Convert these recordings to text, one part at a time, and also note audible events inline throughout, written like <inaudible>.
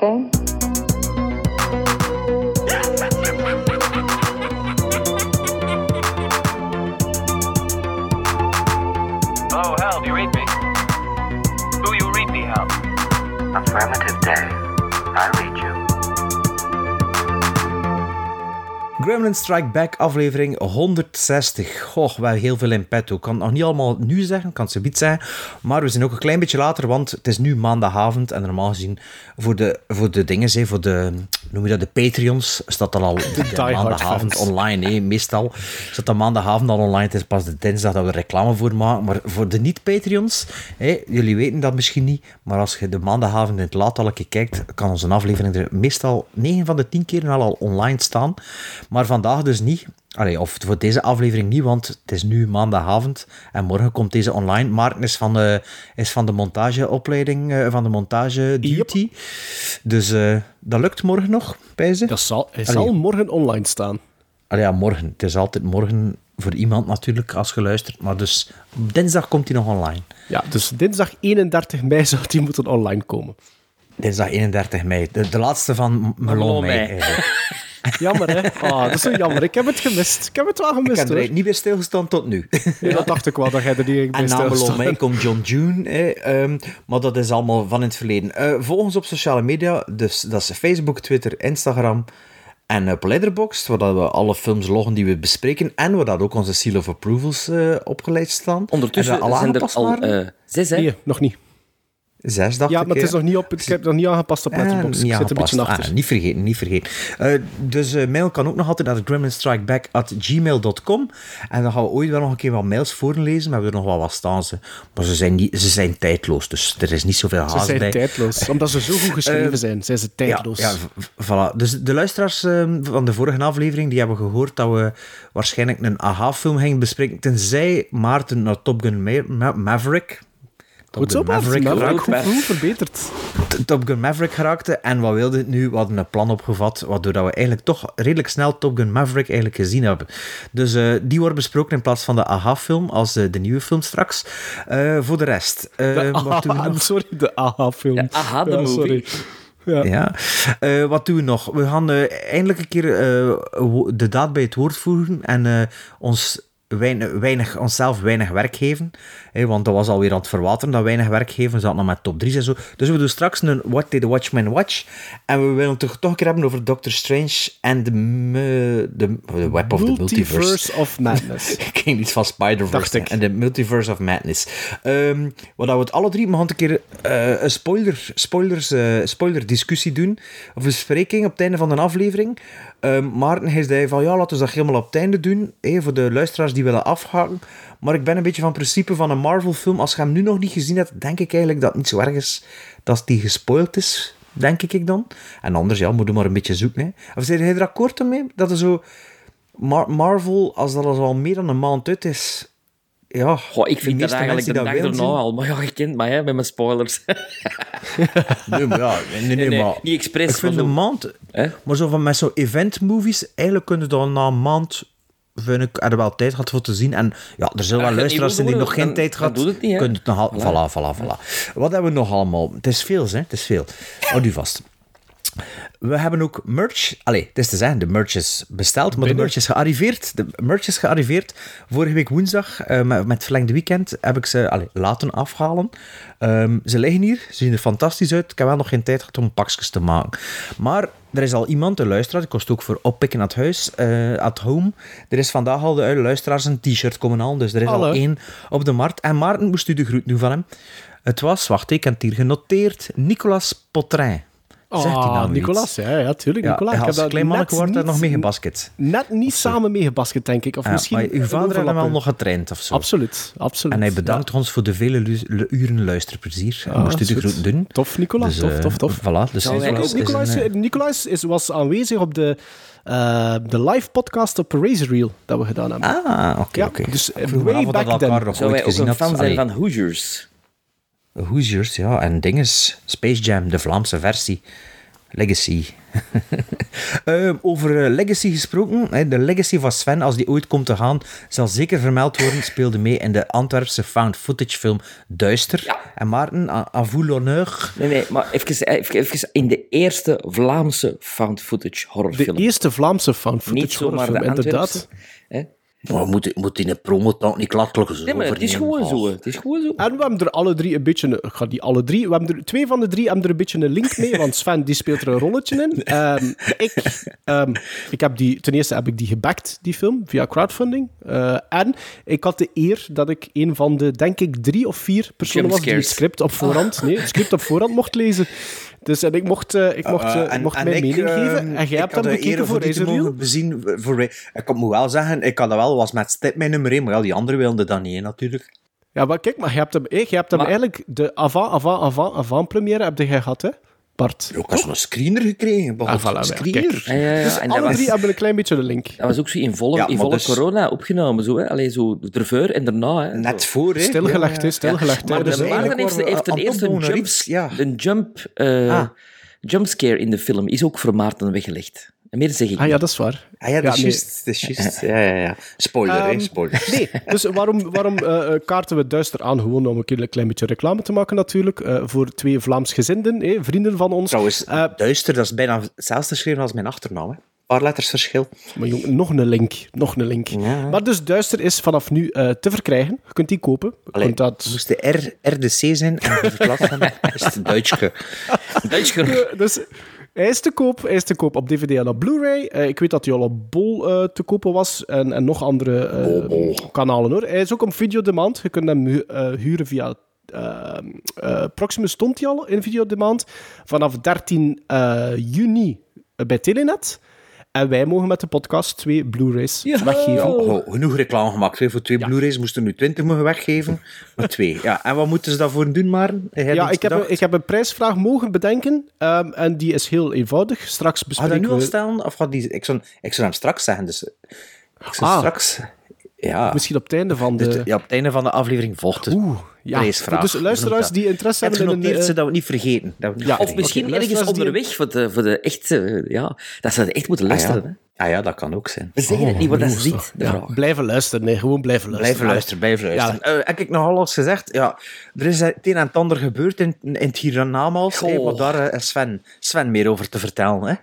that Strike Back, aflevering 160. Goh, wel heel veel in petto. Ik kan het nog niet allemaal nu zeggen, kan ze niet zijn. Maar we zijn ook een klein beetje later, want het is nu maandagavond. En normaal gezien, voor de, voor de dingen, voor de, noem je dat, de Patreons, staat dat al <laughs> de, de maandagavond online. Hè. Meestal staat dat maandagavond al online. Het is pas de dinsdag dat we reclame voor maken. Maar voor de niet-Patreons, jullie weten dat misschien niet, maar als je de maandagavond in het laat al een keer kijkt, kan onze aflevering er meestal 9 van de 10 keer al online staan. Maar vandaag dus niet. Allee, of voor deze aflevering niet, want het is nu maandagavond en morgen komt deze online. Maarten is van de, is van de montageopleiding, eh, van de montage duty. Dus eh, dat lukt morgen nog, bij ze. Dat zal, hij Allee. zal morgen online staan. Allee, ja, morgen. Het is altijd morgen voor iemand natuurlijk, als je luistert. Maar dus dinsdag komt hij nog online. Ja, dus dinsdag 31 mei <laughs> zou die moeten online komen. Dinsdag 31 mei. De, de laatste van Melon Melon mei. Jammer, hè? Ah, dat is zo jammer. Ik heb het gemist. Ik heb het wel Ik gemist, heb er niet bij stilgestaan tot nu. Ja, dat dacht ik wel, dat jij er niet bij En na Melon stilstaat. mei komt John June. hè, ehm, maar dat is allemaal van in het verleden. Eh, volg ons op sociale media. Dus dat is Facebook, Twitter, Instagram en op Letterboxd, waar dat we alle films loggen die we bespreken. En waar dat ook onze seal of approvals eh opgeleid staan. Ondertussen Hebben we al zijn er al eh, zes, hè? Nee, nog niet. Zes, dacht Ja, ik. maar het is nog niet op, ik heb het nog niet aangepast op Ah, Letterboxd. niet ik zit een beetje achter. Ah, niet vergeten, niet vergeten. Eh, dus eh, mail kan ook nog altijd naar gremlinstrikeback.gmail.com en dan gaan we ooit wel nog een keer wat mails voorlezen, maar we hebben er nog wel wat staan. Ze. Maar ze zijn, niet, ze zijn tijdloos, dus er is niet zoveel Ze haast zijn bij. tijdloos. Omdat ze zo goed geschreven Eh, zijn, zijn ze Ja, tijdloos. ja, v- voilà. Dus de luisteraars ehm, van de vorige aflevering die hebben gehoord dat we waarschijnlijk een aha-film gingen bespreken, tenzij Maarten naar Top Gun Ma- Ma- Maverick... Top Goed zo, Gun. Maverick Maverick, geraakt. goed, verbeterd. Top Gun Maverick geraakte. En wat wilde het nu? We hadden een plan opgevat, waardoor dat we eigenlijk toch redelijk snel Top Gun Maverick eigenlijk gezien hebben. Dus eh, die wordt besproken in plaats van de AHA-film, als eh, de nieuwe film straks. Eh, voor de rest, eh, De wat doen we aha, nog? <laughs> sorry, de AHA-film. Ja, aha, de movie. sorry. Ja. Ja. Eh, wat doen we nog? We gaan eh, eindelijk een keer eh, de daad bij het woord voeren en eh, ons weinig, weinig, onszelf weinig werk geven. Hè, want dat was alweer aan het verwateren, dat weinig werk geven. We zaten nog met top 3 en zo. Dus we doen straks een What Did the Watchmen Watch? En we willen het toch, toch een keer hebben over Doctor Strange en de, de, de Web of the Multiverse. Of Madness. <laughs> Ik ging iets van Spider-Verse en de Multiverse of Madness. Ehm wat we het alle drie, we gaan een keer eh, een spoiler, spoilers, eh, spoiler discussie doen, of een bespreking op het einde van een aflevering. Ehm Maarten hij zei van, ja, laten we dat helemaal op het einde doen, hè, voor de luisteraars die willen afhaken. Maar ik ben een beetje van principe van een Marvel-film, als je hem nu nog niet gezien hebt, denk ik eigenlijk dat het niet zo erg is dat die gespoild is, denk ik dan. En anders, ja, moet je maar een beetje zoeken. Hè. Of zijn jij er akkoord mee? Dat er zo... Mar- Marvel, als dat al meer dan een maand uit is, ja, Goh, ik vind dat eigenlijk de dag erna al. Maar ja, je kent mij hè, met mijn spoilers. <laughs> Nee, maar ja, nee, nee, Nee, nee, maar... niet expres, Ik vind maar een maand... Hè? Maar zo van met zo'n event-movies, eigenlijk kunnen dan na een maand... Vind ik, er wel tijd gehad voor te zien. En ja, er zullen wel luisteraars zijn die nog geen tijd gehad. dan doe het niet, hè. Kunt het nog al... Voilà, voilà, voilà. Wat hebben we nog allemaal? Het is veel, hè. Het is veel. Houd u vast. We hebben ook merch. Allee, het is te zeggen, de merch is besteld, maar de merch is gearriveerd. De merch is gearriveerd. Vorige week woensdag, eh, met, met verlengde weekend, heb ik ze allee, laten afhalen. Ehm, ze liggen hier, ze zien er fantastisch uit. Ik heb wel nog geen tijd gehad om pakjes te maken. Maar er is al iemand, een luisteraar, die kost ook voor oppikken het huis, eh at home. Er is vandaag al de luisteraars een t-shirt komen halen, dus er is al één op de markt. En Maarten moest u de groet doen van hem. Het was, wacht, ik heb het hier genoteerd, Nicolas Potrin. Zegt hij Ah, nou Nicolas, ja, ja, tuurlijk. Ja, Nicolas. Ik als heb dat klein manneke net wordt daar nog mee gebasket. Net niet samen meegebasket, denk ik. Of Ja, misschien maar uw een vader heeft hem wel nog getraind of zo. Absoluut, absoluut. En hij bedankt ons voor de vele lu- lu- uren luisterplezier. En moest u de groet doen. Tof, Nicolas. Dus, tof, eh, tof, tof. Voilà, dus hij wij is- een, Nicolas, eh, Nicolas is, was aanwezig op de, eh, de live podcast op Razor Reel dat we gedaan hebben. Ah, oké, Ja, oké. dus, eh, way back elkaar then. nog Zou wij ook gezien een fan zijn van Hoosiers? Hoosiers, ja. En dinges. Space Jam, de Vlaamse versie. Legacy. <laughs> Ehm, over eh, Legacy gesproken. Hè, de Legacy van Sven, als die ooit komt te gaan, zal zeker vermeld worden. Speelde mee in de Antwerpse found footage film Duister. Ja. En Maarten, à, vous l'honneur. Nee, nee, maar even, even, even in de eerste Vlaamse found footage De horrorfilm. eerste Vlaamse found footage Niet de horrorfilm, Antwerpse. inderdaad. Hè? Maar moet, moet in een promotank niet zo Nee, maar het is overnemen? gewoon zo. Oh. Het is gewoon zo. En we hebben er alle drie een beetje... een- Ik ga die alle drie... We hebben er, twee van de drie hebben er een beetje een link mee, want Sven die speelt er een rolletje in. Ehm, ik, ehm, ik heb die... Ten eerste heb ik die gebackt, die film, via crowdfunding. Eh, en ik had de eer dat ik een van de, denk ik, drie of vier personen was die het script op voorhand... Nee, het script op voorhand mocht lezen. Dus en ik mocht, eh, ik mocht, eh, ik mocht mijn mening geven. En jij hebt hem bekeken voor deze Reel? bezien. Voor, ik moet wel zeggen, ik had dat wel, was met Step mijn nummer 1, maar ja, die anderen wilden dat niet, hè, natuurlijk. Ja, maar kijk, maar je hebt hem, eh, je hebt hem Maar- eigenlijk... De avant, avant, avant, avant première heb jij gehad, hè? Bart. Ik had zo'n screener gekregen. Ah, voilà, screener. Ja, ja, ja. Dus en dat alle was, drie hebben een klein beetje de link. dat was ook zo in volle, Ja, in maar volle dus- corona opgenomen. Zo, hè. Allee, zo ervoor en daarna. Hè. Net voor, hè. Stilgelegd, Ja, hè, ja. stilgelegd. hè. Maar Dus Waarden heeft, heeft ten eerste een jump, een jump, eh, Ah. jumpscare in de film. Is ook voor Maarten weggelegd. En meer zeg ik Ah ja, niet. dat is waar. Ah ja, dat is juist. Juist. Ja, ja, ja. Spoiler, hè. Ehm, Spoiler. Nee, dus waarom, waarom eh, eh, kaarten we Duister aan? Gewoon om een keer een klein beetje reclame te maken natuurlijk. eh, voor twee Vlaams gezinden, eh, vrienden van ons. Trouwens, duister, dat is bijna hetzelfde geschreven als mijn achternaam, hè. Een paar letters verschil. Maar jong, nog een link. Nog een link. Ja. Maar dus Duister is vanaf nu eh, te verkrijgen. Je kunt die kopen. Allee, kunt dat... moest de R, R de C zijn en de klas hebben, <laughs> is het Duitsje. Duitsger. Eh, Dus hij is te koop, hij is te koop op DVD en op Blu-ray. Eh, ik weet dat hij al op Bol eh, te kopen was en, en nog andere eh, kanalen hoor. Hij is ook op Video Demand. Je kunt hem hu- huren via Proximus stond hij al in Video Demand. Vanaf 13 eh, juni bij Telenet. En wij mogen met de podcast twee Blu-rays weggeven. Oh, genoeg reclame gemaakt. Hè. Voor twee Blu-rays moesten er nu 20 mogen weggeven. Maar twee. Ja, en wat moeten ze daarvoor doen, maar? Ja, ik heb, een, ik heb een prijsvraag mogen bedenken. ehm, en die is heel eenvoudig. Straks Ga je dat bespreken nu al we... stellen? Of gaat die... Ik zou, ik zou hem straks zeggen, dus... Ik zou Ah. straks... Ja. Misschien op het einde van de... Dus, ja, op het einde van de aflevering volgt het. Oeh, ja. prijsvraag. Dus luisteraars die interesse Het hebben in een... genoteerd, eh, ze dat we niet vergeten. Dat we niet Ja, Of vergeten. misschien Oké, ergens die- onderweg voor de, voor de echt... eh, ja, dat ze het echt moeten Ah, luisteren. hè. ja. Ah ja, dat kan ook zijn. We zeggen het niet, maar dat de ja, vraag. Blijven luisteren, nee, gewoon blijven luisteren. Blijven luisteren, blijven luisteren. Eh, heb ik nog alles gezegd? Ja, er is het een en het ander gebeurd in, in het hiernamaals. Hey, wat daar eh, is Sven, Sven meer over te vertellen. Hè?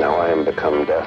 Now I am become death,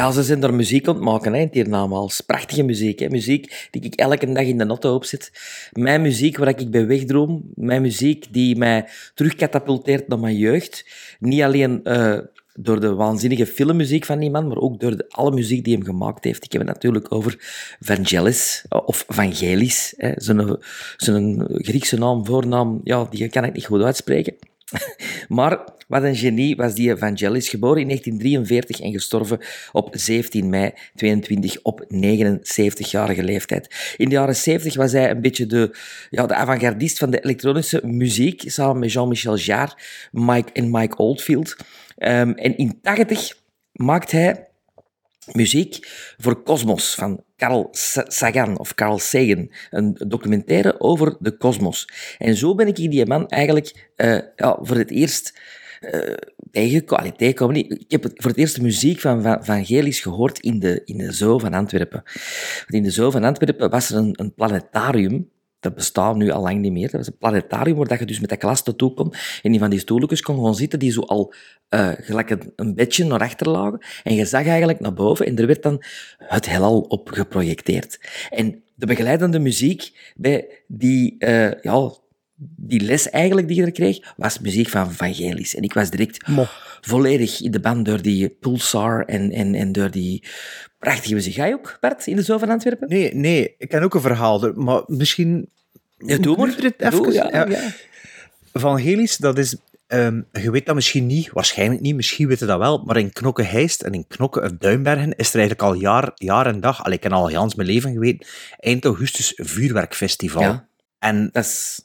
Ja, ze zijn daar muziek aan het maken, hè, hiernamaals. Prachtige muziek, hè. Muziek die ik elke dag in de auto opzet. Mijn muziek waar ik bij wegdroom. Mijn muziek die mij terugkatapulteert naar mijn jeugd. Niet alleen eh, door de waanzinnige filmmuziek van die man, maar ook door de, alle muziek die hem gemaakt heeft. Ik heb het natuurlijk over Vangelis, eh, of Vangelis. Zijn, zijn Griekse naam, voornaam, ja, die kan ik niet goed uitspreken. <laughs> Maar wat een genie was die Vangelis, geboren in 1943 en gestorven op 17 mei 22 op 79-jarige leeftijd. In de jaren 70 was hij een beetje de, ja, de avant-gardist van de elektronische muziek, samen met Jean-Michel Jarre Mike en Mike Oldfield. Ehm, en in 80 maakt hij muziek voor Cosmos van Carl Sa- Sagan of Carl Sagan. Een documentaire over de kosmos. En zo ben ik die man eigenlijk eh, ja, voor het eerst eh tegengekomen. Allee, tegengekomen niet. Ik heb voor het eerst de muziek van Van Vangelis gehoord in de, in de Zoo van Antwerpen. Want in de Zoo van Antwerpen was er een planetarium dat bestaat nu al lang niet meer. Dat was een planetarium waar je dus met de klas naartoe kon en die van die stoeltjes kon gaan zitten die zo al eh, gelijk een, een bedje naar achter lagen. En je zag eigenlijk naar boven en er werd dan het heelal op geprojecteerd. En de begeleidende muziek bij die, eh, ja, die les eigenlijk die je er kreeg, was muziek van Vangelis. En ik was direct Mo. Volledig in de band door die Pulsar en, en, en door die prachtige muziek. Ga je ook, Bart, in de Zoo van Antwerpen? Nee, nee, ik ken ook een verhaal, er- maar misschien... Ja, doe maar. Even- Doe, ja, ja. ja. Van Gelis, dat is... ehm, je weet dat misschien niet, waarschijnlijk niet, misschien weet je dat wel, maar in Knokke-Heist en in Knokke-Duinbergen is er eigenlijk al jaar, jaar en dag, al ik ken al Jans mijn leven geweten, eind augustus vuurwerkfestival. Ja. En Dat is...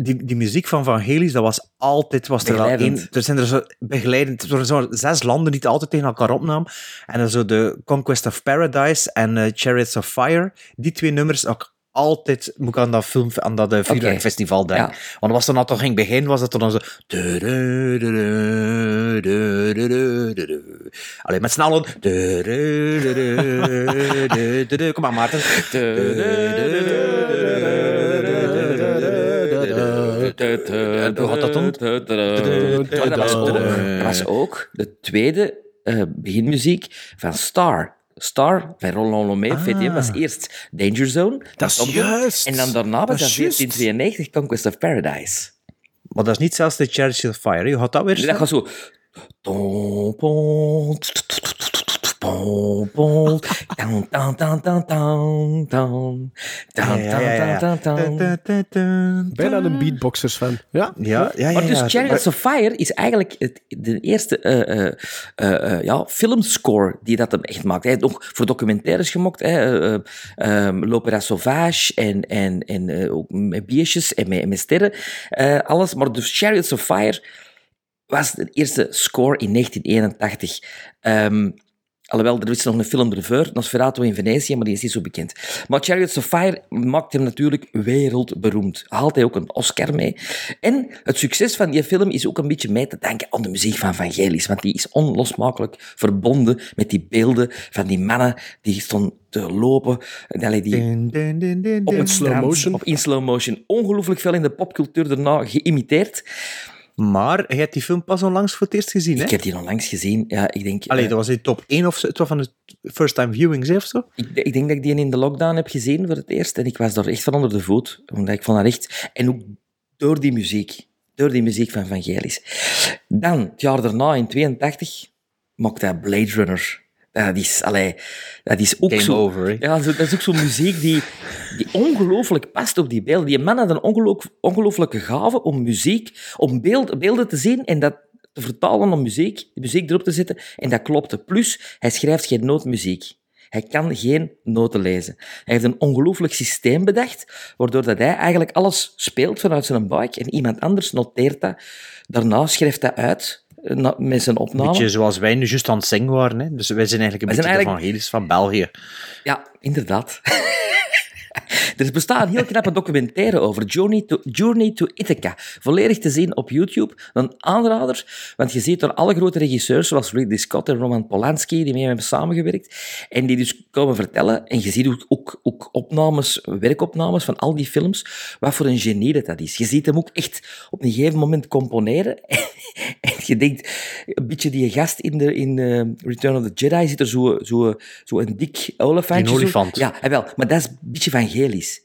die, die muziek van Van Gelis, dat was altijd, was er wel één, er zijn er zo begeleidend, er zo zes landen die het altijd tegen elkaar opnamen. En dan zo de Conquest of Paradise en eh, Chariots of Fire, die twee nummers ook altijd moet ik aan dat film, aan dat eh, vuurwerkfestival denken. Ja. Want was dan al toch in het begin, was het dan zo... Allee, met snel Kom maar, Maarten. Hoe gaat dat dan? Maar dat was ook, dat was ook de tweede eh, beginmuziek van Star. Star van Roland Lomé, Ah. VTM, was eerst Danger Zone. Dat is juist. En dan daarna was Dat juist. 1492 Conquest of Paradise. Maar dat is niet zelfs de of Fire. Hoe gaat dat weer? Dus dat gaat zo... Tom, pom, pom, pom, down, down, down, down, down, down, down, Ja, ja, ja, down, ja. down, down. Bijna een beatboxers fan. Ja? Ja, ja. Maar dus. Chariots of Fire is eigenlijk het, de eerste eh, eh, eh, ja, filmscore die dat hem echt maakt. Hij heeft nog voor documentaires gemaakt, hè, eh, eh, um, L'Opéra Sauvage en, en, en eh, ook met beestjes en met, met sterren, eh, alles. Maar dus Chariots of Fire was de eerste score in 1981. Ehm, Alhoewel, er is nog een film ervoor, Nosferatu in Venetië, maar die is niet zo bekend. Maar Chariots of Fire maakt hem natuurlijk wereldberoemd. Haalt hij ook een Oscar mee. En het succes van die film is ook een beetje mee te danken aan de muziek van Vangelis, want die is onlosmakelijk verbonden met die beelden van die mannen die stonden te lopen. Allee, die Din, din, din, din, op het slow motion. Op in slow motion. Ongelooflijk veel in de popcultuur daarna geïmiteerd. Maar je hebt die film pas onlangs voor het eerst gezien, hè? Ik heb die onlangs gezien. Ja, ik denk... Allee, eh, dat was in top 1 of zo. Het was van de first time viewings, hè, of zo? Ik, ik denk dat ik die in de lockdown heb gezien voor het eerst. En ik was daar echt van onder de voet. Omdat ik vond dat echt... En ook door die muziek. Door die muziek van Vangelis. Dan, het jaar daarna, in 82, maakte hij Blade Runner. Dat is, allee, dat is ook Game zo... over? Ja, dat is ook zo'n muziek die, die ongelooflijk past op die beelden. Die man had een ongeloof, ongelooflijke gave om muziek, om beeld, beelden te zien en dat te vertalen om muziek, muziek erop te zetten. En dat klopte. Plus, hij schrijft geen nootmuziek. Hij kan geen noten lezen. Hij heeft een ongelooflijk systeem bedacht, waardoor dat hij eigenlijk alles speelt vanuit zijn buik en iemand anders noteert dat. Daarna schrijft hij uit eh, na- met zijn opname. Beetje zoals wij nu juist aan het zingen waren, hè? Dus wij zijn eigenlijk een Wij beetje de evangelisch van België. Ja, inderdaad. <laughs> <laughs> er bestaat een heel knappe documentaire over Journey to, Journey to Ithaca. Volledig te zien op YouTube. Een aanrader, want je ziet er alle grote regisseurs, zoals Ridley Scott en Roman Polanski, die mee hebben samengewerkt, en die dus komen vertellen, en je ziet ook, ook, ook opnames, werkopnames van al die films, wat voor een genie dat, dat is. Je ziet hem ook echt op een gegeven moment componeren, <laughs> en je denkt, een beetje die gast in, de, in eh, Return of the Jedi zit er zo, zo, zo een dik olifantje. Een zo. olifant. Ja, wel, maar dat is een beetje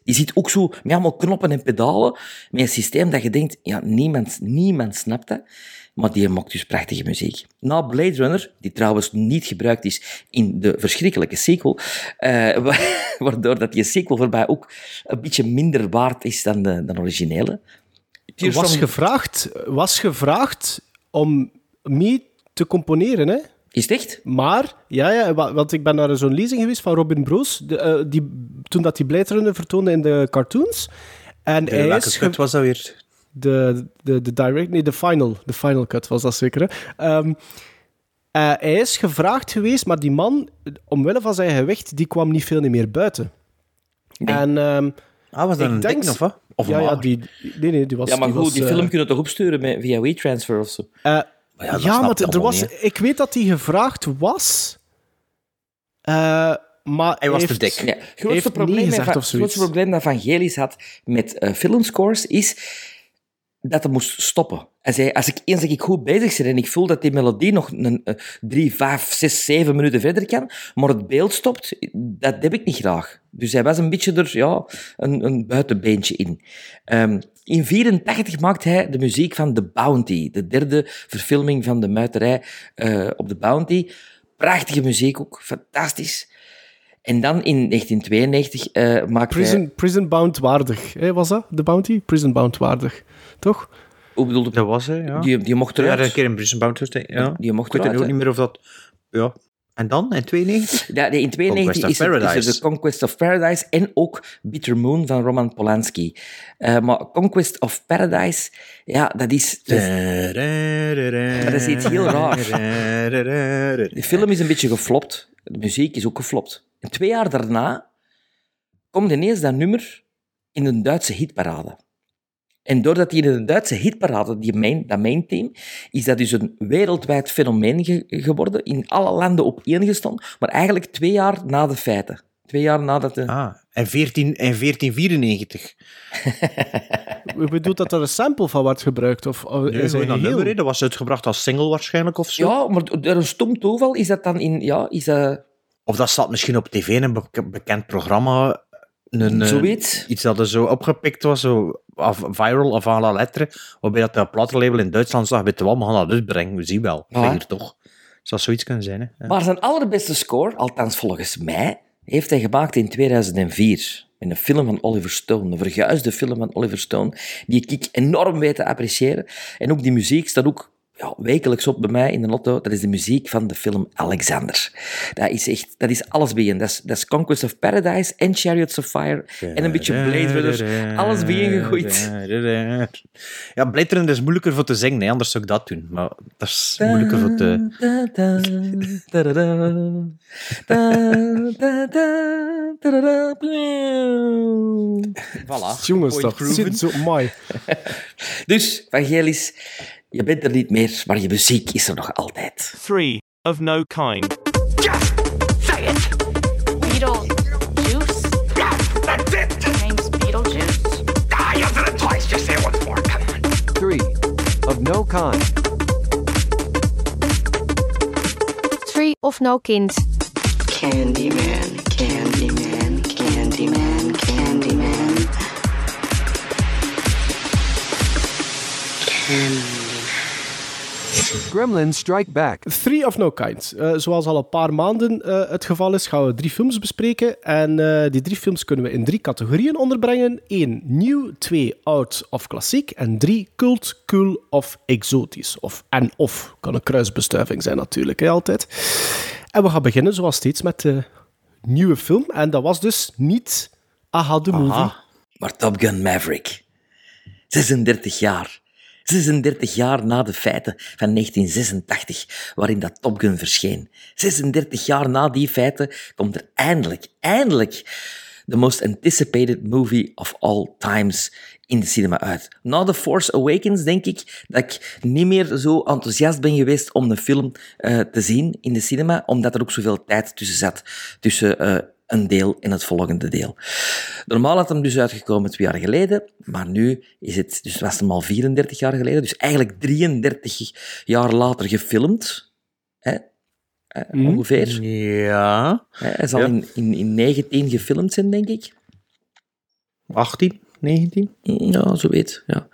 Die zit ook zo met allemaal knoppen en pedalen, met een systeem dat je denkt, ja, niemand, niemand snapt dat. Maar die maakt dus prachtige muziek. Na Blade Runner, die trouwens niet gebruikt is in de verschrikkelijke sequel, eh, wa- <laughs> waardoor dat die sequel voorbij ook een beetje minder waard is dan de, dan originele. Was gevraagd, was gevraagd om mee te componeren, hè? Is het echt? Maar, ja, ja, wa- want ik ben naar zo'n lezing geweest van Robin Broos, de, eh, die, toen dat die Blade Runner vertoonde in de cartoons. En Eh, hij welke is cut was dat weer? de, de, de direct, nee, de final, de final cut was dat zeker. Hè? Ehm, eh, hij is gevraagd geweest, maar die man, omwille van zijn gewicht, die kwam niet veel meer buiten. Nee. En, ehm, Ah, was dat Ik een denk- dikke of wat? Of ja, ja, die, nee, nee, die was... Ja, maar goed, was, die film kunnen toch opsturen met, via WeTransfer of zo? Ja, maar er was, niet, ik weet dat hij gevraagd was, eh, maar Hij was te heeft- dik. Ja, het grootste probleem, gezegd van, of het zoiets. grootste probleem dat Vangelis had met eh filmscores is... dat hij moest stoppen. Hij zei, als ik, eens dat ik goed bezig ben en ik voel dat die melodie nog een, eh, drie, vijf, zes, zeven minuten verder kan, maar het beeld stopt, dat heb ik niet graag. Dus hij was een beetje er, ja, een, een buitenbeentje in. Ehm, in 84 maakt hij de muziek van The Bounty, de derde verfilming van de muiterij eh, op The Bounty. Prachtige muziek ook, fantastisch. En dan in 1992 eh maakt hij... Prison, prison Bound waardig, hè, was dat? De Bounty? Prison Bound waardig, toch? Hoe bedoelde Dat was hij, ja. Die, die mocht ja, eruit. een keer in Tuesday, ja. Die mocht Ik weet eruit, ook niet meer of dat... Ja. En dan, in 92? Ja, nee, in 92 Conquest is, het, is er de Conquest of Paradise en ook Bitter Moon van Roman Polanski. Eh, maar Conquest of Paradise, ja, dat is... Dat is dat is iets heel raars. <laughs> de film is een beetje geflopt. De muziek is ook geflopt. En twee jaar daarna komt ineens dat nummer in een Duitse hitparade. En doordat die in een Duitse hitparade, die main, dat main team, is dat dus een wereldwijd fenomeen ge- geworden, in alle landen opeengestonden, maar eigenlijk twee jaar na de feiten. Twee jaar nadat de... Ah, en, 14, en 1494. Je <laughs> bedoelt dat er een sample van wordt gebruikt? Of, of Nee, is hij gewoon dat nummer, was uitgebracht als single waarschijnlijk of zo. Ja, maar door een stom toeval is dat dan in... Ja, is dat... Of dat zat misschien op tv in een bek- bekend programma. Een, eh, Zoiets. Iets dat er zo opgepikt was, zo of viral of à la lettre, waarbij dat de platenlabel in Duitsland zag, weet je wel, we gaan dat uitbrengen, we zien wel. Ja. Hier toch. Zou zoiets kunnen zijn, hè. Ja. Maar zijn allerbeste score, althans volgens mij, heeft hij gemaakt in 2004. In een film van Oliver Stone, een verguisde film van Oliver Stone, die ik enorm weet te appreciëren. En ook die muziek staat ook ja, wekelijks op bij mij in de lotto. Dat is de muziek van de film Alexander. Dat is echt, dat is alles bijeen. Dat is, dat is Conquest of Paradise en Chariots of Fire en een beetje Blade Runner. Alles bijeengegooid. Ja, Blade Runner is moeilijker voor te zingen, hè. anders zou ik dat doen. Maar dat is moeilijker voor te... <laughs> Voilà. Jongens, dat zit zo mooi. <laughs> Dus, Vangelis, je bent er niet meer, maar je muziek is er nog altijd. Three of no kind. Beetlejuice? That's it! Your name's Beetlejuice? Ah, you said it twice. Just say it once more. Come on. Three of no kind. Three of no kind. Candyman, Candyman, Candyman, Candyman. Gremlins Strike Back. Three of No Kind. Eh, zoals al een paar maanden eh, het geval is, gaan we drie films bespreken. En eh, die drie films kunnen we in drie categorieën onderbrengen. 1. Nieuw, 2. Oud of klassiek. En 3. Cult, cool of exotisch. Of en of. Kan een kruisbestuiving zijn natuurlijk, hè, altijd. En we gaan beginnen, zoals steeds, met de nieuwe film. En dat was dus niet Aha, de movie. Maar Top Gun Maverick. 36 jaar. 36 jaar na de feiten van 1986, waarin dat Top Gun verscheen. 36 jaar na die feiten komt er eindelijk, eindelijk de most anticipated movie of all times in de cinema uit. Na The Force Awakens denk ik dat ik niet meer zo enthousiast ben geweest om de film eh, te zien in de cinema, omdat er ook zoveel tijd tussen zat, tussen eh, een deel en het volgende deel. Normaal had hem dus uitgekomen twee jaar geleden, maar nu is het, dus was hem al 34 jaar geleden, dus eigenlijk 33 jaar later gefilmd. Hè? Eh, Ongeveer. Ja. Hij zal Ja. in, in, in 19 gefilmd zijn, denk ik. 18, 19? Ja, zo weet. Ja.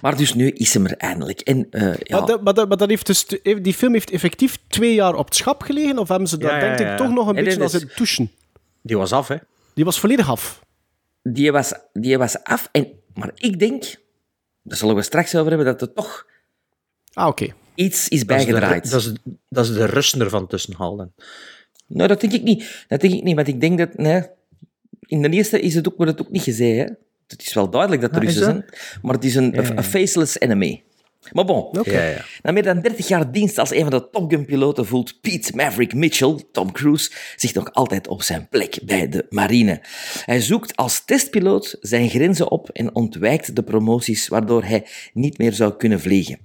Maar dus nu is hem er eindelijk. En, eh, ja, Maar, dat, maar, dat, maar dat heeft dus, die film heeft effectief twee jaar op het schap gelegen? Of hebben ze dat, Ja, ja, denk ik, toch nog een beetje als het douchen? Die was af, hè. Die was volledig af. die, was, die was af. En, maar ik denk, daar zullen we straks over hebben, dat er toch Ah, oké. iets is Dat is de- bijgedraaid. Dat is, dat is de rust ervan tussenhalen. Nou, dat denk ik niet. Dat denk ik niet, want ik denk dat... Nee, in de eerste is het ook, wordt het ook niet gezegd. Hè? Het is wel duidelijk dat er Ah, Russen zijn, maar het is een, Ja, ja. een faceless enemy. Maar bon, Oké. Ja, ja. na meer dan 30 jaar dienst als een van de Top Gun-piloten voelt Pete Maverick Mitchell, Tom Cruise, zich nog altijd op zijn plek bij de marine. Hij zoekt als testpiloot zijn grenzen op en ontwijkt de promoties waardoor hij niet meer zou kunnen vliegen.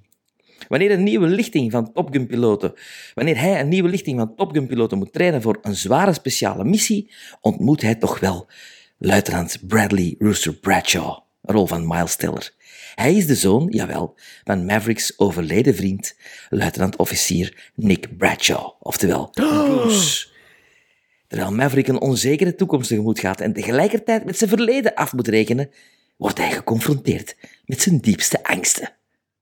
Wanneer een nieuwe lichting van Top Gun-piloten, wanneer hij een nieuwe lichting van Top Gun-piloten moet trainen voor een zware speciale missie, ontmoet hij toch wel luitenant Bradley Rooster Bradshaw. een rol van Miles Teller. Hij is de zoon, jawel, van Maverick's overleden vriend, luitenant-officier Nick Bradshaw, oftewel Bruce. Terwijl Maverick een onzekere toekomst tegemoet gaat en tegelijkertijd met zijn verleden af moet rekenen, wordt hij geconfronteerd met zijn diepste angsten.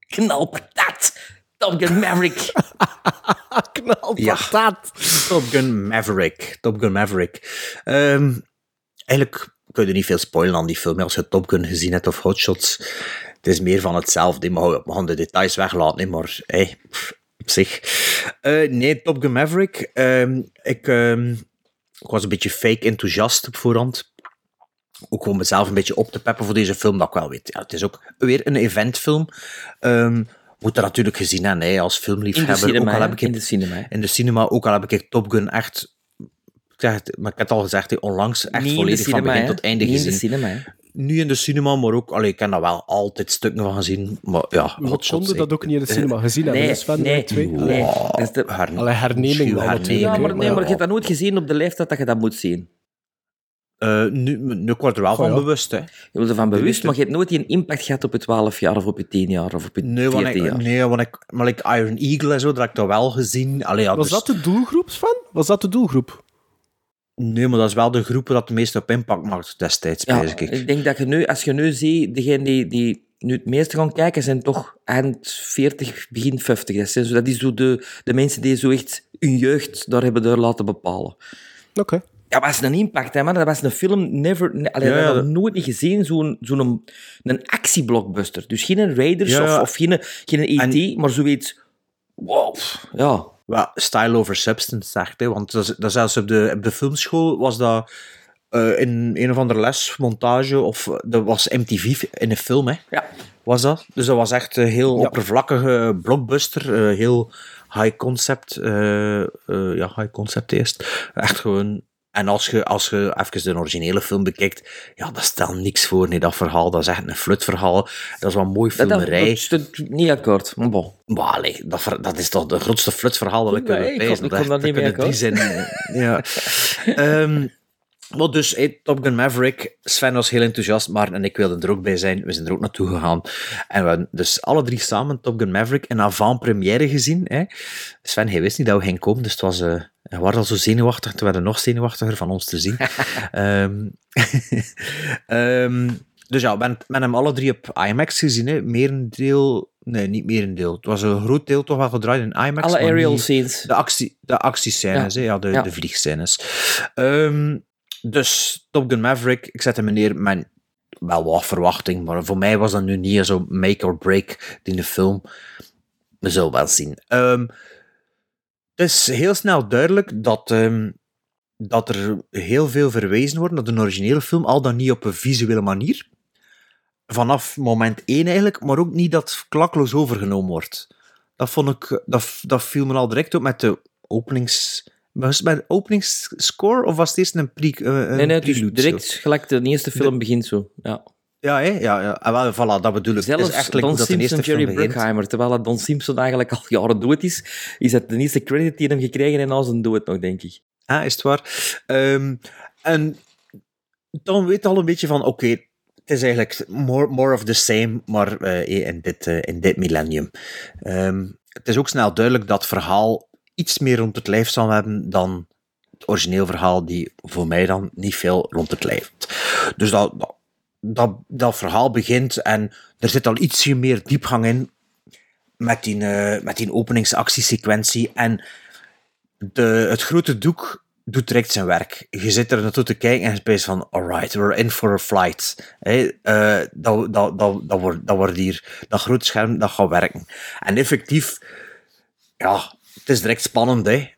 Knalpatat! Top Gun Maverick! <laughs> Knalpatat! Top Gun Maverick. Top Gun Maverick. Ehm, eigenlijk kun je niet veel spoilen aan die film. Als je Top Gun gezien hebt of Hot Shots, het is meer van hetzelfde. Maar we gaan de details weglaten, maar hey, pff, op zich. Eh, nee, Top Gun Maverick. ehm, ik, ehm, ik was een beetje fake enthousiast op voorhand. Ook om mezelf een beetje op te peppen voor deze film, dat ik wel weet. Ja, het is ook weer een eventfilm. Ehm moet dat natuurlijk gezien hebben, hè, als In filmliefhebber. de cinema, ook al heb ik In de cinema. in de cinema, ook al heb ik Top Gun echt, maar ik heb het al gezegd, onlangs echt in volledig van begin tot einde in gezien. Nu in de cinema, maar ook, allee, ik heb daar wel altijd stukken van gezien, maar ja, Wat zonde dat ook niet in de cinema gezien hebben. Nee, Sven, nee, twee. nee. Is de- Her- Allee, herneming Herneming. Ja, maar, nee, maar je hebt dat nooit gezien op de leeftijd dat je dat moet zien. Eh, nu, nu ik word er wel Goh, van ja. bewust, hè. Je wordt ervan bewust, wist maar je hebt nooit die impact gehad op je 12 jaar of op je 10 jaar of op je Nee, want 14 ik, jaar. nee, want ik, maar like Iron Eagle en zo, dat heb ik dat wel gezien. Allee, ja, Was dus- dat de doelgroep, Sven? Was dat de doelgroep? Nee, maar dat is wel de groep dat het meest op impact maakt destijds, Ja, ik. ik denk dat je nu, als je nu ziet, degenen die, die nu het meeste gaan kijken, zijn toch eind 40, begin 50. Dat, zijn zo, dat is zo de, de mensen die zo echt hun jeugd daar hebben door laten bepalen. Oké. Ja, dat was een impact, hè, man. Dat was een film, never... Ne, allee, Ja, dat- nooit niet gezien, zo'n zo'n een, een actieblockbuster. Dus geen Raiders Ja, ja. of, of geen, geen E.T., maar zoiets... Wow, ja. Ja, style over substance, zegt hij. Want dat, zelfs op de, op de filmschool was dat eh, in een of andere les, montage, of dat was MTV in een film, hè. Ja. Was dat? Dus dat was echt een heel Ja. oppervlakkige blockbuster, eh, heel high concept. eh, ja, high concept eerst. Echt gewoon... En als je, als je even de originele film bekijkt, ja, dat stelt niks voor, nee, dat verhaal. Dat is echt een flutverhaal. Dat is wel een mooi Dat, dat, filmerij. dat stond niet akkoord, maar bon. Maar allee, dat, dat is toch de grootste flutverhaal dat ik Nee, kan ik kon- ik Dat niet dat mee kunnen drie zijn. ja. <laughs> Ehm, maar dus, hey, Top Gun Maverick. Sven was heel enthousiast, maar en ik wilde er ook bij zijn. We zijn er ook naartoe gegaan. En we hebben dus alle drie samen Top Gun Maverick een avant-première gezien. Hè. Sven, hij wist niet dat we gingen komen, dus het was... eh hij was al zo zenuwachtig, toen werden we nog zenuwachtiger van ons te zien. <laughs> Ehm, <laughs> ehm, dus ja, we hebben we hem alle drie op IMAX gezien. Hè. Merendeel... Nee, niet merendeel. Het was een groot deel toch wel gedraaid in IMAX. Alle aerial scenes. de, actie, de actiescènes, Ja. Ja, de, Ja. de vliegscènes. Ehm, dus Top Gun Maverick, ik zette me neer met wel wat verwachting, maar voor mij was dat nu niet zo make or break in de film. We zullen wel zien. Ehm, het is heel snel duidelijk dat, ehm, dat er heel veel verwezen wordt naar de originele film, al dan niet op een visuele manier. Vanaf moment één eigenlijk, maar ook niet dat klakloos overgenomen wordt. Dat, vond ik, dat, dat viel me al direct op met de openings... Was het bij de openingsscore of was het eerst een, pre, eh, een Nee, dus direct zo? gelijk de eerste film begint zo. Ja. Ja, hè? ja, ja. En wel, voilà, dat bedoel ik. Zelfs het is echt Don Simpson, eerste Jerry. Bruckheimer, terwijl dat Don Simpson eigenlijk al jaren dood is, is dat de eerste credit die hij hem gekregen en na zijn dood nog, denk ik. Ah, is het waar? Ehm, en dan weet je al een beetje van, oké, het is eigenlijk more, more of the same, maar eh, in, dit, in dit millennium. Ehm, het is ook snel duidelijk dat het verhaal iets meer rond het lijf zal hebben dan het origineel verhaal, die voor mij dan niet veel rond het lijf. Dus dat, dat, dat, verhaal begint en er zit al ietsje meer diepgang in met die, eh, met die openingsactiesequentie en de, het grote doek doet direct zijn werk. Je zit er naartoe te kijken en je spijt van, alright, we're in for a flight. Eh, dat, dat, dat, dat, wordt, dat wordt hier, dat grote scherm, dat gaat werken. En effectief, ja, het is direct spannend, hè.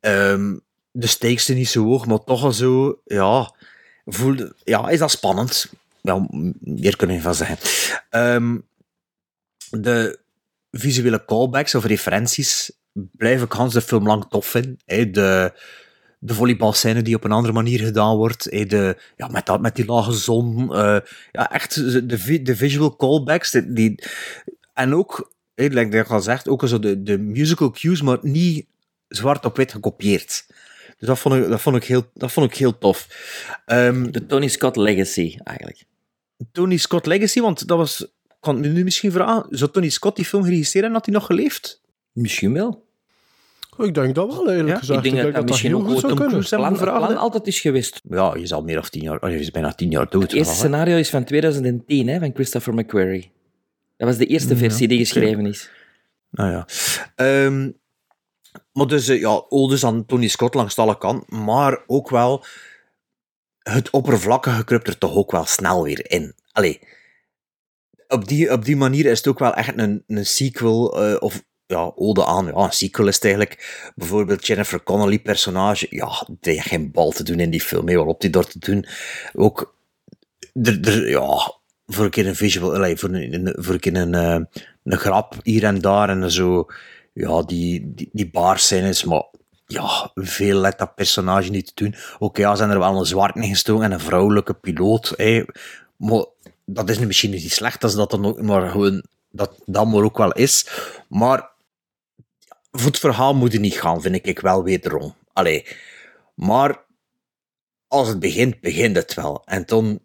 Ehm, de stakes zijn niet zo hoog, maar toch al zo, ja, ja, is dat spannend. Ja, meer kunnen we van zeggen. Ehm, de visuele callbacks of referenties blijf ik de film lang tof vinden. Hè. De, de volleybalscène die op een andere manier gedaan wordt. Hè. De, ja, met, dat, met die lage zon. eh, ja, echt de, de visual callbacks. Die, en ook, like ik al zegt, ook zo de, de musical cues, maar niet zwart op wit gekopieerd. Dus dat vond ik, dat vond ik, heel, dat vond ik heel tof. Ehm, De Tony Scott legacy, eigenlijk. Tony Scott Legacy, want dat was... Kan ik me nu misschien vragen, zou Tony Scott die film geregisseerd hebben, had hij nog geleefd? Misschien wel. Ik denk dat wel, eigenlijk Ja, gezegd. ik denk dat dat misschien ook goed ooit zou kunnen. Plan, plan altijd is geweest. Ja, je zal meer of tien jaar... Oh, je is bijna tien jaar dood. Het eerste scenario is van 2010, hè, van Christopher McQuarrie. Dat was de eerste Ja, versie die geschreven is. Nou ja. Ehm, maar dus, eh, ja, odes aan Tony Scott langs alle kanten, maar ook wel het oppervlakkige kruipt er toch ook wel snel weer in. Allee, op die, op die manier is het ook wel echt een, een sequel, eh, of ja, ode aan, ja, een sequel is het eigenlijk. Bijvoorbeeld Jennifer Connelly personage, ja, die heeft geen bal te doen in die film, hè, waarop die door te doen. Ook, er, er, ja, voor een keer een visual, voor een, voor een keer een, eh, een grap hier en daar en zo, ja, die, die, die baarscènes, maar ja, veel let dat personage niet te doen. Oké, ja, zijn er wel een zwart gestoken en een vrouwelijke piloot, maar dat is misschien niet slecht als dat dan ook maar gewoon dat dat maar ook wel is. Maar voor het verhaal moet je niet gaan, vind ik wel wederom. Allee, maar als het begint, begint het wel. En dan,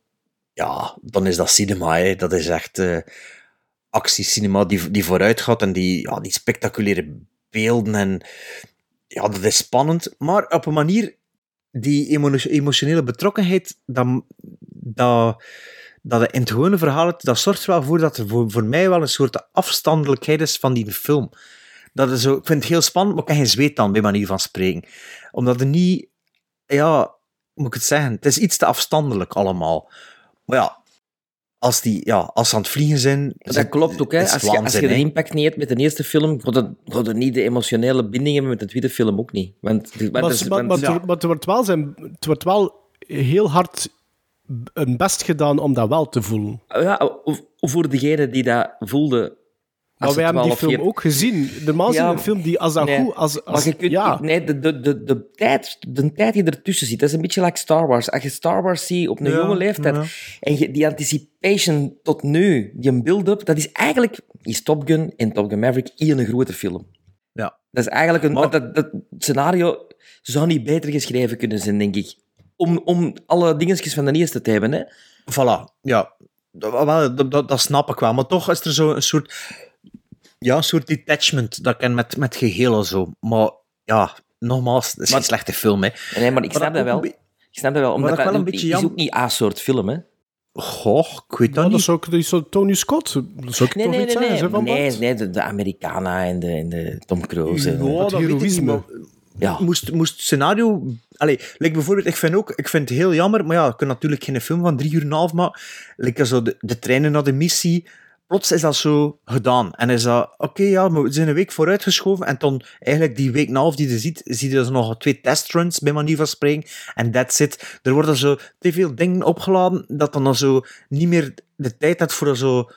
ja, dan is dat cinema, hè. dat is echt eh actiecinema die, die vooruit gaat en die, ja, die spectaculaire beelden en ja, dat is spannend, maar op een manier die emo- emotionele betrokkenheid, dat, dat, dat in het gewone verhaal, dat zorgt er wel voor dat er voor, voor mij wel een soort afstandelijkheid is van die film. Dat is zo, ik vind het heel spannend, maar ik heb geen zweet aan, bij manier van spreken. Omdat er niet, ja, moet ik het zeggen? Het is iets te afstandelijk allemaal. Maar ja, als, die, ja, als ze aan het vliegen zijn... Dat klopt ook, hè. Als je, als je de impact niet hebt met de eerste film, gaat niet de emotionele binding hebben met de tweede film ook niet. Want, want Maar, is- maar, want- maar, het- maar het, wordt wel zijn, het wordt wel heel hard een best gedaan om dat wel te voelen. ja, voor degene die dat voelde. Maar wij hebben die 12 film ook gezien. Normaal Ja, een film die als dat nee. goed... Als, als, maar je kunt, ja. nee, de, de, de, de, tijd, de tijd die ertussen zit, dat is een beetje like Star Wars. Als je Star Wars ziet op een Ja, jonge leeftijd, ja. en je, die anticipation tot nu, die build-up, dat is eigenlijk, is Top Gun en Top Gun Maverick hier een grote film. Ja. Dat is eigenlijk een, Maar- dat, dat scenario zou niet beter geschreven kunnen zijn, denk ik. Om, om alle dingetjes van de eerste te hebben, hè. Voilà, ja. Dat, wel, dat, dat, dat snap ik wel. Maar toch is er zo een soort... Ja, een soort detachment dat ik ken met, met geheel en zo. Maar ja, nogmaals, het is Maar- een slechte film, hè. Nee, maar ik Maar snap dat dat ook wel. Ik snap dat wel, omdat dat wel een ook- beetje is ook niet A-soort film, hè. Goh, ik weet dat Ja, dat niet. is ook dat is zo Tony Scott. Dat zou ik Nee, toch nee, niet nee, zeggen, nee. nee, nee de, de Americana en de, en de Tom Cruise. en, Ja, eh, dat heroïsme. maar ja. moest, moest het scenario... Allee, like bijvoorbeeld, ik vind, ook, ik vind het heel jammer, maar ja, ik kan natuurlijk geen film van drie uur en een half maken. Like zo de, de treinen naar de missie, plots is dat zo gedaan. En is dat, oké, ja, maar we zijn een week vooruitgeschoven en dan eigenlijk die week een half die je ziet, zie je dus nog twee testruns, bij manier van spreken, en that's it. Er worden zo te veel dingen opgeladen, dat dan, dan zo niet meer de tijd hebt voor zo...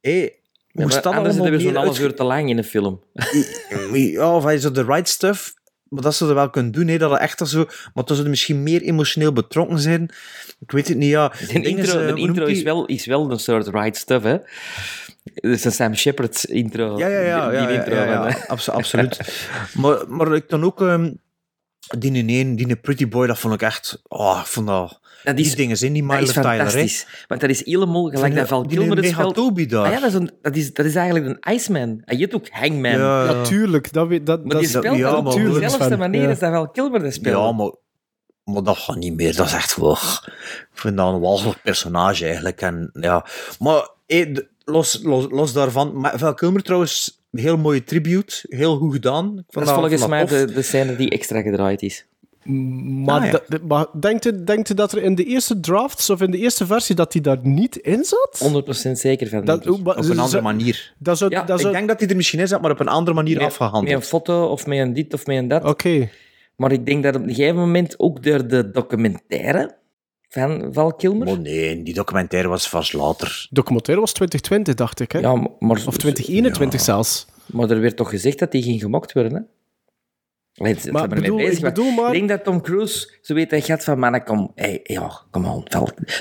Hé, Ja, moest maar dat allemaal hebben we zo'n half uur te lang in een film. <laughs> ja, of hij zo de right stuff, maar dat zou je wel kunnen doen, hè, dat het echt zo, maar dan zou je misschien meer emotioneel betrokken zijn. Ik weet het niet, ja. De Ding intro, is, eh, hoe noemt intro is, die? wel, is wel een soort right stuff, hè. Dat is een Sam Shepard intro. Ja, ja, ja, Die ja, ja, intro ja, ja, hè. abso- absoluut. <laughs> maar, maar ik dan ook, ehm die in die Pretty Boy, dat vond ik echt, oh, ik vond dat, Dat die is, dingen zijn, die is Tyler, hè. fantastisch. Want dat is helemaal gelijk dat Val Die Kilmer het speelt. Toby daar. Ah ja, dat is, een, dat, is, dat is eigenlijk een Iceman. En je hebt ook Hangman. Ja, ja. Natuurlijk, dat, weet- dat, Maar die speelt ja, op dezelfde manier ja. als dat Val Kilmer dat speelt. Ja, maar, maar dat gaat niet meer. Dat is echt wel... Ik vind dat een walgelijk personage eigenlijk. En, ja. Maar de- los, los, los daarvan... Maar Val Kilmer trouwens, een heel mooie tribute. Heel goed gedaan. Dat is volgens mij de, de scène die extra gedraaid is. Maar, Ah, ja. dat- maar denkt, u, denkt u dat er in de eerste drafts of in de eerste versie dat hij daar niet in zat? 100% zeker van. Dat, maar- Op een andere manier. Dat zou, Ja, dat Ik denk dat hij er misschien in zat, maar op een andere manier Met- Met afgehandeld. een foto of met een dit of met een dat. Oké. Maar ik denk dat op een gegeven moment ook door de documentaire van Val Kilmer. Oh nee, die documentaire was vast later. Documentaire was 2020, dacht ik. Hè? Ja, maar, maar- Of 2021 zelfs. Maar er werd toch gezegd dat die ging gemokt worden, hè? Ze Maar bedoel- bezig ik geweest. bedoel maar- Ik denk dat Tom Cruise zo weet hij gaat van, mannen, kom, hey, ja, kom on.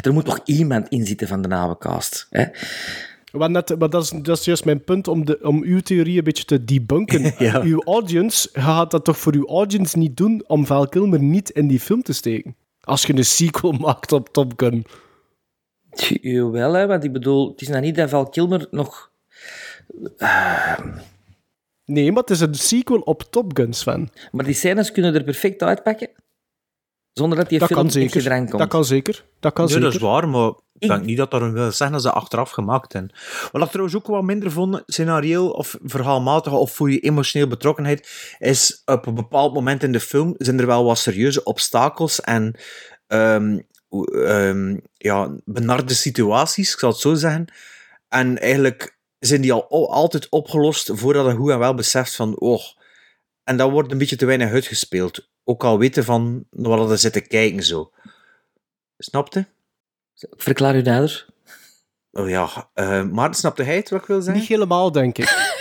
Er moet toch iemand in zitten van de nawencast, hè? Maar, net, maar dat, is, dat is juist mijn punt om, de, om uw theorie een beetje te debunken. <laughs> Ja. Uw audience je gaat dat toch voor uw audience niet doen om Val Kilmer niet in die film te steken. Als je een sequel <laughs> maakt op Top Gun. Jawel, hè, want ik bedoel, het is nou niet dat Val Kilmer nog... Nee, maar het is een sequel op Top Gun, Sven. Maar die scènes kunnen er perfect uitpakken, zonder dat die Dat film kan in gedrang komt. Dat kan zeker. Dat kan Nee, zeker. dat is waar, maar ik denk niet dat dat een wil zeggen dat ze achteraf gemaakt hebben. Wat ik trouwens ook wat minder vond, scenario of verhaalmatig of voor je emotioneel betrokkenheid, is op een bepaald moment in de film zijn er wel wat serieuze obstakels en ehm, ehm, ja, benarde situaties, ik zal het zo zeggen. En eigenlijk zijn die al altijd opgelost voordat je goed en wel beseft van, oh, en dat wordt een beetje te weinig uitgespeeld. Ook al weten van wat er zitten kijken zo. Snapte? Verklaar u nader. Oh ja, eh Maarten, snapte hij het wat ik wil zeggen? Niet helemaal, denk ik. <laughs>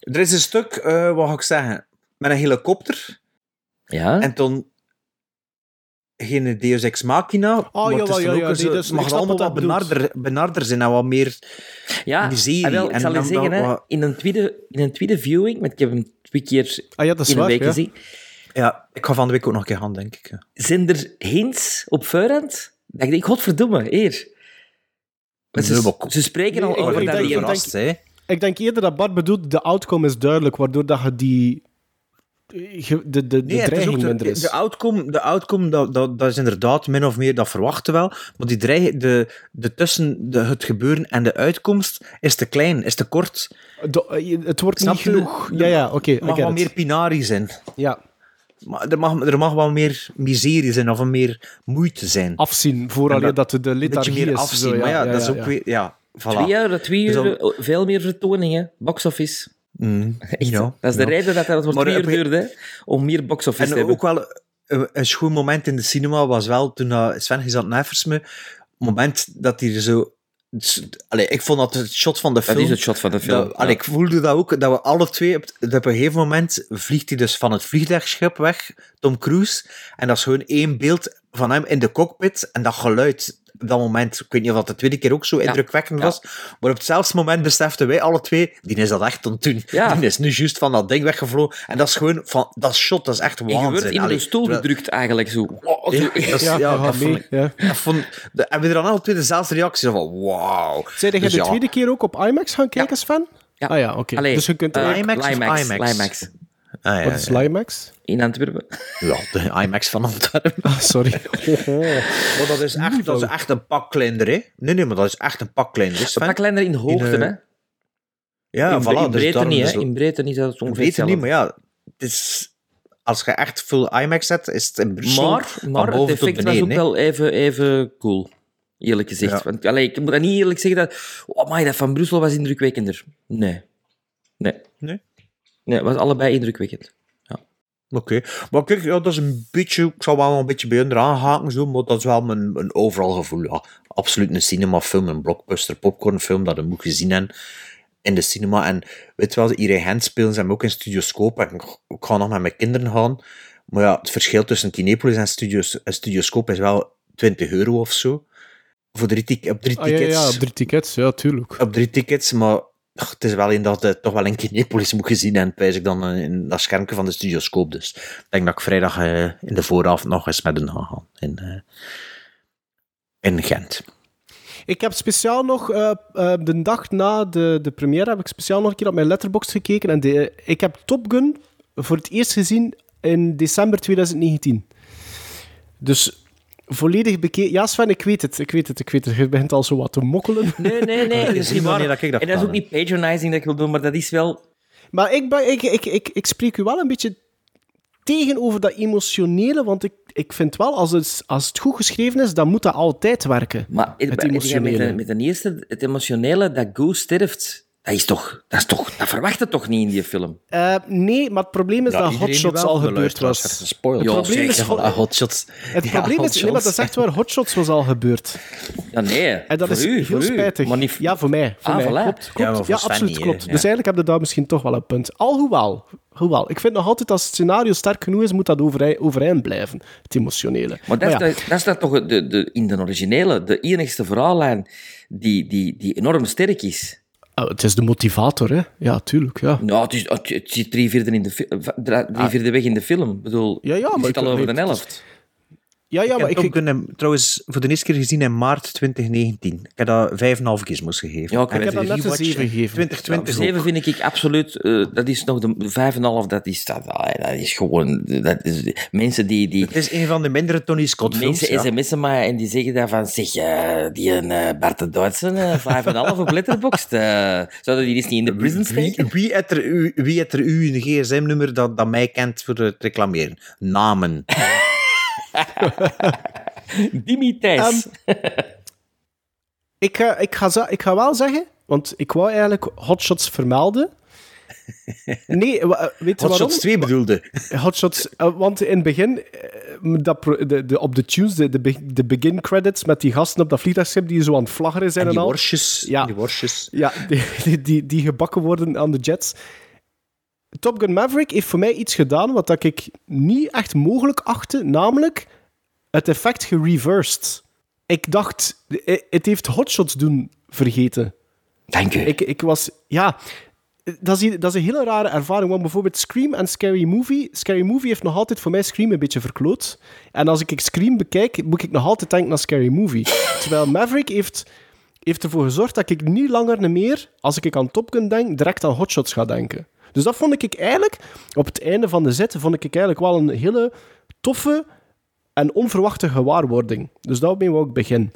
Er is een stuk, eh, wat ga ik zeggen, met een helikopter. Ja? En toen geen Deus Ex Machina. Oh, maar het jawel, is ja, dan ja, ook zo- dat het mag allemaal wat benarder, benarder zijn en wat meer Ja, miserie. ah, wel, ik en zal je dan- zeggen, hè, wat- in, een tweede, in een tweede viewing, want ik heb hem twee keer Ah ja, dat is in een week ja. gezien, Ja, ik ga van de week ook nog een keer gaan, denk ik. zijn er hints op voorhand dat ik denk, godverdomme, hier. Nee, ze, spreken al Nee, over ik dat die... ik denk- verrast, hè. Ik denk eerder dat Bart bedoelt, de outcome is duidelijk, waardoor dat je die... De, de, de Nee, dreiging de, minder is. de outcome, de outcome dat, dat, dat is inderdaad min of meer, dat verwachten wel. Maar die dreig, de, de tussen de, het gebeuren en de uitkomst is te klein, is te kort. De- eh, het wordt Snap niet genoeg... Er Ja, ja, oké. Er mag get meer it. pinarie zijn. Ja, Maar er, mag, er mag wel meer miserie zijn of een meer moeite zijn. afzien, vooral En dat, de een beetje lethargie meer is. afzien. zo, maar ja, dat is ook ja. weer... Ja, voilà. Twee jaar, twee Dus uur, dan- veel meer vertoningen, box-office. Mm, <laughs> Echt, ja, dat is de ja. reden dat het twee uur op- duurde, hè, om meer box-office te En hebben. ook wel een, een schoon moment in de cinema was wel toen uh, Sven zat nevers me, moment dat hij er zo... dus, Allee, ik vond dat het shot van de Dat film... is het shot van de film. Dat, allee, ja. Ik voelde dat ook, dat we alle twee... Op, dat op een gegeven moment vliegt hij dus van het vliegtuigschip weg, Tom Cruise, en dat is gewoon één beeld van hem in de cockpit, en dat geluid op dat moment, ik weet niet of dat de tweede keer ook zo indrukwekkend Ja. was, maar op hetzelfde moment beseften wij alle twee, die is dat echt aan het doen. Ja. Die is nu juist van dat ding weggevlogen, en dat is gewoon van, dat shot, dat is echt En waanzin. je wordt in Allee, de stoel terwijl- gedrukt eigenlijk zo. Ja, dat vond de, hebben we er dan alle twee dezelfde reactie van, wauw. Zei jij Dus de ja. tweede keer ook op IMAX gaan kijken, Sven? Ja. Ah ja, oké. Dus je kunt... eh, IMAX of Limax, IMAX? Ah, ja, Wat is ja. Limax? In Antwerpen. Ja, de IMAX van Antwerpen. Ah, sorry. <laughs> Maar dat is echt, dat is echt een pak kleiner, hè? Nee, nee, maar dat is echt een pak kleiner. Een pak kleiner in hoogte, In, eh, hè. ja, in, voilà, in dus breedte niet, is hè. het- In breedte niet, dat is ongeveer het niet, maar ja, het is, als je echt full IMAX zet, is het in Brussel Maar, van maar het boven tot effect was beneden. ook wel even, even cool. Eerlijk gezegd. Ja. Want, allee, ik moet dat niet eerlijk zeggen dat... Oh, my, dat van Brussel was indrukwekkender. Nee. Nee. Nee? Nee, het was allebei indrukwekkend. Oké, maar kijk, ja, dat is een beetje, ik zal wel een beetje bij hun eraan haken, zo, maar dat is wel mijn, mijn overal gevoel. Ja. Absoluut een cinemafilm, een blockbuster popcornfilm, dat je moet gezien hebben in de cinema. En weet je wel, hier in Gent spelen ze hem ook in Studioscoop. En ik, ik ga nog met mijn kinderen gaan. Maar ja, het verschil tussen Kinepolis en Studios, en Studioscoop is wel 20 euro of zo. Voor drie, tik- op drie Ah, ja, tickets. ja, op drie tickets, ja, tuurlijk. op drie tickets, maar het is wel in dat je toch wel in Kinepolis moet gezien en pijs ik dan eh, in dat schermpje van de studioscoop. Dus ik denk dat ik vrijdag eh, in de vooravond nog eens met hen ga gaan in, eh, in Gent. Ik heb speciaal nog, eh, eh, de dag na de, de première, heb ik speciaal nog een keer op mijn letterbox gekeken. En ik heb Top Gun voor het eerst gezien in december 2019. Dus volledig bekeken. Ja, Sven, ik weet het, ik weet het, ik weet het. Je begint al zo wat te mokkelen. Nee, nee, nee. dat is niet waar. dat ik dat en dat is ook niet patronizing dat ik wil doen, maar dat is wel... Maar ik, ben, ik, ik, ik, ik spreek u wel een beetje tegen over dat emotionele, want ik, ik vind wel, als het, als het goed geschreven is, dan moet dat altijd werken. Maar het, Het met, emotionele. de, met de eerste, het emotionele, dat Goose sterft, dat is toch... Dat, is toch, dat verwacht je toch niet in die film? Eh, nee, maar het probleem is dat Hotshots al gebeurd was. Gespoild. Het probleem is hotshots. Het Ja, probleem is, nee, maar dat is echt waar, Hotshots was al gebeurd. Ja, nee. En dat voor is u, heel voor spijtig. Maar niet... Ja, voor mij. Voor Ah, mij. voilà. Klopt, Ja, klopt. Ja, voor absoluut niet, klopt. Dus eigenlijk heb je daar misschien toch wel een punt. Alhoewel, hoewel, ik vind nog altijd als het scenario sterk genoeg is, moet dat overeind, overeind blijven, het emotionele. Maar dat, Maar ja, is, dat, dat is dat toch de, de, in de originele, de enigste verhaallijn die, die, die enorm sterk is. Oh, het is de motivator, hè? Ja, tuurlijk, ja. Nou, het, is, het, het zit drie vierde, in de, drie vierde weg in de film. Ik bedoel, Ja, ja, maar zit al over de het helft. Ja, ja, ik maar heb ik- Gun hem trouwens voor de eerste keer gezien in maart 2019. Ik heb dat 5,5 gizmos gegeven. Ja, ik En heb de dat net een rewatch zeven in gegeven. 2020 7 ook. vind ik absoluut, eh, dat is nog de 5,5, dat is, dat, ah, dat is gewoon, dat is, mensen die, die Het is een van de mindere Tony Scott films. mensen ja. sms'en mij en die zeggen daarvan, zeg, eh, die een eh, Bart de Duitsen, eh 5,5 op Letterboxd, eh, zouden die eens niet in de prison steken? Wie, wie, heeft er u, wie heeft er u een gsm-nummer dat, dat mij kent voor het reclameren? Namen. <laughs> <laughs> Dimi Thijs. Ik ga, ik, ga, ik ga wel zeggen, want ik wou eigenlijk hotshots vermelden. Nee, eh, weet je waarom? Hotshots 2 bedoelde. Hotshots, eh, want in het begin, eh, dat de, de, op de tunes, de, de, be- de begin credits met die gasten op dat vliegtuigschip die zo aan het vlaggeren zijn En en, die al. worstjes. Ja. Die worstjes. Ja, die, <laughs> die, die, die gebakken worden aan de jets. Top Gun Maverick heeft voor mij iets gedaan wat dat ik niet echt mogelijk achtte, namelijk het effect gereversed. Ik dacht, eh, het heeft hotshots doen vergeten. Dank u. Ik, ik was, ja, dat is, dat is een hele rare ervaring. Want bijvoorbeeld Scream en Scary Movie. Scary Movie heeft nog altijd voor mij Scream een beetje verkloot. En als ik Scream bekijk, moet ik nog altijd denken aan Scary Movie. Terwijl Maverick heeft, heeft ervoor gezorgd dat ik niet langer meer, als ik aan Top Gun denk, direct aan Hotshots ga denken. Dus dat vond ik eigenlijk, op het einde van de zet, vond ik eigenlijk wel een hele toffe en onverwachte gewaarwording. Dus daarmee wou ik beginnen.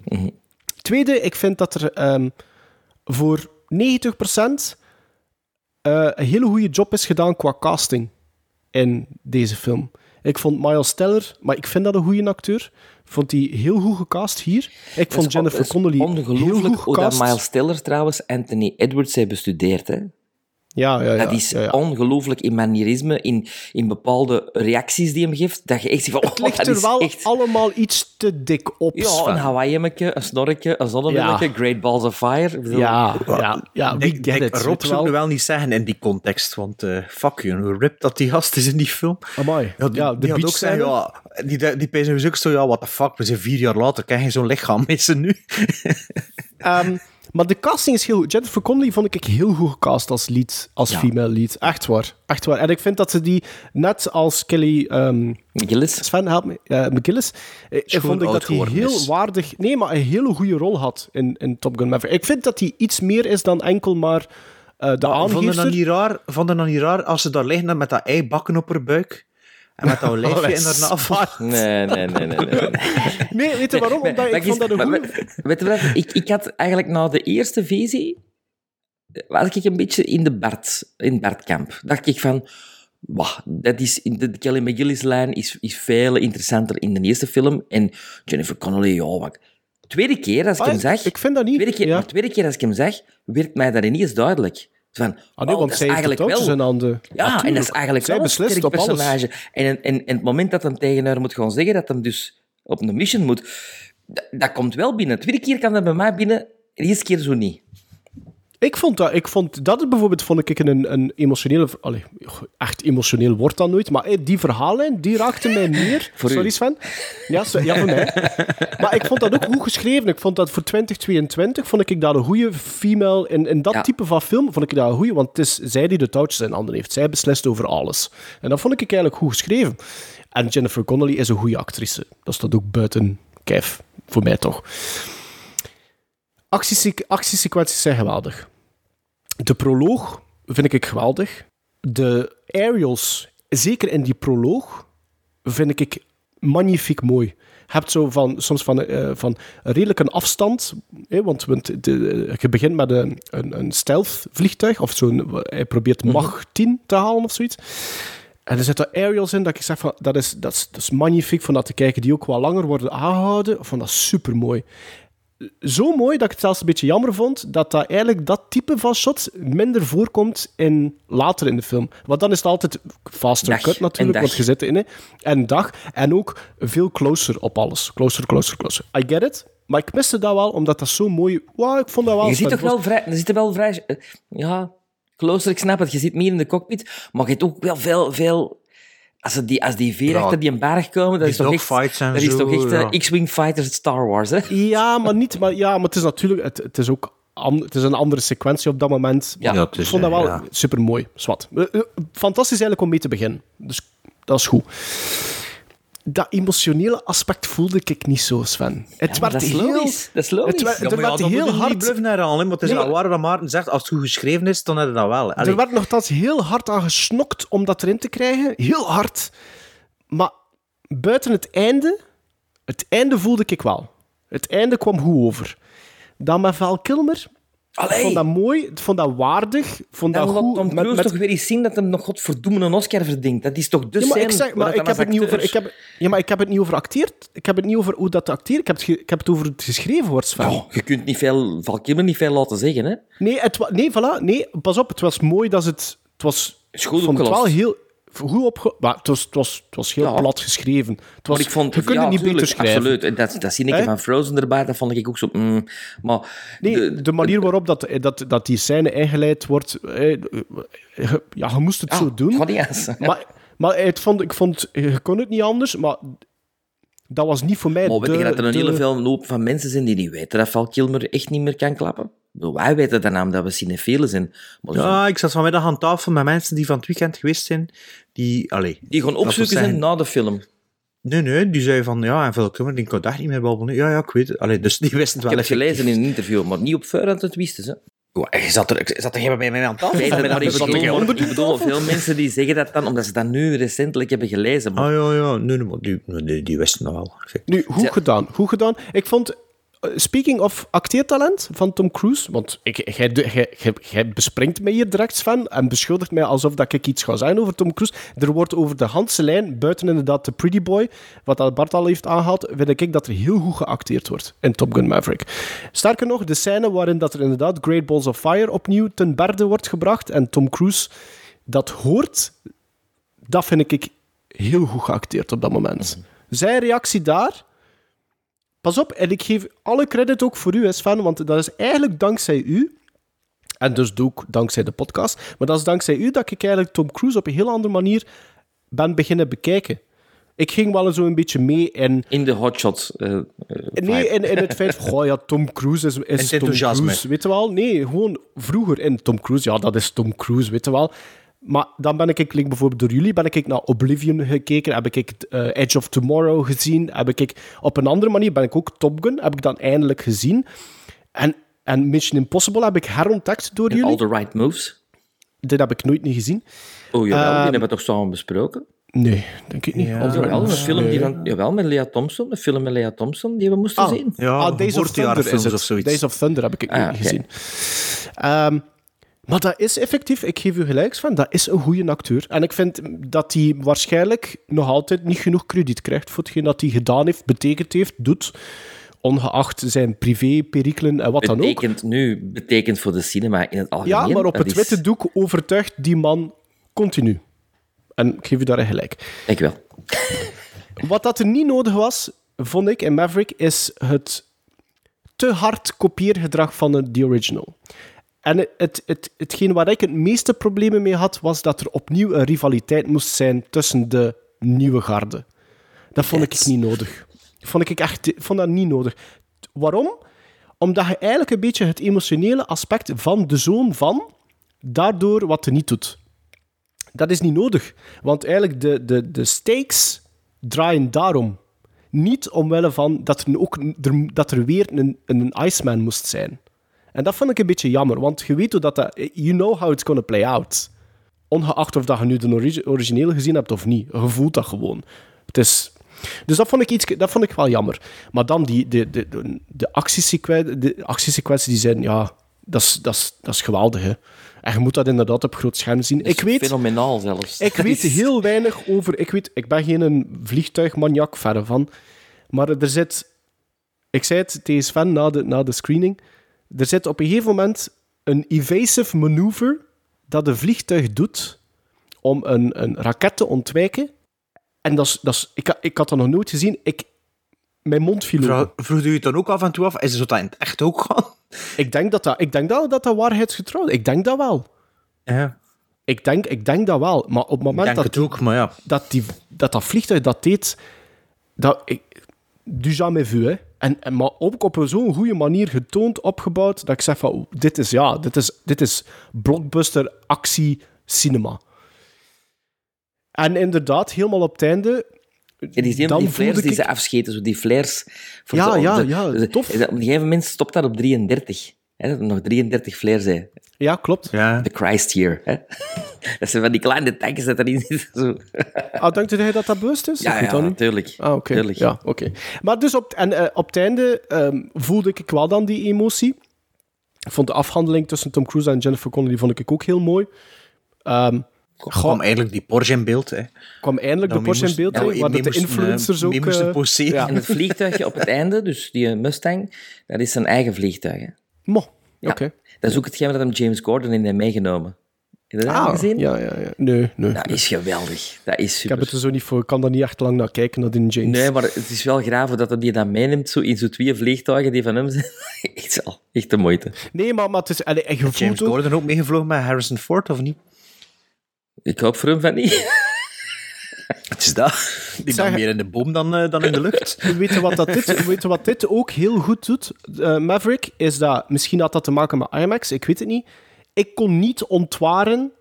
Tweede, ik vind dat er ehm, voor 90% eh, een hele goede job is gedaan qua casting in deze film. Ik vond Miles Teller, maar ik vind dat een goede acteur. Vond hij heel goed gecast hier. Ik vond Jennifer Connelly heel Ongelooflijk goed hoe dat gecast. Miles Teller trouwens Anthony Edwards heeft bestudeerd. Hè? Ja, ja, ja. dat is ja, ja. ongelooflijk in manierisme, in, in bepaalde reacties die hem geeft, dat je echt ziet van, Het oh, ligt dat er is wel echt... allemaal iets te dik op. Ja, Sven. een Hawaii-emmetje, een snorretje, een zonnebilletje, Ja. Great Balls of Fire. Bedoel, ja, ja, ja, we Ik, it. Rob zou wel. wel niet zeggen in die context, want eh, fuck you, hoe rip dat die gast is in die film. Amai. Ja, die, Ja, de die had ook zeggen, ja, die, die, die dus ook zo, ja, what the fuck, we zijn vier jaar later, kan je zo'n lichaam missen nu? Ehm, maar de casting is heel goed. Jennifer Connelly vond ik heel goed gecast als lead, als Ja. female lead. Echt waar. Echt waar. En ik vind dat ze die, net als Kelly... ehm, McGillis. Sven, help me. eh, McGillis. eh, Schoon vond ik dat hij heel is. waardig... Nee, maar een hele goede rol had in, in Top Gun Maverick. Ik vind dat hij iets meer is dan enkel maar eh, de Vond je aangeefster. dat niet raar, vond niet raar als ze daar liggen met dat eibakken op haar buik? En met dat <laughs> lijfje Allee, in haar? <laughs> Nee, nee, nee, nee. nee. Nee, <laughs> weet je waarom? Omdat ik vond dat een goede... Weet je wat? Ik, ik had eigenlijk na de eerste visie... was ik een beetje in de Bart, in Bartkamp. Dacht ik van... Wah, dat is, in de Kelly McGillis-lijn is, is veel interessanter in de eerste film. En Jennifer Connelly, ja... Tweede keer als ik hem zag... Ik vind dat niet... Tweede keer, maar tweede keer als ik hem zag, werd mij dat ineens duidelijk. Van, Ah, want dat zij is eigenlijk wel... in handen. Ja, en dat is eigenlijk Zij wel een beslist op alles. personage. En, en, en, en het moment dat hem tegen haar moet gaan zeggen dat hem dus op een mission moet, dat, dat komt wel binnen. De tweede keer kan dat bij mij binnen, de eerste keer zo niet. Ik vond dat, ik vond dat bijvoorbeeld vond ik een, een emotionele... Allee, echt emotioneel wordt dat nooit, maar eh, die verhaallijn, die raakte mij meer. <laughs> Voor u. Sorry Sven. Ja, so- ja, voor mij. <laughs> Maar ik vond dat ook goed geschreven. Ik vond dat voor 2022 vond ik dat een goede female... In, in dat Ja. type van film vond ik dat een goede, want het is zij die de touwtjes in handen heeft. Zij beslist over alles. En dat vond ik eigenlijk goed geschreven. En Jennifer Connelly is een goede actrice. Dat staat ook buiten kijf, voor mij toch. Actiesequ- Actiesequenties zijn geweldig. De proloog vind ik geweldig. De aerials, zeker in die proloog, vind ik magnifiek mooi. Je hebt zo van, soms van, eh, van redelijk een afstand, hè, want, want de, je begint met een, een, een stealth vliegtuig, of zo'n, hij probeert Mach 10 te halen of zoiets. En er zitten aerials in dat ik zeg van, dat is, dat is, dat is magnifiek van dat te kijken, die ook wat langer worden aangehouden. Vond dat super mooi zo mooi dat ik het zelfs een beetje jammer vond dat, dat eigenlijk dat type van shots minder voorkomt in, later in de film. Want dan is het altijd faster Dag cut natuurlijk, want je zit in. hè. En dag. En ook veel closer op alles. Closer, closer, closer. I get it. Maar ik miste dat wel, omdat dat zo mooi... Wow, ik vond dat wel... Je ziet toch wel vrij... Er zitten wel vrij... eh, Ja, closer, ik snap het. Je zit meer in de cockpit, maar je hebt ook wel veel... veel als, die, als die veer achter die een berg komen, dat die is toch echt... Dat is toch echt eh. X-Wing Fighters Star Wars, hè? <laughs> Ja, maar niet... Maar, ja, maar het is natuurlijk... Het, het is ook... an- Het is een andere sequentie op dat moment. Ja, is, ik vond dat eh, wel ja. super mooi. Zwat. Fantastisch eigenlijk om mee te beginnen. Dus dat is goed. Dat emotionele aspect voelde ik niet zo, Sven. Het Ja, werd dat is heel... logisch. Dat is logisch. Het werd, Ja, er maar ja, werd dan heel niet hard... bluffen herhalen, maar het is Nee, wel waar wat Maarten zegt. Als het goed geschreven is, dan heb je dat wel. Allee. Er werd nogthans heel hard aan gesnokt om dat erin te krijgen. Heel hard. Maar buiten het einde... Het einde voelde ik wel. Het einde kwam goed over. Dan met Val Kilmer... Ik vond dat mooi, ik vond dat waardig, ik vond dat goed. Tom Cruise met- toch weer eens zien dat hij nog godverdomme een Oscar verdient. Dat is toch de Ja, maar ik, zeg, maar ik, heb het niet over, ik, heb, ja, maar ik heb het niet over acteerd. Ik heb het niet over hoe dat acteert. Ik heb het, ik heb het over het geschreven wordt, Sven. Oh, je kunt niet veel, Val Kilmer niet veel laten zeggen, hè? Nee, het, nee, voilà. Nee, pas op. Het was mooi dat het... Het was... Vond het wel heel... Goed opge... Maar het was, het was, het was heel Ja. plat geschreven. Het was, maar ik vond je kunt ja, het niet tuurlijk, beter schrijven. Absoluut. En Dat, dat zie ik van Frozen erbij, dat vond ik ook zo... mm, maar Nee, de, manier waarop dat, dat, dat die scène ingeleid wordt... eh, eh, Ja, je moest het Ja, zo doen. Maar, maar het vond, ik vond... Je kon het niet anders, maar... Dat was niet voor mij Maar weet de, je dat er een de- hele veel loop van mensen zijn die niet weten dat Val Kilmer echt niet meer kan klappen? Ik Wij weten dat naam dat we cinefielen zijn. Maar zo- Ja, ik zat vanmiddag aan tafel met mensen die van het weekend geweest zijn. Die, allee, die we opzoeken zijn na de film. Nee, nee, die zei van, ja, en veel kummer, die kon echt niet meer babbelen. Ja, ja, ik weet het. Allee, dus die wisten het Ik wel. heb het gelezen in een interview, maar niet op voorhand het wisten ze. Ja, je zat er, ik zat er helemaal bij mij aan tafel. Nee, maar ik bedoel, ik veel mensen die zeggen dat dan, omdat ze dat nu recentelijk hebben gelezen. Maar Ah, ja, ja. Nee, nee, maar die, die, die wisten dat wel. Ik Nu, goed gedaan. Goed gedaan. Ik vond, speaking of acteertalent van Tom Cruise, want jij, bespringt mij hier direct, Sven, en beschuldigt mij alsof dat ik iets ga zijn over Tom Cruise. Er wordt over de handse lijn, buiten inderdaad de Pretty Boy, wat dat Bart al heeft aangehaald, vind ik dat er heel goed geacteerd wordt in Top Gun Maverick. Sterker nog, de scène waarin dat er inderdaad Great Balls of Fire opnieuw ten berde wordt gebracht en Tom Cruise dat hoort, dat vind ik heel goed geacteerd op dat moment. Zijn reactie daar... Pas op, en ik geef alle credit ook voor u, Sven, want dat is eigenlijk dankzij u, en dus ook dankzij de podcast, maar dat is dankzij u dat ik eigenlijk Tom Cruise op een heel andere manier ben beginnen bekijken. Ik ging wel zo een beetje mee in... in de hotshot. eh, eh, Nee, in, in het feit van, <laughs> goh, ja, Tom Cruise is, is Tom enthousiasme. Cruise, weet je wel? Nee, gewoon vroeger in Tom Cruise, ja, dat is Tom Cruise, weet je wel. Maar dan ben ik, like bijvoorbeeld door jullie, ben ik naar Oblivion gekeken, heb ik eh, Edge of Tomorrow gezien, heb ik op een andere manier, ben ik ook Top Gun, heb ik dan eindelijk gezien. En, en Mission Impossible heb ik herontdekt door En jullie. all the right moves. Dit heb ik nooit niet gezien. Oh jawel, die Ehm, hebben we toch samen besproken? Nee, denk ik niet. Ja. Right Jawel, een film die van, jawel, met Lea Thompson. Een film met Lea Thompson die we moesten Ah, zien. Ja, ah, Days of Thunder is geboortejarenfilms het. of zoiets. Days of Thunder heb ik Ah, niet gezien. Ehm, maar dat is effectief, ik geef u gelijk van, dat is een goede acteur. En ik vind dat hij waarschijnlijk nog altijd niet genoeg krediet krijgt voor hetgeen dat hij gedaan heeft, betekend heeft, doet, ongeacht zijn privé-perikelen en wat dan ook. Betekent nu, betekent voor de cinema in het algemeen. Ja, maar op het is- witte doek overtuigt die man continu. En ik geef u daar gelijk. Ik wel. Wat dat er niet nodig was, vond ik in Maverick, is het te hard kopieergedrag van de original. En het, het, het, hetgeen waar ik het meeste problemen mee had, was dat er opnieuw een rivaliteit moest zijn tussen de nieuwe garde. Dat vond ik niet nodig. Vond ik echt vond dat niet nodig. Waarom? Omdat je eigenlijk een beetje het emotionele aspect van de zoon van daardoor wat er niet doet. Dat is niet nodig. Want eigenlijk de, de, de stakes draaien daarom. Niet omwille van dat er, ook, dat er weer een, een Iceman moest zijn. En dat vond ik een beetje jammer, want je weet hoe dat... dat you know how it's gonna play out. Ongeacht of dat je nu de origi- originele gezien hebt of niet. Je voelt dat gewoon. Het is... Dus dat vond ik, iets, dat vond ik wel jammer. Maar dan die, de, de, de, de, de actiesequenties die zijn... Ja, dat is, dat is, dat is geweldig, hè. En je moet dat inderdaad op groot scherm zien. Ik weet... Fenomenaal zelfs. Ik weet <laughs> heel weinig over... Ik, weet, ik ben geen vliegtuigmaniak, verre van. Maar er zit... Ik zei het tegen Sven na de, na de screening. Er zit op een gegeven moment een evasive manoeuvre dat een vliegtuig doet om een, een raket te ontwijken. En dat is, dat is, ik, ik had dat nog nooit gezien. Ik, mijn mond viel open. Vroeg, vroeg u het dan ook af en toe af? Is het zo dat in het echt ook gaan? <laughs> Ik denk dat dat, ik denk dat, dat, dat waarheidsgetrouw is. Ik denk dat wel. Ja, Ik denk, ik denk dat wel. Maar op het ik moment denk dat het ook, maar ja. dat die, dat, dat vliegtuig dat deed, dat, ik, du jamais vu, hè. En, en, maar ook op zo'n goede manier getoond, opgebouwd, dat ik zeg van, dit is, ja, dit is, dit is blockbuster actie cinema. En inderdaad, helemaal op het einde Ja, die, die, flares die ik- ze afscheten, zo die flares. voor Ja, ja, ja, tof. Op een gegeven moment stopt dat op 33. Hè, dat er nog 33 flares zijn. Ja, klopt. Ja. De Christ hier. Hè? <laughs> Dat zijn van die kleine tankjes dat erin zitten. Zo. Ah, denkt u dat dat bewust is? Ja, weet dat ja, tuurlijk. Ah, oké. Ja, oké. Maar dus op, en, eh, op het einde ehm, voelde ik wel dan die emotie. Ik vond de afhandeling tussen Tom Cruise en Jennifer Connelly vond ik ook heel mooi. Ehm kwam eigenlijk die Porsche in beeld. Hè. kwam eindelijk de Nou, Porsche in mee beeld, moest- nou, waar de eh, influencers ook... mee moesten eh, poseren. ja. En het vliegtuigje op het einde, dus die Mustang, dat is zijn eigen vliegtuig. Hè? Mo, Ja. oké. Dat is ook hetgeen dat hem James Gordon in heeft meegenomen. Heb je dat Ah, gezien? Ja, ja, ja. Nee, nee. Dat is geweldig. Dat is Ik super. heb het er zo niet voor. Ik kan daar niet echt lang naar kijken, naar die James. Nee, maar het is wel graaf dat hij die dan meeneemt zo in zo'n twee vliegtuigen die van hem zijn. <laughs> echt, wel, echt de moeite. Nee, maar, maar het is... allee, en je James Gordon ook meegevlogen met Harrison Ford, of niet? Ik hoop voor hem van niet. Het is dat. Die Zeg- ben meer in de boom dan, eh, dan in de lucht. <laughs> Weet je wat, dat dit, weet je wat dit ook heel goed doet, eh, Maverick? Is dat, misschien had dat te maken met IMAX, ik weet het niet. Ik kon niet ontwaren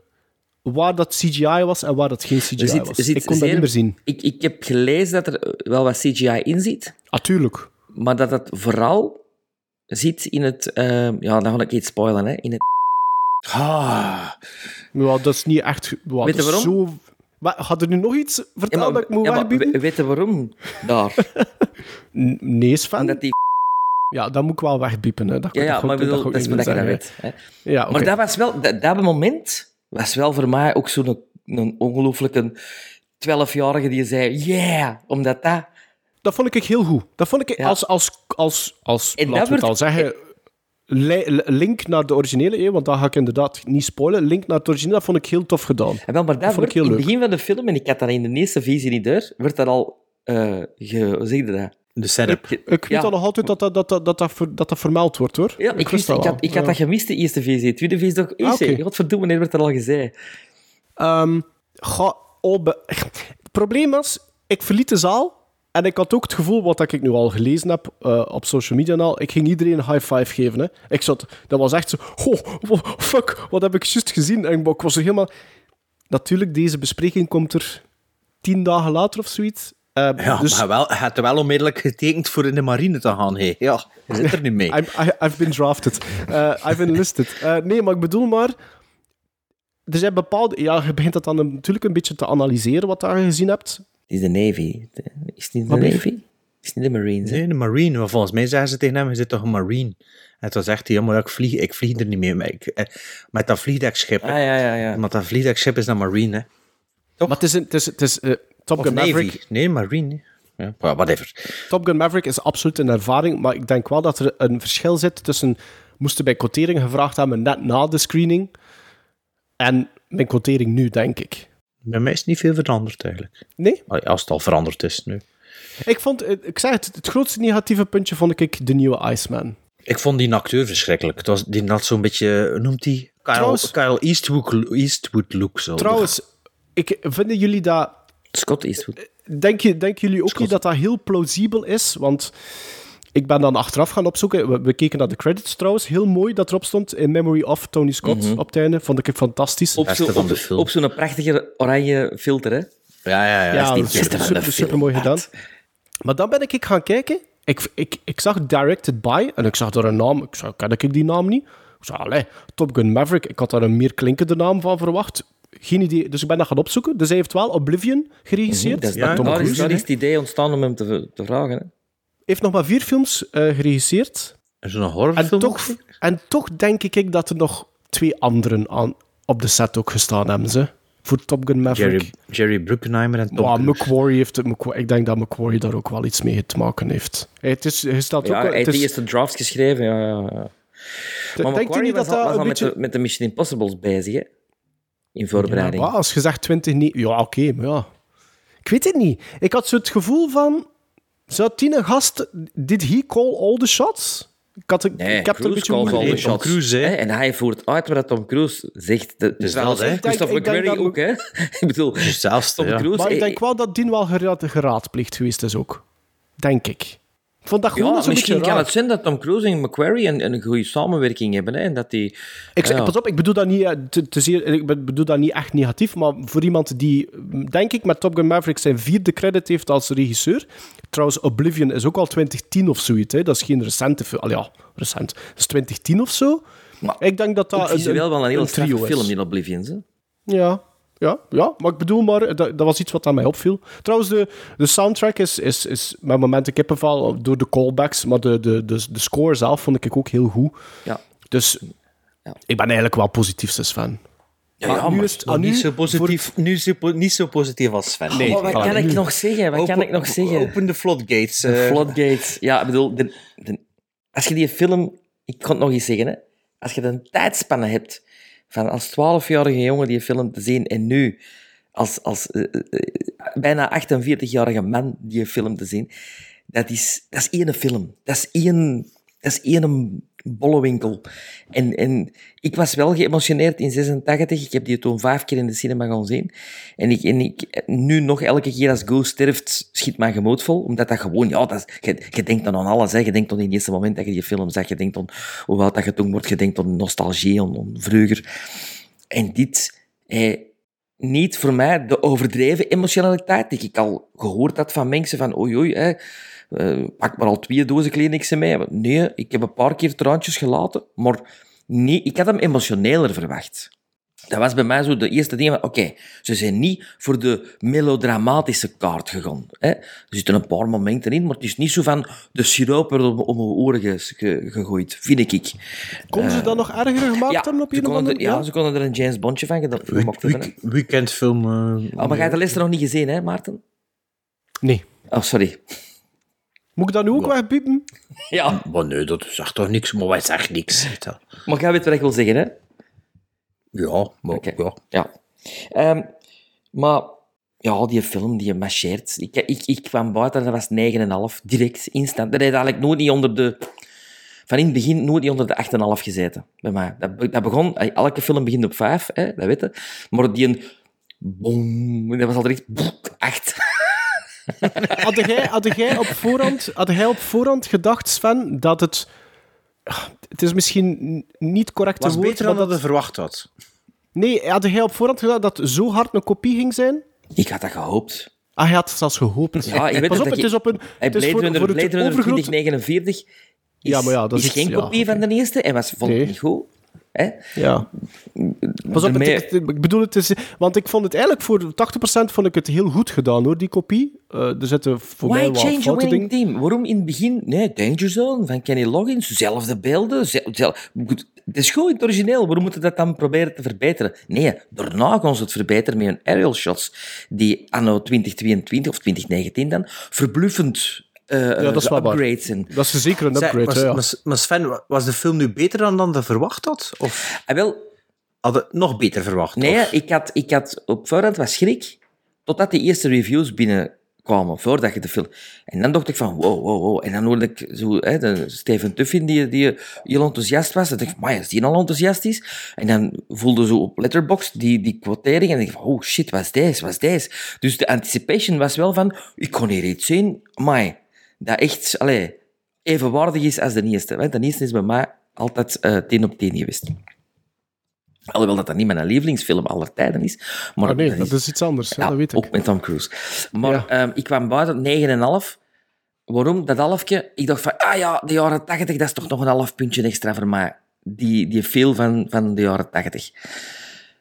waar dat CGI was en waar dat geen CGI zit- was. zit ik kon dat niet meer zien. Ik, ik heb gelezen dat er wel wat CGI in zit, Natuurlijk. maar dat het vooral zit in het... ehm, ja, dan ga ik iets spoilen, hè. In het Ah, Ja, dat is niet echt... Wat, Weet je waarom? Zo... Maar, had er nu nog iets Ja, verteld maar, dat ik moet ja, maar wegbiepen? we- weet je waarom? Daar. <laughs> Nee, Sven. Omdat die... <laughs> Ja, dat moet ik wel wegbiepen. Hè. Dat, Ja, ja dat, maar ik bedoel, dat is dat je dat weet. hè. Ja, oké. Maar dat was wel... Dat, dat moment was wel voor mij ook zo'n een ongelooflijke 12-jarige die zei, yeah, omdat dat... Dat vond ik heel goed. Dat vond ik Ja. als, als, als, als En laten dat we het al zeggen, link naar de originele, want dat ga ik inderdaad niet spoilen. Link naar het originele, dat vond ik heel tof gedaan. En wel, maar dat, vond ik wordt heel in het begin van de film, en ik had dat in de eerste visie niet door, werd dat al... eh ge, hoe zeg je dat? de setup. Ik weet Ja. al nog altijd dat dat, dat, dat, dat, dat, ver- dat, dat vermeld wordt, hoor. Ja, ik, wist wist, dat ik, had, ik had Ja. dat gemist, de eerste visie. De tweede visie toch... Ah. Godverdomme, wanneer werd dat al gezegd? Ehm, ga, oh, be- <laughs> het probleem was, ik verliet de zaal en ik had ook het gevoel, wat ik nu al gelezen heb eh, op social media en al, ik ging iedereen een high five geven. Hè. Ik zat, dat was echt zo, oh, fuck, wat heb ik juist gezien? En ik was er helemaal... Natuurlijk, deze bespreking komt er tien dagen later of zoiets. Eh, Ja, dus maar wel, hij had wel onmiddellijk getekend voor in de marine te gaan. Hey. Ja, je zit er niet mee. <laughs> I'm, I, I've been drafted. Eh, I've enlisted. Eh, nee, maar ik bedoel maar... Er zijn bepaalde... Ja, je begint dat dan natuurlijk een beetje te analyseren, wat daar gezien hebt. Het is de Navy. Is het niet de Wat? Navy? Is het niet de Marines? hè? Nee, de marine. Maar volgens mij zeggen ze tegen hem, je zit toch een marine? En toen zegt hij, ja, maar ik vlieg, ik vlieg er niet mee. Maar ik, eh, met dat vliegdekschip. Ah, ja, ja, ja. Want dat vliegdekschip is een marine, hè. Maar het is, een- het is, het is eh, Top Of Gun Navy. Maverick. Nee, marine. Ja, whatever. Top Gun Maverick is absoluut een ervaring, maar ik denk wel dat er een verschil zit tussen... Moesten bij quotering gevraagd hebben net na de screening en mijn quotering nu, denk ik. Bij mij is niet veel veranderd, eigenlijk. Nee? Als het al veranderd is nu. Ik vond, eh, ik zeg het, het grootste negatieve puntje vond ik de nieuwe Iceman. Ik vond die acteur verschrikkelijk. Het was, die had zo'n beetje, noemt die? Kyle, Trouwens- Kyle Eastwood, Eastwood look. Zo. Trouwens, ik, vinden jullie dat... Scott Eastwood. Denk je, denken jullie ook niet dat dat heel plausibel is? Want ik ben dan achteraf gaan opzoeken. We, we keken naar de credits trouwens. Heel mooi dat erop stond. In memory of Tony Scott Mhm. op het einde. Vond ik het fantastisch. Op zo'n van de op, film. op zo'n prachtige oranje filter, hè? Ja, ja, ja. ja, is super, super, mooi gedaan. Maar dan ben ik gaan kijken. Ik, ik, ik zag Directed By en ik zag daar een naam. Ik zag, ken ik die naam niet? Ik zei, allee, Top Gun Maverick. Ik had daar een meer klinkende naam van verwacht. Geen idee. Dus ik ben dat gaan opzoeken. Dus hij heeft wel Oblivion geregisseerd. Dat is, Ja, dat- Tom daar, is het idee ontstaan om hem te, te vragen. Hè? Heeft nog maar vier films eh, geregisseerd. Zo'n En horrorfilm. toch, en toch denk ik dat er nog twee anderen aan, op de set ook gestaan hebben. Ze, voor Top Gun Maverick. Jerry, Jerry Bruckheimer en Tom Maar Cruise. Macquarie heeft het, ik denk dat Macquarie daar ook wel iets mee te maken heeft. Hey, het is, hij staat Ja, ook, hij het heeft de is, eerste drafts geschreven. Ja, ja, ja. Maar denkt u Macquarie niet dat dat was een al beetje... met, de, met de Mission Impossibles bezig, hè? In voorbereiding. Ja, maar als je zegt 20 niet... Ja, oké, maar ja. Ik weet het niet. Ik had zo het gevoel van... Zou Tine Gast... Did he call all the shots? Ik, had, ik, Nee, ik heb er een Cruise beetje calls moeite all mee. the Tom shots. Cruise, hè. En hij voert uit wat Tom Cruise zegt. Dat Dus dat, hè. Christopher McQuarrie ook, hè? <laughs> Ik bedoel, Hetzelfde, Tom ja. Cruise... Maar ik eh, denk wel dat Dien wel geraad, geraadplicht geweest is ook. Denk ik. Ik vond dat gewoon Ja, beetje misschien kan raar. het zijn dat Tom Cruise en McQuarrie een, een goede samenwerking hebben. Hè, en dat die, Ik, ja. Pas op, ik bedoel dat niet, eh, te, te zeer, ik be- bedoel dat niet echt negatief, maar voor iemand die, denk ik, met Top Gun Maverick zijn vierde credit heeft als regisseur. Trouwens, Oblivion is ook al 2010 of zoiets. Hè. Dat is geen recente film. Al ja, recent. Dat is 2010 of zo. ik denk dat dat ook visueel wel een hele straffe trio film is. in Oblivion. Hè? Ja, ja, ja, maar ik bedoel maar, dat, dat was iets wat aan mij opviel. Trouwens, de, de soundtrack is, is, is met momenten kippenval door de callbacks, maar de, de, de, de score zelf vond ik ook heel goed. Ja. Dus ik ben eigenlijk wel positief fan. Ja, ja, nu maar is het- nog ah, nu niet, zo positief, nu zo, po- niet zo positief als Sven. Nee, wat kan ik nog zeggen? Wat kan ik nog zeggen? Open de floodgates. De eh. Floodgates. Ja, ik bedoel, de, de- als je die film... Ik kan het nog eens zeggen, hè. Als je een tijdspanne hebt van als 12-jarige jongen die film te zien en nu als, als eh, eh, eh, bijna 48-jarige man die film te zien, dat is, dat is één film. Dat is één, dat is één bollewinkel. En, en ik was wel geëmotioneerd in 86. Ik heb die toen vijf keer in de cinema gaan zien. En ik, en ik nu nog elke keer als Ghost sterft, schiet mijn gemoed vol. Omdat dat gewoon, ja, dat je, je denkt dan aan alles. Je denkt dan in het eerste moment dat je die film zag. Je denkt dan hoe oud dat je toen wordt. Je denkt aan nostalgie, aan, vroeger. En dit, eh, niet voor mij de overdreven emotionaliteit die ik al gehoord had van mensen van oei oei, eh, pak maar al twee dozen Kleenexen mee. Nee, ik heb een paar keer traantjes gelaten, maar nee, ik had hem emotioneler verwacht. Dat was bij mij zo de eerste ding van, oké, ze zijn niet voor de melodramatische kaart gegaan. Hè. Er zitten een paar momenten in, maar het is niet zo van de siroop om, om mijn oren ge- ge- gegooid, vind ik. Konden ze Eh, dat nog erger gemaakt hebben op ze een of konden andere er, ja, ze konden er een James Bondje van gemaakt hebben. Weekendfilm. eh, Oh, maar jij hebt de les nog niet gezien, hè, Maarten? Nee. Oh, sorry. Moet ik dat nu ook wegpiepen? Ja. Maar nee, dat zegt toch niks, maar wij zeggen niks. je. Maar jij weet wat ik wil zeggen, hè? Ja, maar ja. Ja. Ehm, maar ja, die film, die marcheert. Ik, ik, ik kwam buiten, dat was 9,5. Direct, instant. Dat heeft eigenlijk nooit niet onder de... Van in het begin nooit niet onder de 8,5 gezeten. Bij mij. Dat, dat begon... Elke film begint op 5, hè, dat weet je. Maar die een... Boom, dat was al direct... 8. <laughs> Had jij, had, jij op voorhand, had jij op voorhand gedacht, Sven, dat het... Het is misschien niet correct Was woord, beter dan dat je verwacht had. Nee, had jij op voorhand gedacht dat het zo hard een kopie ging zijn? Ik had dat gehoopt. Ah, hij had het zelfs gehoopt. Ja, je weet Pas op, dat het je- is op een... Het is voor, Runner, voor het Blade Runner overgrote- 2049 is, Ja, maar ja, dat is is geen ja, kopie van de eerste en was vond ik Nee. niet goed. Hè? Ja. Pas op, het- ik, bedoel het is... Want ik vond het eigenlijk voor 80% vond ik het heel goed gedaan, hoor, die kopie. Eh, er zitten voor mij Why wel change a foute winning dingen. team? Waarom in het begin? Nee, Danger Zone van Kenny Loggins, zelfde beelden. zel- zel- Goed, het is goed in het origineel. Waarom moeten we dat dan proberen te verbeteren? Nee, daarna gaan ze het verbeteren met hun aerial shots, die anno 2022 of 2019 dan verbluffend eh Ja, dat is wel upgrades zijn. Dat is zeker een upgrade, ja. maar- maar Sven, was de film nu beter dan dan je verwacht had? Of Ah, wel, had het nog beter verwacht? Nee, of? ik had, ik had op voorhand wat schrik, totdat die eerste reviews binnenkwamen, voordat je de film... En dan dacht ik van, wow, wow, wow. En dan hoorde ik zo, hè, de Steven Tuffin, die, die heel enthousiast was. Dan dacht ik, maar is die al enthousiast is? En dan voelde zo op Letterboxd die, die quotering en dan dacht ik van, oh shit, wat is deze, wat is deze? Dus de anticipation was wel van, ik kon hier iets zien, maar dat echt, allee, evenwaardig is als de eerste. Want de eerste is bij mij altijd 10 op 10 geweest. Alhoewel dat dat niet mijn lievelingsfilm aller tijden is. Maar Ah, nee, dat is iets anders. Ja, dat weet ik. ook met Tom Cruise. Maar Ja. ehm, ik kwam buiten 9,5. Waarom? Dat halfje. Ik dacht van, ah ja, de jaren 80, dat is toch nog een half puntje extra voor mij. Die, die feel van, van de jaren 80.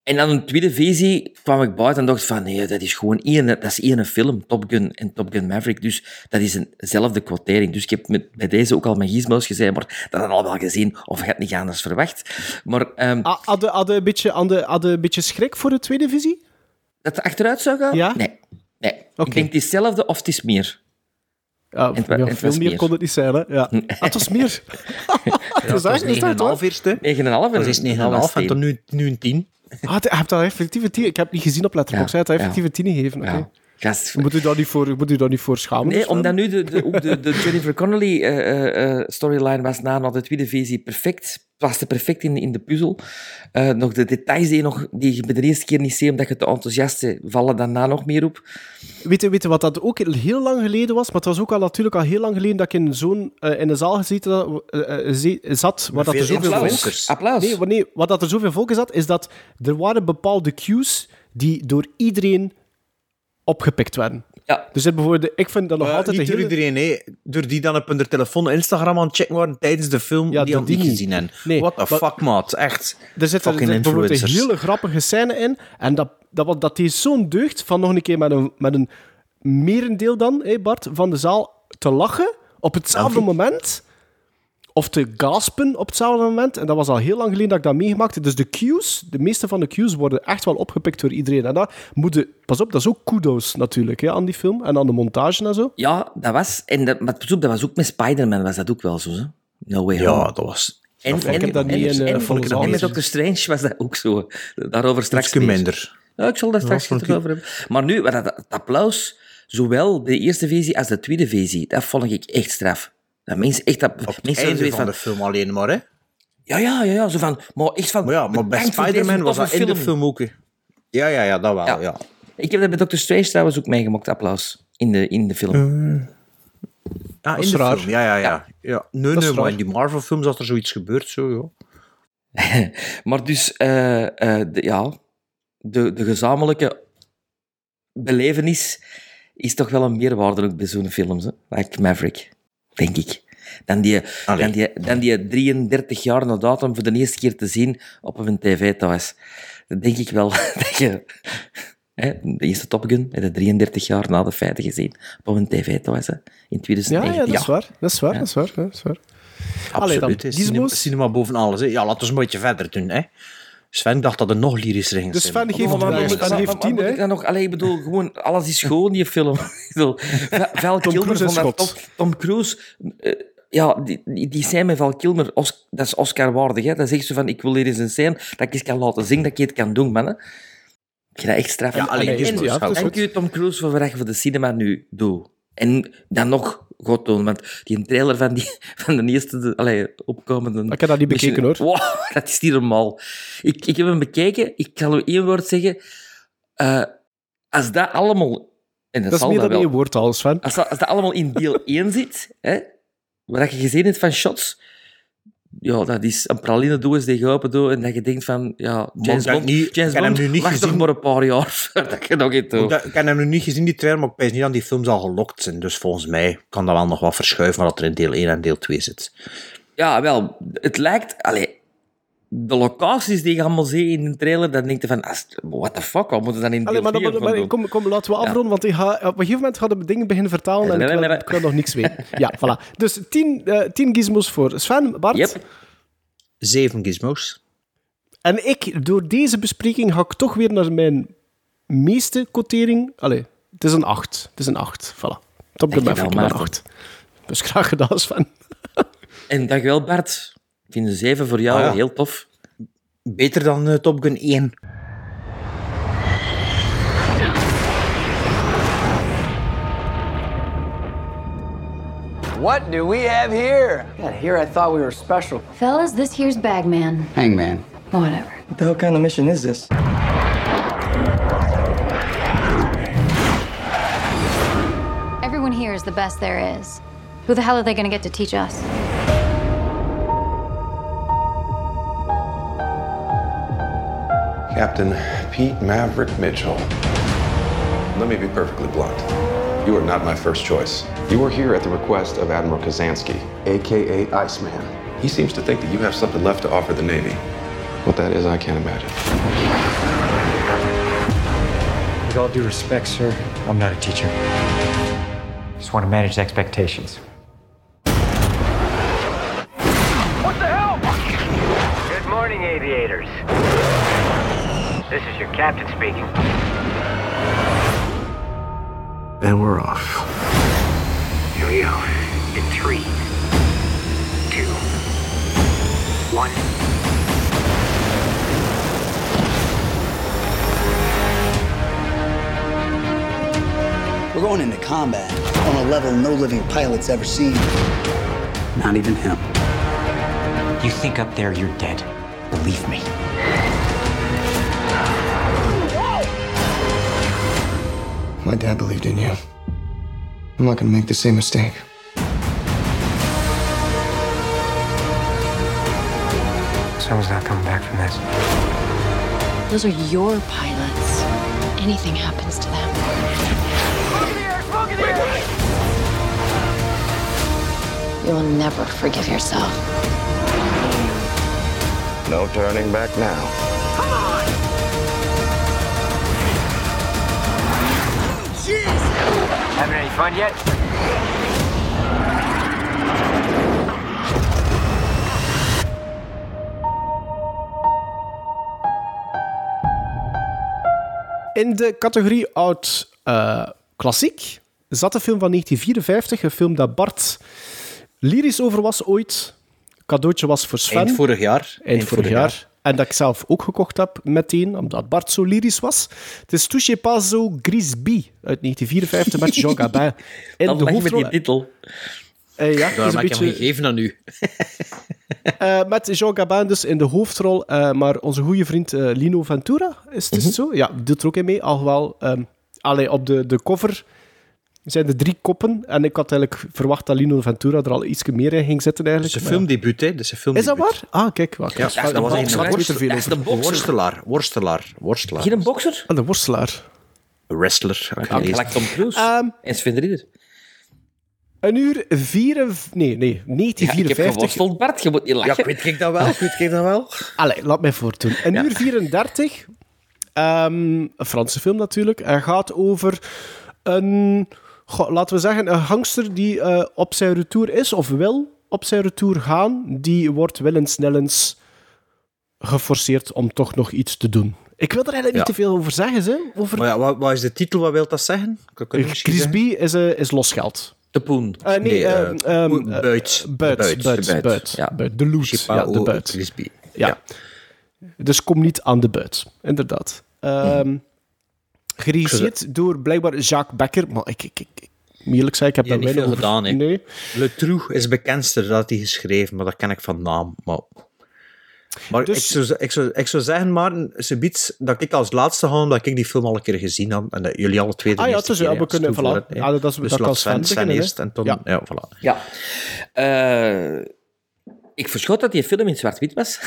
En dan een tweede visie kwam ik buiten en dacht van, nee, dat is gewoon één, dat is één film, Top Gun en Top Gun Maverick. Dus dat is eenzelfde quotering. Dus ik heb met, bij deze ook al mijn gizmos gezegd, maar dat had al wel gezien, of ik had niet anders verwacht. Maar ehm, Ah, Hadden hadden een beetje- hadden- hadden een beetje schrik voor de tweede visie? dat het achteruit zou gaan? Ja? Nee. nee. Ik denk het is hetzelfde of het is meer. Ja, En het wa- ja, en het veel meer meer. kon het niet zijn, hè? Ja. <laughs> Ah, het was meer. het was hoor. 9,5 eerst, hè? 9,5 Dat is 9,5 en dan nu, nu een 10. Ah, hij heeft dat effectief een tien. Ik heb het niet gezien op Letterboxd. Hij heeft een tien gegeven. oké. Gast, Moet u daar niet voor, moet u daar niet voor schamen? Nee, dus, omdat nu de, de, ook de, de Jennifer Connelly eh, eh, eh, storyline was na, na de tweede visie perfect. Paste perfect in, in de puzzel. Eh, nog de details die je, nog, die je bij de eerste keer niet ziet, omdat je te enthousiast bent, vallen daarna nog meer op. Weet je, weet je wat dat ook heel lang geleden was? Maar het was ook al natuurlijk al heel lang geleden dat ik in zo'n in een zaal gezeten ze- zat waar dat er veel zoveel volk... Applaus. Nee, nee, wat dat er zoveel volk in zat, is dat er waren bepaalde cues die door iedereen opgepikt werden. Ja. Dus dit bijvoorbeeld, ik vind dat nog altijd niet een door hele... iedereen, nee. Door die dan op hun telefoon en Instagram aan het checken waren tijdens de film Ja, die al niet die gezien hebben. Nee, What the fuck, maat. Echt. Er zit er, Fucking er bijvoorbeeld een hele grappige scène in. En dat, dat, wat- dat is zo'n deugd van nog een keer met een, met een merendeel dan, hè Bart, van de zaal te lachen op hetzelfde moment. Of te gaspen op hetzelfde moment. En dat was al heel lang geleden dat ik dat meegemaakt heb. Dus de cues, de meeste van de cues worden echt wel opgepikt door iedereen. En dat moet je- pas op, dat is ook kudos natuurlijk hè, aan die film. En aan de montage en zo. Ja, dat was... En dat, maar pas op, dat was ook met Spider-Man, was dat ook wel zo. Hè? No Way Home. Ja, dat was... En, ik heb dat en, niet in, eh, en, en, zaal met. Doctor Strange was dat ook zo. Daarover straks Ietsje meer. minder. Ja, ik zal daar straks ik- over hebben. Maar nu, dat, dat applaus, zowel de eerste versie als de tweede versie, dat vond ik echt straf. Dat mensen echt... Dat, Op het mensen einde van de film alleen maar, hè. Ja, ja, ja, ja, zo van... Maar echt van... Maar ja, maar bij Spider-Man was dat in de film ook. hè. Ja, ja, ja, dat wel, Ja. ja. Ik heb dat bij Doctor Strange trouwens ook meegemaakt, applaus. In de, in de film. Ah, in is de raar. film, ja, ja, ja. ja. Nee, nee, maar in die Marvel-films had er zoiets gebeurd, zo, ja. <laughs> Maar dus, eh, eh, de, ja, de, de gezamenlijke belevenis is toch wel een meerwaarde ook bij zo'n films, hè? like Maverick, denk ik. Dan die, Allee. dan, die, dan die 33 jaar na datum voor de eerste keer te zien op een tv thuis. Dan denk ik wel <laughs> dat je... Hè, de eerste Top Gun heb je 33 jaar na de feiten gezien op een tv thuis, hè, in Ja, 2019. ja, dat is waar. Dat is waar, Ja. dat is waar. Dat is waar. Allee, dan, Absoluut. Cinema, cinema boven alles. Hè. Ja, laten we eens een beetje verder doen. Hè. Sven dacht dat er nog lyrischer ging Dus zijn. Sven geeft, Maar- maar- maar, maar- Sven heeft tien, hè. ik dan nog, allee, ik bedoel, gewoon, alles is schoon, die film. <laughs> Ik Val Kilmer Cruise is vond dat. Tom Cruise, eh, ja, die, die, die scène met Val Kilmer, Os- dat is Oscar-waardig. Hè? Dat zegt zo van, ik wil hier eens een scène dat ik eens kan laten zien dat je het kan doen, man. Hè? Ik vind dat echt straf. Ja, alleen En- Gizmo en- is goed. Dank u, Tom Cruise, voor wat je voor de cinema nu doet. En dan nog goed doen, want die trailer van, die, <laughs> van de eerste de, allee, opkomende... Ik heb dat niet bekeken, hoor. Wow, <laughs> dat is niet normaal. Ik, ik heb hem bekeken, ik kan u één woord zeggen. Eh, als dat allemaal... En dat, Dat is zal meer dat dan wel. één woord al, Sven. Als dat, als dat allemaal in deel 1 zit, hè, wat je gezien hebt van shots, ja, dat is een praline eens die je open doet en dat je denkt van, ja, James Bond, niet- James hem nu niet gezien. maar een paar jaar <laughs> voordat je nog doet. Ik dat- heb hem nu niet gezien, die trailer, maar ik weet niet dat die films al gelokt zijn. Dus volgens mij kan dat wel nog wat verschuiven wat er in deel 1 en deel 2 zit. Ja, wel, het lijkt... Allee, de locaties die je allemaal ziet in de trailer, dan denk je van, what the fuck, wat moeten we dan in deel Allee, maar, 4 dan- van maar doen? kom, kom, laten we afronden, want ik ga, op een gegeven moment gaan we dingen beginnen vertalen en ik wil, ik wil nog niks weten. <laughs> Ja, voilà. Dus tien, eh, tien gizmos voor Sven, Bart. Yep. Zeven gizmos. En ik, door deze bespreking, ga ik toch weer naar mijn meeste quotering. Allee, het is een 8. Het is een 8. Voilà. Top Dankjewel, Maverick, een. 8. Dus graag gedaan, Sven. <laughs> En dankjewel Bart. Ik vind de 7 voor jou Ah, ja. heel tof. Beter dan eh, Top Gun 1. What do we have here? God, here I thought we were special. Fellas, this here's Bagman. Hangman. Whatever. What the hell kind of mission is this? Everyone here is the best there is. Who the hell are they gonna get to teach us? Captain Pete Maverick Mitchell. Let me be perfectly blunt. You are not my first choice. You are here at the request of Admiral Kazansky, aka Iceman. He seems to think that you have something left to offer the Navy. What that is, I can't imagine. With all due respect, sir, I'm not a teacher. Just want to manage expectations. What the hell? Good morning, aviators. This is your captain speaking. And we're off. Here we go. In three, two, one. We're going into combat on a level no living pilot's ever seen. Not even him. You think up there you're dead. Believe me. My dad believed in you. I'm not gonna make the same mistake. Someone's not coming back from this. Those are your pilots. Anything happens to them. You'll never forgive yourself. No turning back now. Having any fun yet? In de categorie oud eh, klassiek zat de film van 1954, een film dat Bart lyrisch over was ooit. Cadeautje was voor Sven. Eind vorig jaar. Eind vorig jaar. En dat ik zelf ook gekocht heb meteen, omdat Bart zo lyrisch was. Het is Touche pas zo Grisby uit 1954 met Jean Gabin. <laughs> In Dan de leg je met hoofdrol. die titel. Eh, ja, is Daarom een heb ik hem beetje... gegeven aan u. <laughs> Eh, met Jean Gabin dus in de hoofdrol, eh, maar onze goede vriend eh, Lino Ventura, is het zo? Ja, die doet er ook in mee. Alhoewel, ehm allee, op de, de cover zijn er drie koppen. En ik had eigenlijk verwacht dat Lino Ventura er al iets meer in ging zitten eigenlijk. is een maar ja. filmdebuut, hè. Dat is, een Is dat waar? Ah, kijk. Wacht, Ja, wacht, dat was een over. de bokser. Worstelaar, worstelaar, worstelaar. Geen een bokser? Ah, de worstelaar. Wrestler. ik Ja, gelezen. gelijk Tom Cruise. Ehm, en Sven de Ridder. Een uur vier... Nee, nee, Ja, ik heb 1954. geworsteld, Bart. Je moet niet lachen. Ja, weet ik dat wel. Weet ik dat wel. Allee, laat mij voortdoen. Een uur 34. Ehm, een Franse film natuurlijk. Hij gaat over een... goh, laten we zeggen, een gangster die eh, op zijn retour is, of wil op zijn retour gaan. Die wordt willens nellens geforceerd om toch nog iets te doen. Ik wil er eigenlijk niet te veel over zeggen. Hè? Over... Maar ja, wat, wat is de titel? Wat wil dat zeggen? Crisby is, eh, is losgeld. De poen. Eh, nee, Nee, oeh, eh, buit. buit, Buit. buit, De buit. buit. Ja. Buit. De loot, ja, de buit. Crispy. Ja. Dus kom niet aan de buit, inderdaad. Ehm geregisseerd door blijkbaar Jacques Becker. Maar ik, ik, ik, eerlijk zijn, ik heb daar weinig veel over... gedaan, hè. Nee. Le Trou is bekendster, dat had hij geschreven, maar dat ken ik van naam. Maar, maar Dus- ik, zou, ik, zou, ik zou zeggen, Maarten, dat ik als laatste ga, dat ik die film al een keer gezien had en dat jullie alle twee de Ah ja, eerste dus ja, keer, we hè, kunnen... als Voilà. Ja, dat, is, Dus dat kan laat Sven eerst en dan... Ja. Ja, voilà. Ja. Eh, ik verschoot dat die film in zwart-wit was.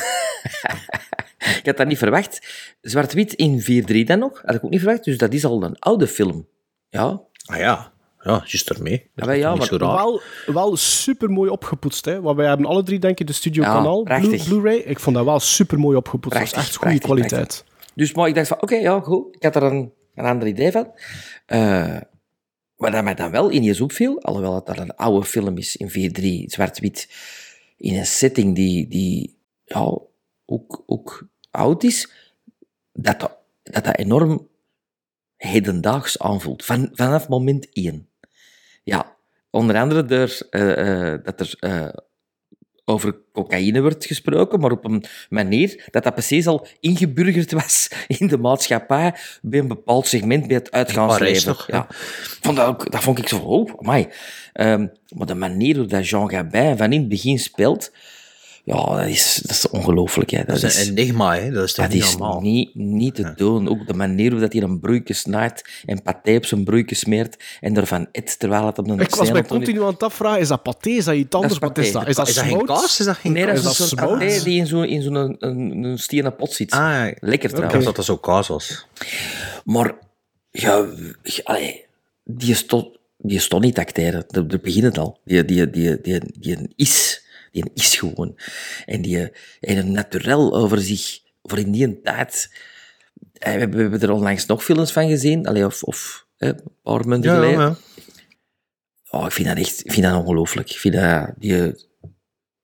<laughs> ik had dat niet verwacht. Zwart-wit in 4-3 dan nog. Had ik ook niet verwacht. Dus dat is al een oude film. Ja. Ah ja, ja, juist ermee. Dat Ja, is ja, niet maar zo raar. Wel, wel super mooi opgepoetst. Hè? Want wij hebben alle drie, denk ik, de Studio Ja, Kanaal Blu-. Blu-ray. ik vond dat wel super mooi opgepoetst. Dat was echt goede prachtig, kwaliteit. Dus maar ik dacht van, oké, ja, goed. Ik had er een, een ander idee van. Eh wat dat mij dan wel ineens opviel, alhoewel het dat een oude film is in 4-3, zwart-wit, in een setting die, die ja, ook, ook oud is, dat dat, dat, dat enorm hedendaags aanvoelt. Van, vanaf moment één. Ja, onder andere door, eh, eh, dat er eh, over cocaïne wordt gesproken, maar op een manier dat dat precies al ingeburgerd was <laughs> in de maatschappij bij een bepaald segment bij het uitgaansleven. Ja. Vond dat, ook, dat vond ik zo oh, amai. Ehm, maar de manier hoe dat Jean Gabin van in het begin speelt, ja, dat is, dat is ongelooflijk. hè. Dat is een enigma, hè. Dat is toch dat niet is normaal. niet, niet te doen. Ook de manier hoe dat hij een broeikje snijdt en paté op zijn broeikje smeert en ervan eet terwijl het op een Ik was mij continu aan het afvragen, is dat paté? Is dat iets anders? Wat is dat? Is dat Is dat geen kaas? Is dat geen Nee, dat is een soort paté die in zo'n in zo'n een, een, een stenen pot zit. Ah, Lekker ik trouwens. dacht dat dat zo kaas was. Maar ja, ja, allee, die stond, die stond niet te acteren. Daar begint het al. Die, die, die, die, die is. Die is gewoon. En die en een naturel over zich, voor in die tijd. Eh, We hebben, er onlangs nog films van gezien. Allee, of, of eh, een paar maanden Ja, geleden. ja. Oh, ik vind dat echt ik vind dat ongelooflijk. Ik vind dat, die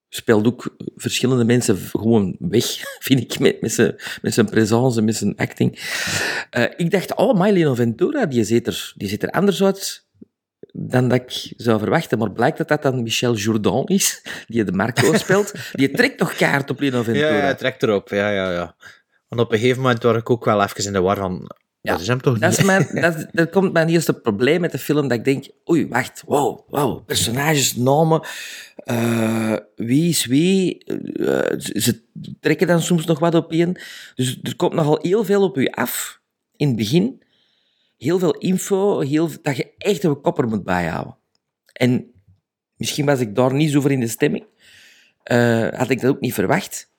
speelt ook verschillende mensen gewoon weg, <laughs> vind ik, met, met, zijn, met zijn presence, met zijn acting. Eh, ik dacht, oh, Myleno Ventura, die ziet, er, die ziet er anders uit dan dat ik zou verwachten. Maar blijkt dat dat dan Michel Jourdan is, die de Marco <laughs> speelt. Die trekt toch kaart op Leno Ventura. Ja, ja, trekt erop. Ja, ja, ja. Want op een gegeven moment was ik ook wel even in de war van... dat is hem toch Dat, niet? <laughs> is mijn, dat, dat komt mijn eerste probleem met de film, dat ik denk, oei, wacht, wow, wow, personages, namen, eh, wie is wie, eh, ze, ze trekken dan soms nog wat op in. Dus er komt nogal heel veel op u af, in het begin. Heel veel info, heel, dat je echt een kopper moet bijhouden. En misschien was ik daar niet zo voor in de stemming. Eh, had ik dat ook niet verwacht.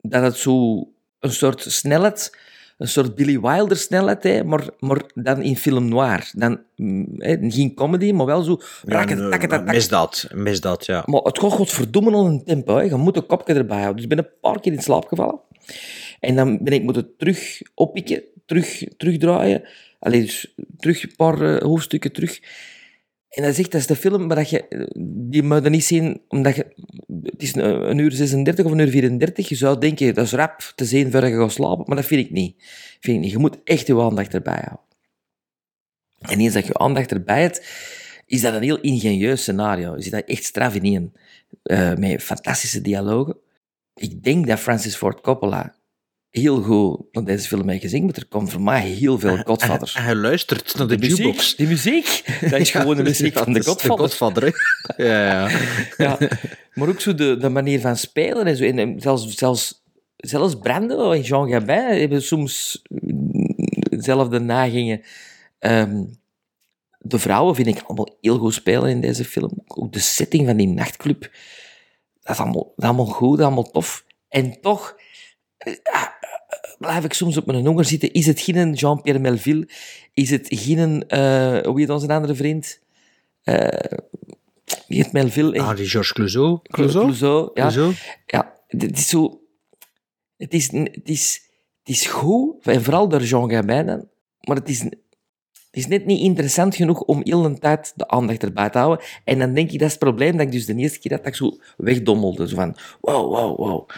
Dat het zo een soort snelheid, een soort Billy Wilder snelheid, hè, maar, maar dan in film noir. Dan, mm, hè, geen comedy, maar wel zo... Ja, een takken. misdaad, een misdaad, ja. Maar het gaat godverdomme al een tempo. Hè. Je moet een kopje erbij houden. Dus ik ben een paar keer in slaap gevallen. En dan ben ik moeten terug oppikken, terug, terugdraaien. Allee, dus terug een paar eh, hoofdstukken terug. En dat is echt, dat is de film waar dat je... Die moet je niet zien, omdat je... Het is een, uur 36 of een uur 34. Je zou denken, dat is rap te zien voordat je gaat slapen. Maar dat vind ik niet. Vind ik niet. Je moet echt je aandacht erbij houden. En eens dat je aandacht erbij hebt, is dat een heel ingenieus scenario. Je zit daar echt straf in in. eh, met fantastische dialogen. Ik denk dat Francis Ford Coppola heel goed naar deze film heeft gezien, maar er komt voor mij heel veel Godfather. Hij luistert naar de, De muziek, jukebox. die muziek, dat is <laughs> gewoon de muziek Ja, van de Godfather. Ja, ja. <laughs> Ja, maar ook zo de, de manier van spelen en zo. En, zelfs, zelfs, zelfs Brando en Jean Gabin hebben soms mm, dezelfde nagingen. Ehm, de vrouwen vind ik allemaal heel goed spelen in deze film. Ook de setting van die nachtclub. Dat is allemaal, dat is allemaal goed, dat is allemaal tof. En toch eh, ah, blijf ik soms op mijn honger zitten. Is het geen Jean-Pierre Melville? Is het geen... eh hoe heet onze andere vriend? Eh wie heet Melville? Ah, die Georges Clouseau. Clouseau, Clouseau, ja. Clouseau. Ja, het is zo... Het is, het is, het is goed, en vooral door Jean Gabin maar het is, het is net niet interessant genoeg om heel de tijd de aandacht erbij te houden. En dan denk ik, dat is het probleem, dat ik dus de eerste keer dat, dat ik zo wegdommelde. Zo van, wow, wow, wow.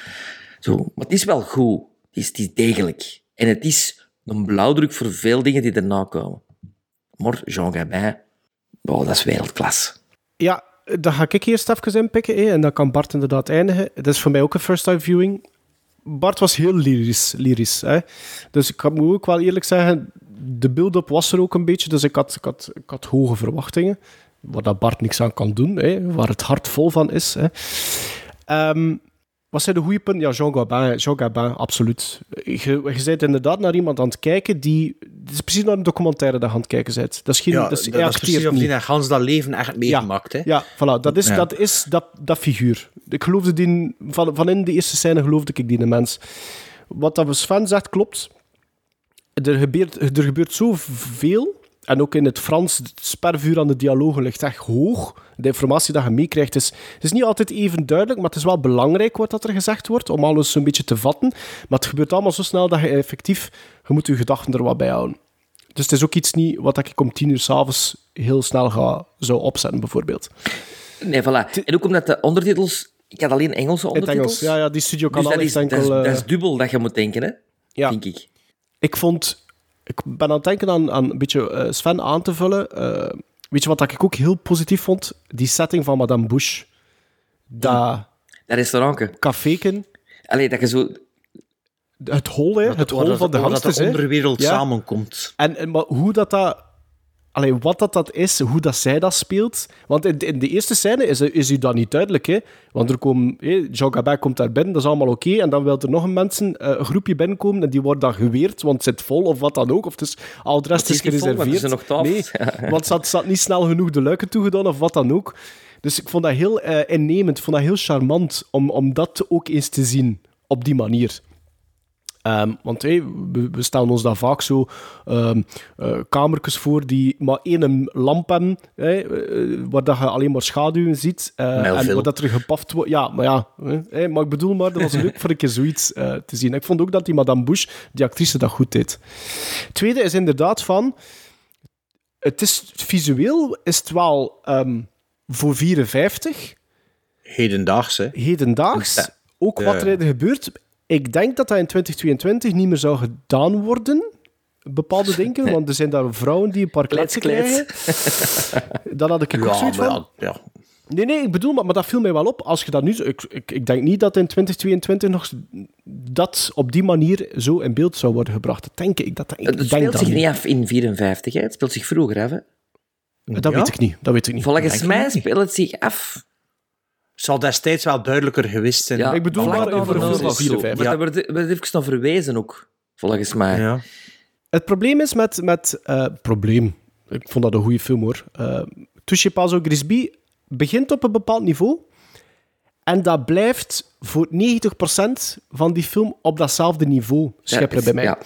Zo. Maar het is wel goed. Het is, het is degelijk. En het is een blauwdruk voor veel dingen die erna komen. Maar Jean Gabin, wow, dat is wereldklasse. Ja, dan ga ik eerst even inpikken en dan kan Bart inderdaad eindigen. Dat is voor mij ook een first-time viewing. Bart was heel lyrisch. lyrisch hè. Dus ik moet ook wel eerlijk zeggen, de build-up was er ook een beetje, dus ik had, ik had, ik had hoge verwachtingen. Waar dat Bart niks aan kan doen, hè, waar het hart vol van is. Hè. Ehm, wat zijn de goede punten? Ja, Jean Gabin, Jean Gabin absoluut. Je, je bent inderdaad naar iemand aan het kijken die... Het is precies naar een documentaire dat je aan het kijken bent. Dat is geen... Ja, dat dat is, is, hij acteert precies of die dat gans dat leven echt meegemaakt, hè. Ja, voilà. Dat is, Ja. dat, is dat, dat figuur. Ik geloofde die... Van, van in de eerste scène geloofde ik die mens. Wat dat Sven zegt, klopt. Er gebeurt, er gebeurt zoveel. En ook in het Frans, het spervuur aan de dialogen ligt echt hoog. De informatie dat je meekrijgt is, is niet altijd even duidelijk, maar het is wel belangrijk wat dat er gezegd wordt, om alles zo'n beetje te vatten. Maar het gebeurt allemaal zo snel dat je effectief, je moet je gedachten er wat bij houden. Dus het is ook iets niet wat ik om tien uur s'avonds heel snel ga, zou opzetten, bijvoorbeeld. Nee, voilà. En ook omdat de ondertitels... Ik had alleen Engelse In het ondertitels. Engels. Ja, ja, die Studio Dus dat is is, dat, enkel... is, dat eh, is dubbel dat je moet denken, hè? Ja. Denk ik. ik vond... Ik ben aan het denken aan, aan een beetje eh, Sven aan te vullen. Eh, weet je wat ik ook heel positief vond? Die setting van Madame Bush. Dat Dat restaurantje. caféken. Allee, dat je zo... Het hol, hè? Het hol van de waar dat de onderwereld Ja. samenkomt. En, en maar hoe dat dat... Allee, wat dat, dat is, hoe dat zij dat speelt. Want in, in de eerste scène is, is u dat niet duidelijk. Hè? Want er komen, Jean Gabin komt daar binnen, dat is allemaal oké. En dan wil er nog een, mensen, eh, een groepje binnenkomen en die wordt dan geweerd, want het zit vol of wat dan ook. Of dus, al de rest is vol, er gereserveerd. zijn nog. Nee, <laughs> want ze had, ze had niet snel genoeg de luiken toegedaan of wat dan ook. Dus ik vond dat heel eh, innemend, ik vond dat heel charmant om, om dat ook eens te zien op die manier. Ehm, want hey, we, we stellen ons daar vaak zo eh, kamertjes voor die maar één lamp hebben, eh, waar dat je alleen maar schaduwen ziet. eh, en waar dat er gepaft wordt. Ja, maar ja. maar ik bedoel maar, dat was leuk voor een keer zoiets te zien. Ik vond ook dat die Madame Bush, die actrice, dat goed deed. Tweede is inderdaad van... Het is visueel is het wel ehm, voor 54 Hedendaags, hè. hedendaags, ook wat er gebeurt. Ik denk dat dat in 2022 niet meer zou gedaan worden. Bepaalde <laughs> dingen, want er zijn daar vrouwen die een paar kletsen krijgen. <laughs> Dan had ik ook Ja, zoiets maar van... ja. Nee, nee, ik bedoel, maar, maar dat viel mij wel op. Als je dat nu... Ik, ik, ik denk niet dat in 2022 nog dat op die manier zo in beeld zou worden gebracht. Dat denk ik. Dat, ik Het denk speelt dat zich niet. af in 54, hè? het speelt zich vroeger af. Hè? Dat weet ik niet. Dat weet ik niet. Volgens mij speelt het zich af. Zal destijds wel duidelijker geweest zijn. Ja, Ik bedoel maar of van zo. 54. Maar daar werd, even nog verwezen ook, volgens mij. Ja. Het probleem is met... met eh, probleem. Ik vond dat een goede film, hoor. Uh, Touche pas au Grisby begint op een bepaald niveau. En dat blijft voor 90% van die film op datzelfde niveau schepperen bij mij. ja.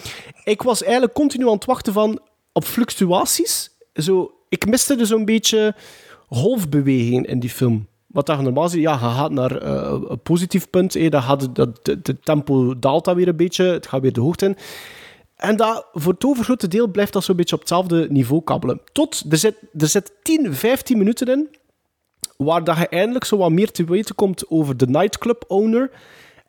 Ik was eigenlijk continu aan het wachten van, op fluctuaties. Zo, ik miste dus een beetje golfbeweging in die film. Wat dat je normaal ziet, ja, je gaat naar eh, een positief punt. eh, dan gaat dat, de, tempo daalt dat weer een beetje. Het gaat weer de hoogte in. En dat, voor het overgrote deel blijft dat zo'n beetje op hetzelfde niveau kabbelen. Tot, er zit, er zit 10, 15 minuten in, waar dat je eindelijk zo wat meer te weten komt over de nightclub owner.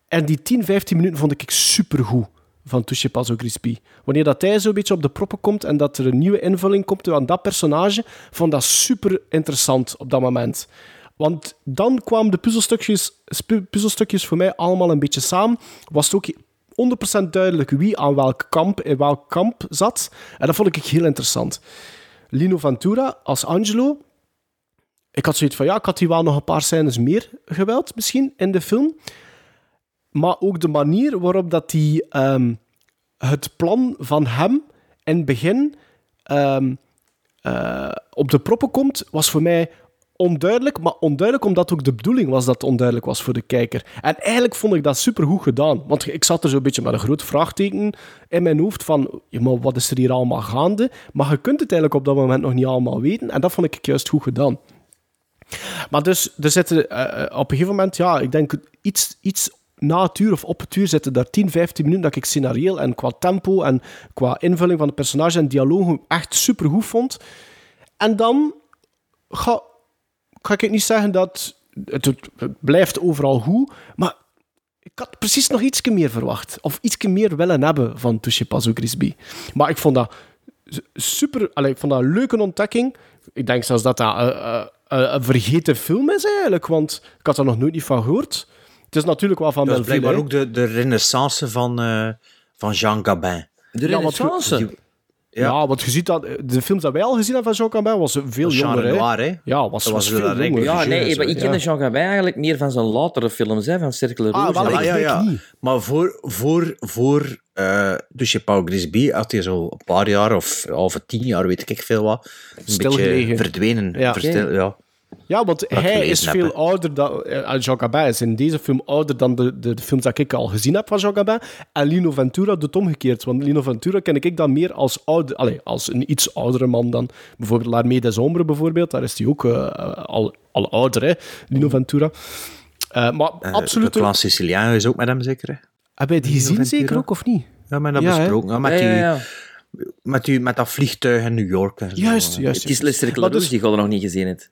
En die 10, 15 minuten vond ik supergoed van Touche Pas au Crispy. Wanneer dat hij zo'n beetje op de proppen komt en dat er een nieuwe invulling komt aan dat personage, vond dat super interessant op dat moment. Want dan kwamen de puzzelstukjes, puzzelstukjes voor mij allemaal een beetje samen. Was het ook 100% duidelijk wie aan welk kamp in welk kamp zat. En dat vond ik heel interessant. Lino Ventura als Angelo. Ik had zoiets van, ja, ik had hier wel nog een paar scènes meer gewild, misschien, in de film. Maar ook de manier waarop dat die, ehm, het plan van hem in het begin ehm, eh, op de proppen komt, was voor mij onduidelijk. Maar onduidelijk omdat ook de bedoeling was dat het onduidelijk was voor de kijker. En eigenlijk vond ik dat supergoed gedaan. Want ik zat er zo'n beetje met een groot vraagteken in mijn hoofd van, maar wat is er hier allemaal gaande? Maar je kunt het eigenlijk op dat moment nog niet allemaal weten. En dat vond ik juist goed gedaan. Maar dus, er zitten eh, op een gegeven moment, ja, ik denk iets, iets na het uur of op het uur zitten daar 10, 15 minuten dat ik scenarioel en qua tempo en qua invulling van de personage en dialogen echt super goed vond. En dan ga, ga ik niet zeggen dat het, het blijft overal goed, maar ik had precies nog iets meer verwacht. Of iets meer willen hebben van Touche Pas au Grisby. Maar ik vond dat super... Allee, ik vond dat een leuke ontdekking. Ik denk zelfs dat dat eh, eh, eh, een vergeten film is eigenlijk, want ik had er nog nooit niet van gehoord. Het is natuurlijk wel van Dat is Melville, blijkbaar ook de, de renaissance van, eh, van Jean Gabin. De Ja, je-. Ja. want je ziet dat de films dat wij al gezien hebben van Jean Gabin was veel Jean jonger. hè. Renoir, hè? Ja, was, Dat was, was veel wel een jonger. Ja, nee, maar ik zo, kende ja. Jean Gabin eigenlijk meer van zijn latere films, hè, van Cercle Rouge. Ah, wel, ja, ja, niet. Maar voor, voor, voor uh, Touche Paul Grisby had hij zo een paar jaar of, of tien jaar, weet ik veel wat, een Stilgelegen. beetje verdwenen. Ja. Verstil- ja. Ja, want ik hij is heb, veel ouder dan... eh, Jean Gabin is in deze film ouder dan de, de, de films dat ik al gezien heb van Jean Gabin. En Lino Ventura doet omgekeerd. Want Lino Ventura ken ik dan meer als, ouder, allez, als een iets oudere man dan... Bijvoorbeeld L'Armée des Ombres, bijvoorbeeld. Daar is hij ook eh, al, al ouder, hè, Lino Ventura. Eh, maar absoluut... De Siciliaan is ook met hem zeker. hè? Heb je die gezien zeker ook, of niet? Ja, maar dat Ja, besproken. Ja, met, Ja, die, ja, ja. Met, die, met dat vliegtuig in New York. En zo. Juist, juist. Het is dus- die je nog niet gezien hebt.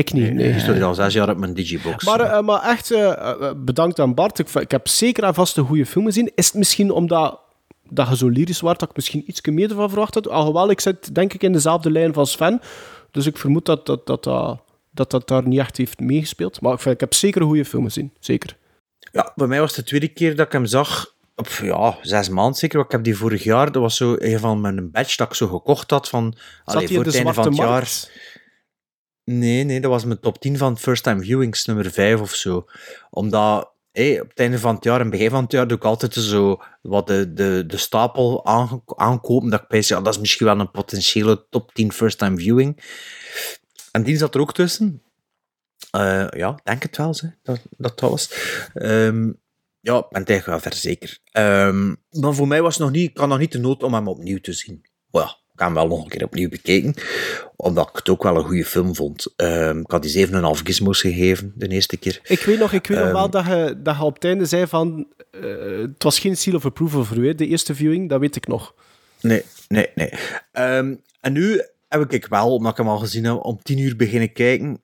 Ik niet, nee. Die stond al zes jaar op mijn digibox. Maar, eh, maar echt, eh, eh, bedankt aan Bart. Ik, ik heb zeker en vast een goede film gezien. Is het misschien omdat dat je zo lyrisch was, dat ik misschien iets meer ervan verwacht had? Alhoewel, ik zit denk ik in dezelfde lijn van Sven. Dus ik vermoed dat dat, dat, dat, dat, dat daar niet echt heeft meegespeeld. Maar ik, ik heb zeker een goede film gezien. Zeker. Ja, bij mij was het de tweede keer dat ik hem zag. Op, ja, zes maanden zeker. want Ik heb die vorig jaar, dat was zo een van mijn badge dat ik zo gekocht had van... Zat allee, voor de het einde zwarte van het jaar. Nee, nee, dat was mijn top 10 van first time viewings, nummer 5 of zo. Omdat hé, op het einde van het jaar en begin van het jaar doe ik altijd zo wat de, de, de stapel aankopen. Dat ik bij ja, dat is misschien wel een potentiële top 10 first time viewing. En die zat er ook tussen. Eh, ja, denk het wel, hè, dat, dat was. Ehm, ja, ik ben het eigenlijk wel verzekerd. Ehm, maar voor mij was het nog niet, ik had nog niet de nood om hem opnieuw te zien. Ja, ik heb hem wel nog een keer opnieuw bekeken, omdat ik het ook wel een goede film vond. Ehm, ik had die 7,5 gizmos gegeven, de eerste keer. Ik weet nog, ik weet nog Ehm. wel dat je, dat je op het einde zei van... eh, het was geen seal of approval voor u, de eerste viewing. Dat weet ik nog. Nee, nee, nee. Ehm, en nu heb ik wel, omdat ik hem al gezien heb, om tien uur beginnen kijken.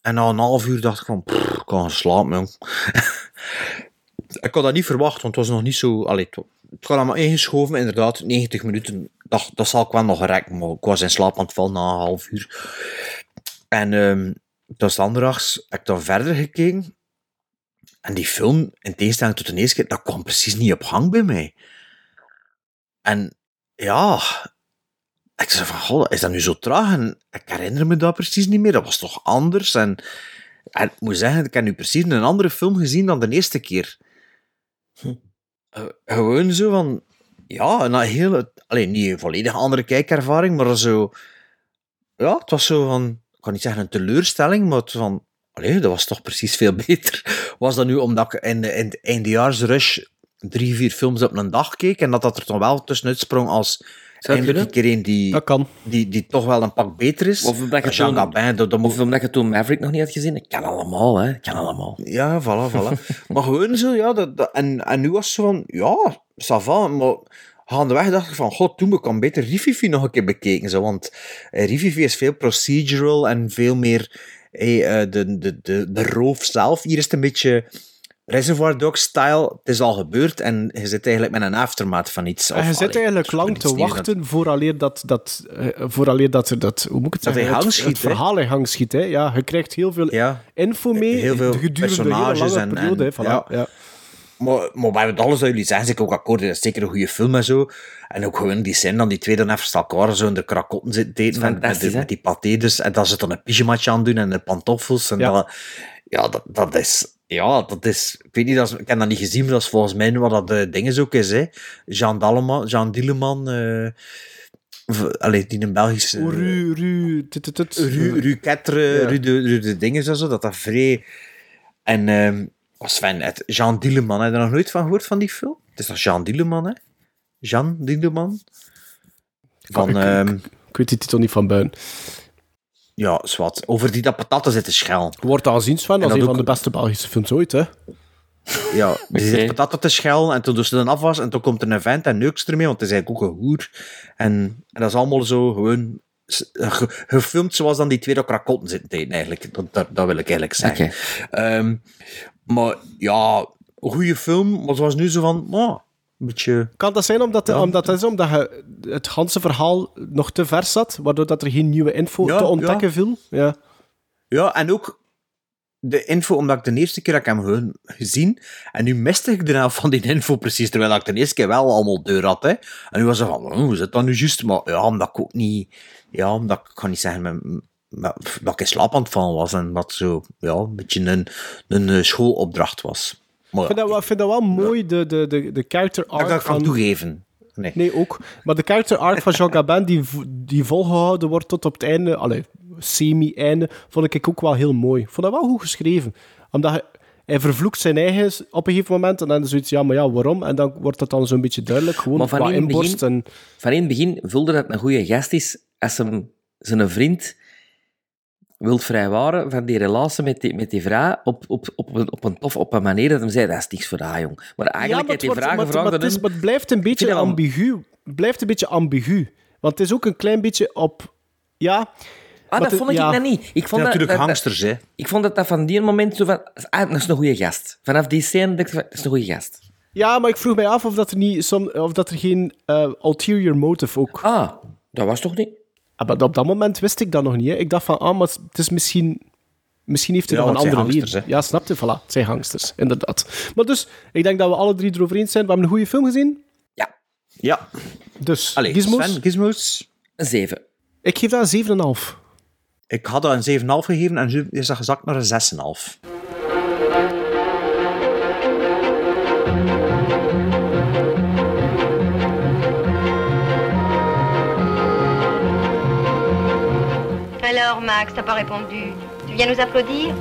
En na een half uur dacht ik van, pff, ik kan gaan slapen, jong. <laughs> ik had dat niet verwacht, want het was nog niet zo... Allee, het, had allemaal ingeschoven, inderdaad, 90 minuten. Dat, dat zal ik wel nog rekken, maar ik was in slaap aan het na een half uur. En toen standaards heb ik dan verder gekeken. En die film, in tegenstelling tot de eerste keer, dat kwam precies niet op gang bij mij. En ja, ik zei van, god, is dat nu zo traag? En ik herinner me dat precies niet meer. Dat was toch anders? En, en ik moet zeggen, ik heb nu precies een andere film gezien dan de eerste keer. Eh, gewoon zo van, ja, een hele, alleen niet een volledig andere kijkervaring, maar zo, ja, het was zo van, ik kan niet zeggen een teleurstelling, maar het van, allee, dat was toch precies veel <laughs> beter. Was dat nu omdat ik in in de eindejaarsrush drie, vier films op een dag keek en dat dat er toch wel tussenuit sprong als Zou eindelijk kunnen? keer een die, Dat kan. die, die toch wel een pak beter is. Of omdat je Jean toen- Gabin, dat, dat moet Of omdat je toen Maverick nog niet had gezien. Dat kan allemaal, hè. Dat kan allemaal. Ja, voilà, voilà. <laughs> maar gewoon zo, ja. Dat, dat- en, en nu was het zo van, ja, ça va, maar gaandeweg dacht ik van, god, toen ik kan beter Rififi nog een keer bekeken, zo, want eh, Rififi is veel procedural en veel meer eh, eh, de, de, de, de roof zelf. Hier is het een beetje Reservoir Dogs-style. Het is al gebeurd en je zit eigenlijk met een aftermath van iets. En Of, je zit eigenlijk lang te wachten vooraleer dat, dat, eh, vooraleer dat er dat, hoe moet ik het Dat hij zeggen, gang het, schiet, het hè? verhaal in gang schiet. Hè? Ja, je krijgt heel veel Ja. info mee Heel veel gedurende een hele personages lange en- periode. en- hè. Voilà, ja. ja. Maar, maar bij alles wat jullie zeggen, zeg ik ook akkoord. Dat is zeker een goede film en zo. En ook gewoon die scène dan die twee dan even elkaar zo in de krakotten zitten te eten met, met, met die paté dus. En dat ze dan een pyjamaatje aan doen en de pantoffels. En Ja. Dat, ja, dat, dat is... Ja, dat is... Ik weet niet, dat is, ik heb dat niet gezien, maar dat is volgens mij wat dat de ding is ook is, hè. Jean Dalleman, Jean Dieleman... eh of, allee, die een Belgische... Ru, ru, tut, tut, tut. Ru, Ru Ketter, Ja. Ru, de, Ru de dingen en zo, dat dat vrij... En ehm Sven, het, Jean Dieleman, heb je er nog nooit van gehoord van die film? Het is toch Jean Dieleman, hè? Jean Dieleman? Van, Ik- ik- ehm, Ik weet die titel niet van buiten. Ja, zwart. Over die dat patatten zitten schel. Wordt aanzien, Sven, En als dat een ook- van de beste Belgische films ooit. Hè? Ja, die zit patatten te schel en toen doet ze dan afwas en toen komt er een vent en neukt ermee, want het is eigenlijk ook een hoer. En, en dat is allemaal zo gewoon ge- gefilmd zoals dan die twee dat krakotten zitten te eten, eigenlijk. Dat, dat, dat wil ik eigenlijk zeggen. Ehm, maar ja, een goede film, maar het was nu zo van, oh, beetje... Kan dat zijn omdat, Ja. omdat, dat is omdat je het ganse verhaal nog te vers zat, waardoor dat er geen nieuwe info Ja, te ontdekken viel? Ja. Ja, en ook de info, omdat ik de eerste keer dat ik hem gezien, en nu miste ik de van die info precies, terwijl ik de eerste keer wel allemaal deur had. Hè. En nu was het van, oh, hoe zit dat nu juist? Maar ja, omdat ik ook niet, ja, omdat ik kan niet zeggen met, dat ik in slaap aan het vallen was en dat zo, ja, een beetje een, een eh, schoolopdracht was. Maar Ik vind dat wel, vind dat wel mooi, de, de, de, de character dat arc kan ik van... toegeven. Nee. Nee, ook. Maar de character arc van Jean <laughs> Gabin, die, die volgehouden wordt tot op het einde, allee, semi-einde, vond ik ook wel heel mooi. Ik vond dat wel goed geschreven. Omdat hij, hij vervloekt zijn eigen op een gegeven moment, en dan is zoiets, ja, maar ja, waarom? En dan wordt dat dan zo'n beetje duidelijk, gewoon Maar van in het inborst. begin- En, Van in het begin voelde dat een goede gast is als hem zijn vriend wilt vrijwaren van die relatie met die, met die vrouw op, op, op, een, op een tof op een manier dat hij zei, dat is niks voor haar, jong. Maar ja, eigenlijk maar heeft het, die vraag maar, gevraagd maar, het is, hem- maar het blijft een beetje ambigu. Het blijft een beetje ambigu. Want het is ook een klein beetje op... Ja, Ah, maar dat vond ik ja. dat niet. Ik Ja, vond dat, natuurlijk dat- dat- hangsters, hè. ik vond dat dat van die moment zo van, ah, dat is een goede gast. Vanaf die scène dacht ik van, dat is een goede gast. Ja, maar ik vroeg mij af of dat er, niet som, of dat er geen eh, ulterior motive ook... Ah, dat was toch niet? Ah, maar op dat moment wist ik dat nog niet. Hè. Ik dacht van, ah, maar het is misschien... Misschien heeft hij Ja, nog een andere hangsters, Ja, snap je? Voilà, het zijn hangsters, inderdaad. Maar dus, ik denk dat we alle drie erover eens zijn. We hebben een goede film gezien. Ja. Dus, Allee, Gizmos? Sven, Gizmos. Een 7. Ik geef dat een 7,5. Ik had dat een 7,5 gegeven en nu is dat gezakt naar een 6,5. Alors, Max, t'as pas répondu. Tu viens nous applaudir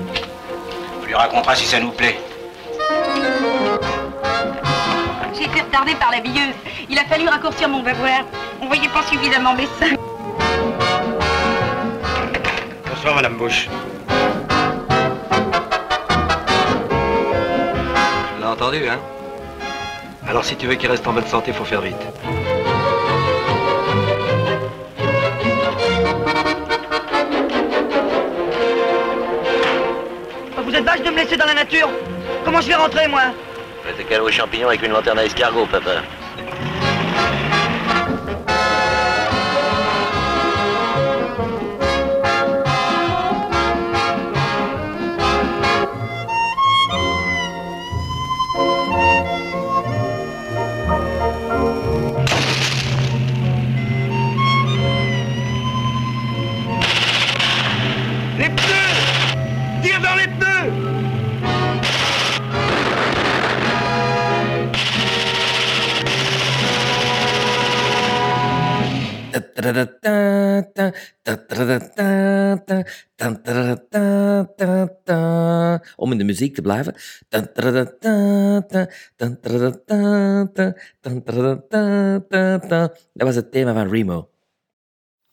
On lui racontera si ça nous plaît. J'ai été retardée par la billeuse. Il a fallu raccourcir mon bavoir. On voyait pas suffisamment mes seins. Bonsoir, Madame Bush. Tu l'as entendu, hein? Alors si tu veux qu'il reste en bonne santé, faut faire vite. Êtes vache de me laisser dans la nature Comment je vais rentrer, moi? J'étais calé aux champignons avec une lanterne à escargot, papa. Om in de muziek te blijven. Dat was het thema van Remo.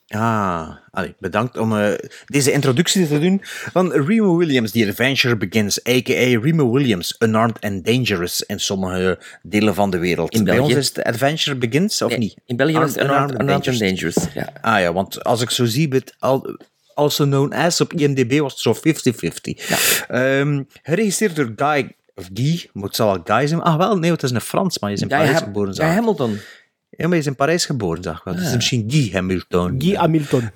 Ah, allee, bedankt om eh, deze introductie te doen van Remo Williams, The Adventure Begins, a.k.a. Remo Williams, Unarmed and Dangerous in sommige delen van de wereld. In Bij België? ons is het Adventure Begins, of Nee, niet? in België was het Unarmed Unarmed- Unarmed and Dangerous, ja. Ah ja, want als ik zo zie, het al, also known as op IMDb was het zo 50-50. Ehm, geregisseerd door Guy, of Guy, moet het zal wel Guy zijn? Ah wel, nee, het is een Fransman, hij is in Guy Parijs geboren. Guy. Hamilton. Ja, maar hij is in Parijs geboren, zag ik wel. Het is Ah. misschien Guy Hamilton. Guy Hamilton.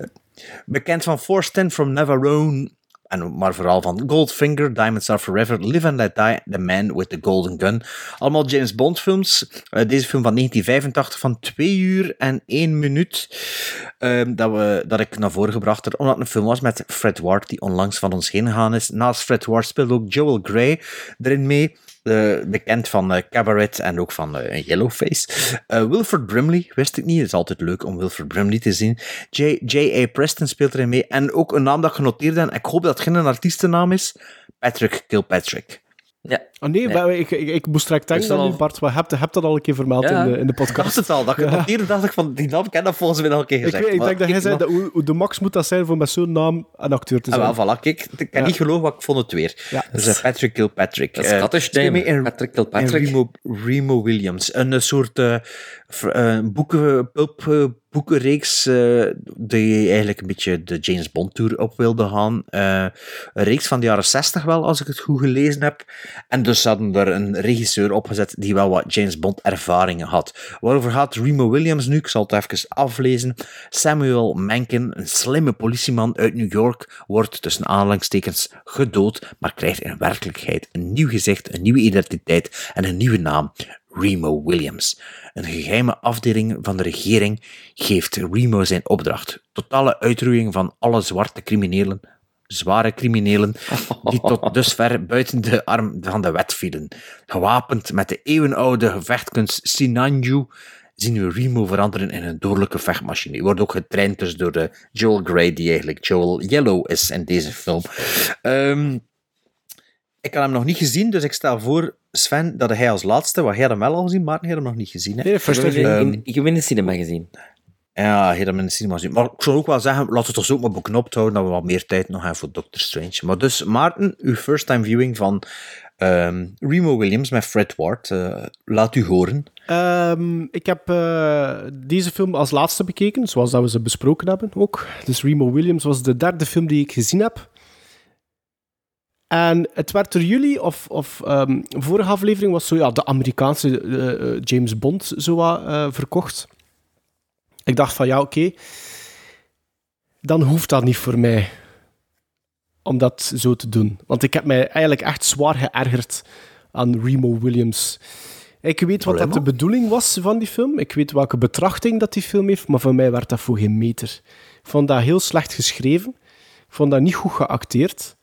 Bekend van 10 from Navarone, en maar vooral van Goldfinger, Diamonds Are Forever, Live and Let Die, The Man with the Golden Gun. Allemaal James Bond films. Eh, deze film van 1985 van 2 uur en 1 minuut. ehm, dat, we, dat ik naar voren gebracht heb, omdat het een film was met Fred Ward, die onlangs van ons heen gegaan is. Naast Fred Ward speelde ook Joel Grey erin mee. Eh, bekend van eh, Cabaret en ook van eh, Yellowface. Wilford Brimley, wist ik niet. Het is altijd leuk om Wilford Brimley te zien. J.A. Preston speelt erin mee. En ook een naam dat ik genoteerd heb. Ik hoop dat het geen artiestennaam is. Patrick Kilpatrick. Ja. Oh nee, Ja. maar ik, ik, ik moest direct denken Is dat aan al- Bart. Maar heb, je hebt dat al een keer vermeld Ja. in, de, in de <laughs> Ik dacht podcast. het al. Dat ik noteerde, dacht ik van, die naam ken dat volgens mij al een keer Ik, gezegd. weet, ik maar denk dat jij zei, dat, hoe, hoe de max moet dat zijn voor met zo'n naam een acteur te zijn. Ah, wel, voilà, kijk, ik kan Ja. niet geloven wat ik vond het weer. Ja. Dus eh, Patrick Kilpatrick. Dat is Eh, Scottish name, Patrick Kilpatrick. Remo, Remo Williams. Een eh, soort eh, v- eh, boeken, pulp, boekenreeks eh, die eigenlijk een beetje de James Bond tour op wilde gaan. Eh, een reeks van de jaren 60 wel, als ik het goed gelezen heb. En dus hadden er een regisseur opgezet die wel wat James Bond ervaringen had. Waarover gaat Remo Williams nu? Ik zal het even aflezen. Samuel Mencken, een slimme politieman uit New York, wordt tussen aanhalingstekens gedood, maar krijgt in werkelijkheid een nieuw gezicht, een nieuwe identiteit en een nieuwe naam. Remo Williams. Een geheime afdeling van de regering geeft Remo zijn opdracht. Totale uitroeiing van alle zwarte criminelen, zware criminelen, die tot <laughs> dusver buiten de arm van de wet vielen. Gewapend met de eeuwenoude gevechtkunst Sinanju zien we Remo veranderen in een dodelijke vechtmachine. Hij wordt ook getraind dus door de Joel Grey, die eigenlijk Joel Yellow is in deze film. Ehm, ik had hem nog niet gezien, dus ik stel voor, Sven, dat hij als laatste, wat jij hem wel al gezien, maar hij had hem nog niet gezien. Hè? Nee, first Ik heb hem in- de cinema gezien. ja, hij had hem in de cinema gezien. Maar ik zou ook wel zeggen, laten we het toch zo maar beknopt houden, dat we wat meer tijd nog hebben voor Doctor Strange. Maar dus, Maarten, uw first time viewing van ehm, Remo Williams met Fred Ward, eh, laat u horen. Ehm, ik heb eh, deze film als laatste bekeken, zoals dat we ze besproken hebben ook. Dus Remo Williams was de derde film die ik gezien heb. En het werd door jullie, of, of ehm, vorige aflevering was zo ja, de Amerikaanse eh, eh, James Bond zo eh, verkocht. Ik dacht van ja, oké, dan hoeft dat niet voor mij om dat zo te doen. Want ik heb mij eigenlijk echt zwaar geërgerd aan Remo Williams. Ik weet wat dat de bedoeling was van die film. Ik weet welke betrachting dat die film heeft, maar voor mij werd dat voor geen meter. Ik vond dat heel slecht geschreven. Ik vond dat niet goed geacteerd.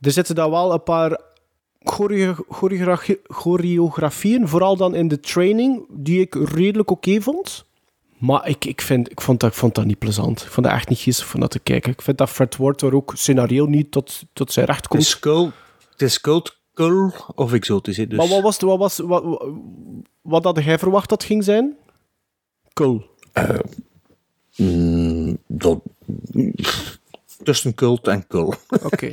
Er zitten daar wel een paar choreo- choreogra- choreografieën, vooral dan in de training, die ik redelijk oké vond. Maar ik, ik, vind, ik, vond dat, ik vond dat niet plezant. Ik vond dat echt niet geestig om naar te kijken. Ik vind dat Fred Ward er ook scenario niet tot, tot zijn recht Het komt. is cult, het is cult, cult of exotisch. Dus. Maar wat was, wat was wat, wat, wat had jij verwacht dat ging zijn? Cool. Mm, dat, tussen cult en cult. <laughs> Oké.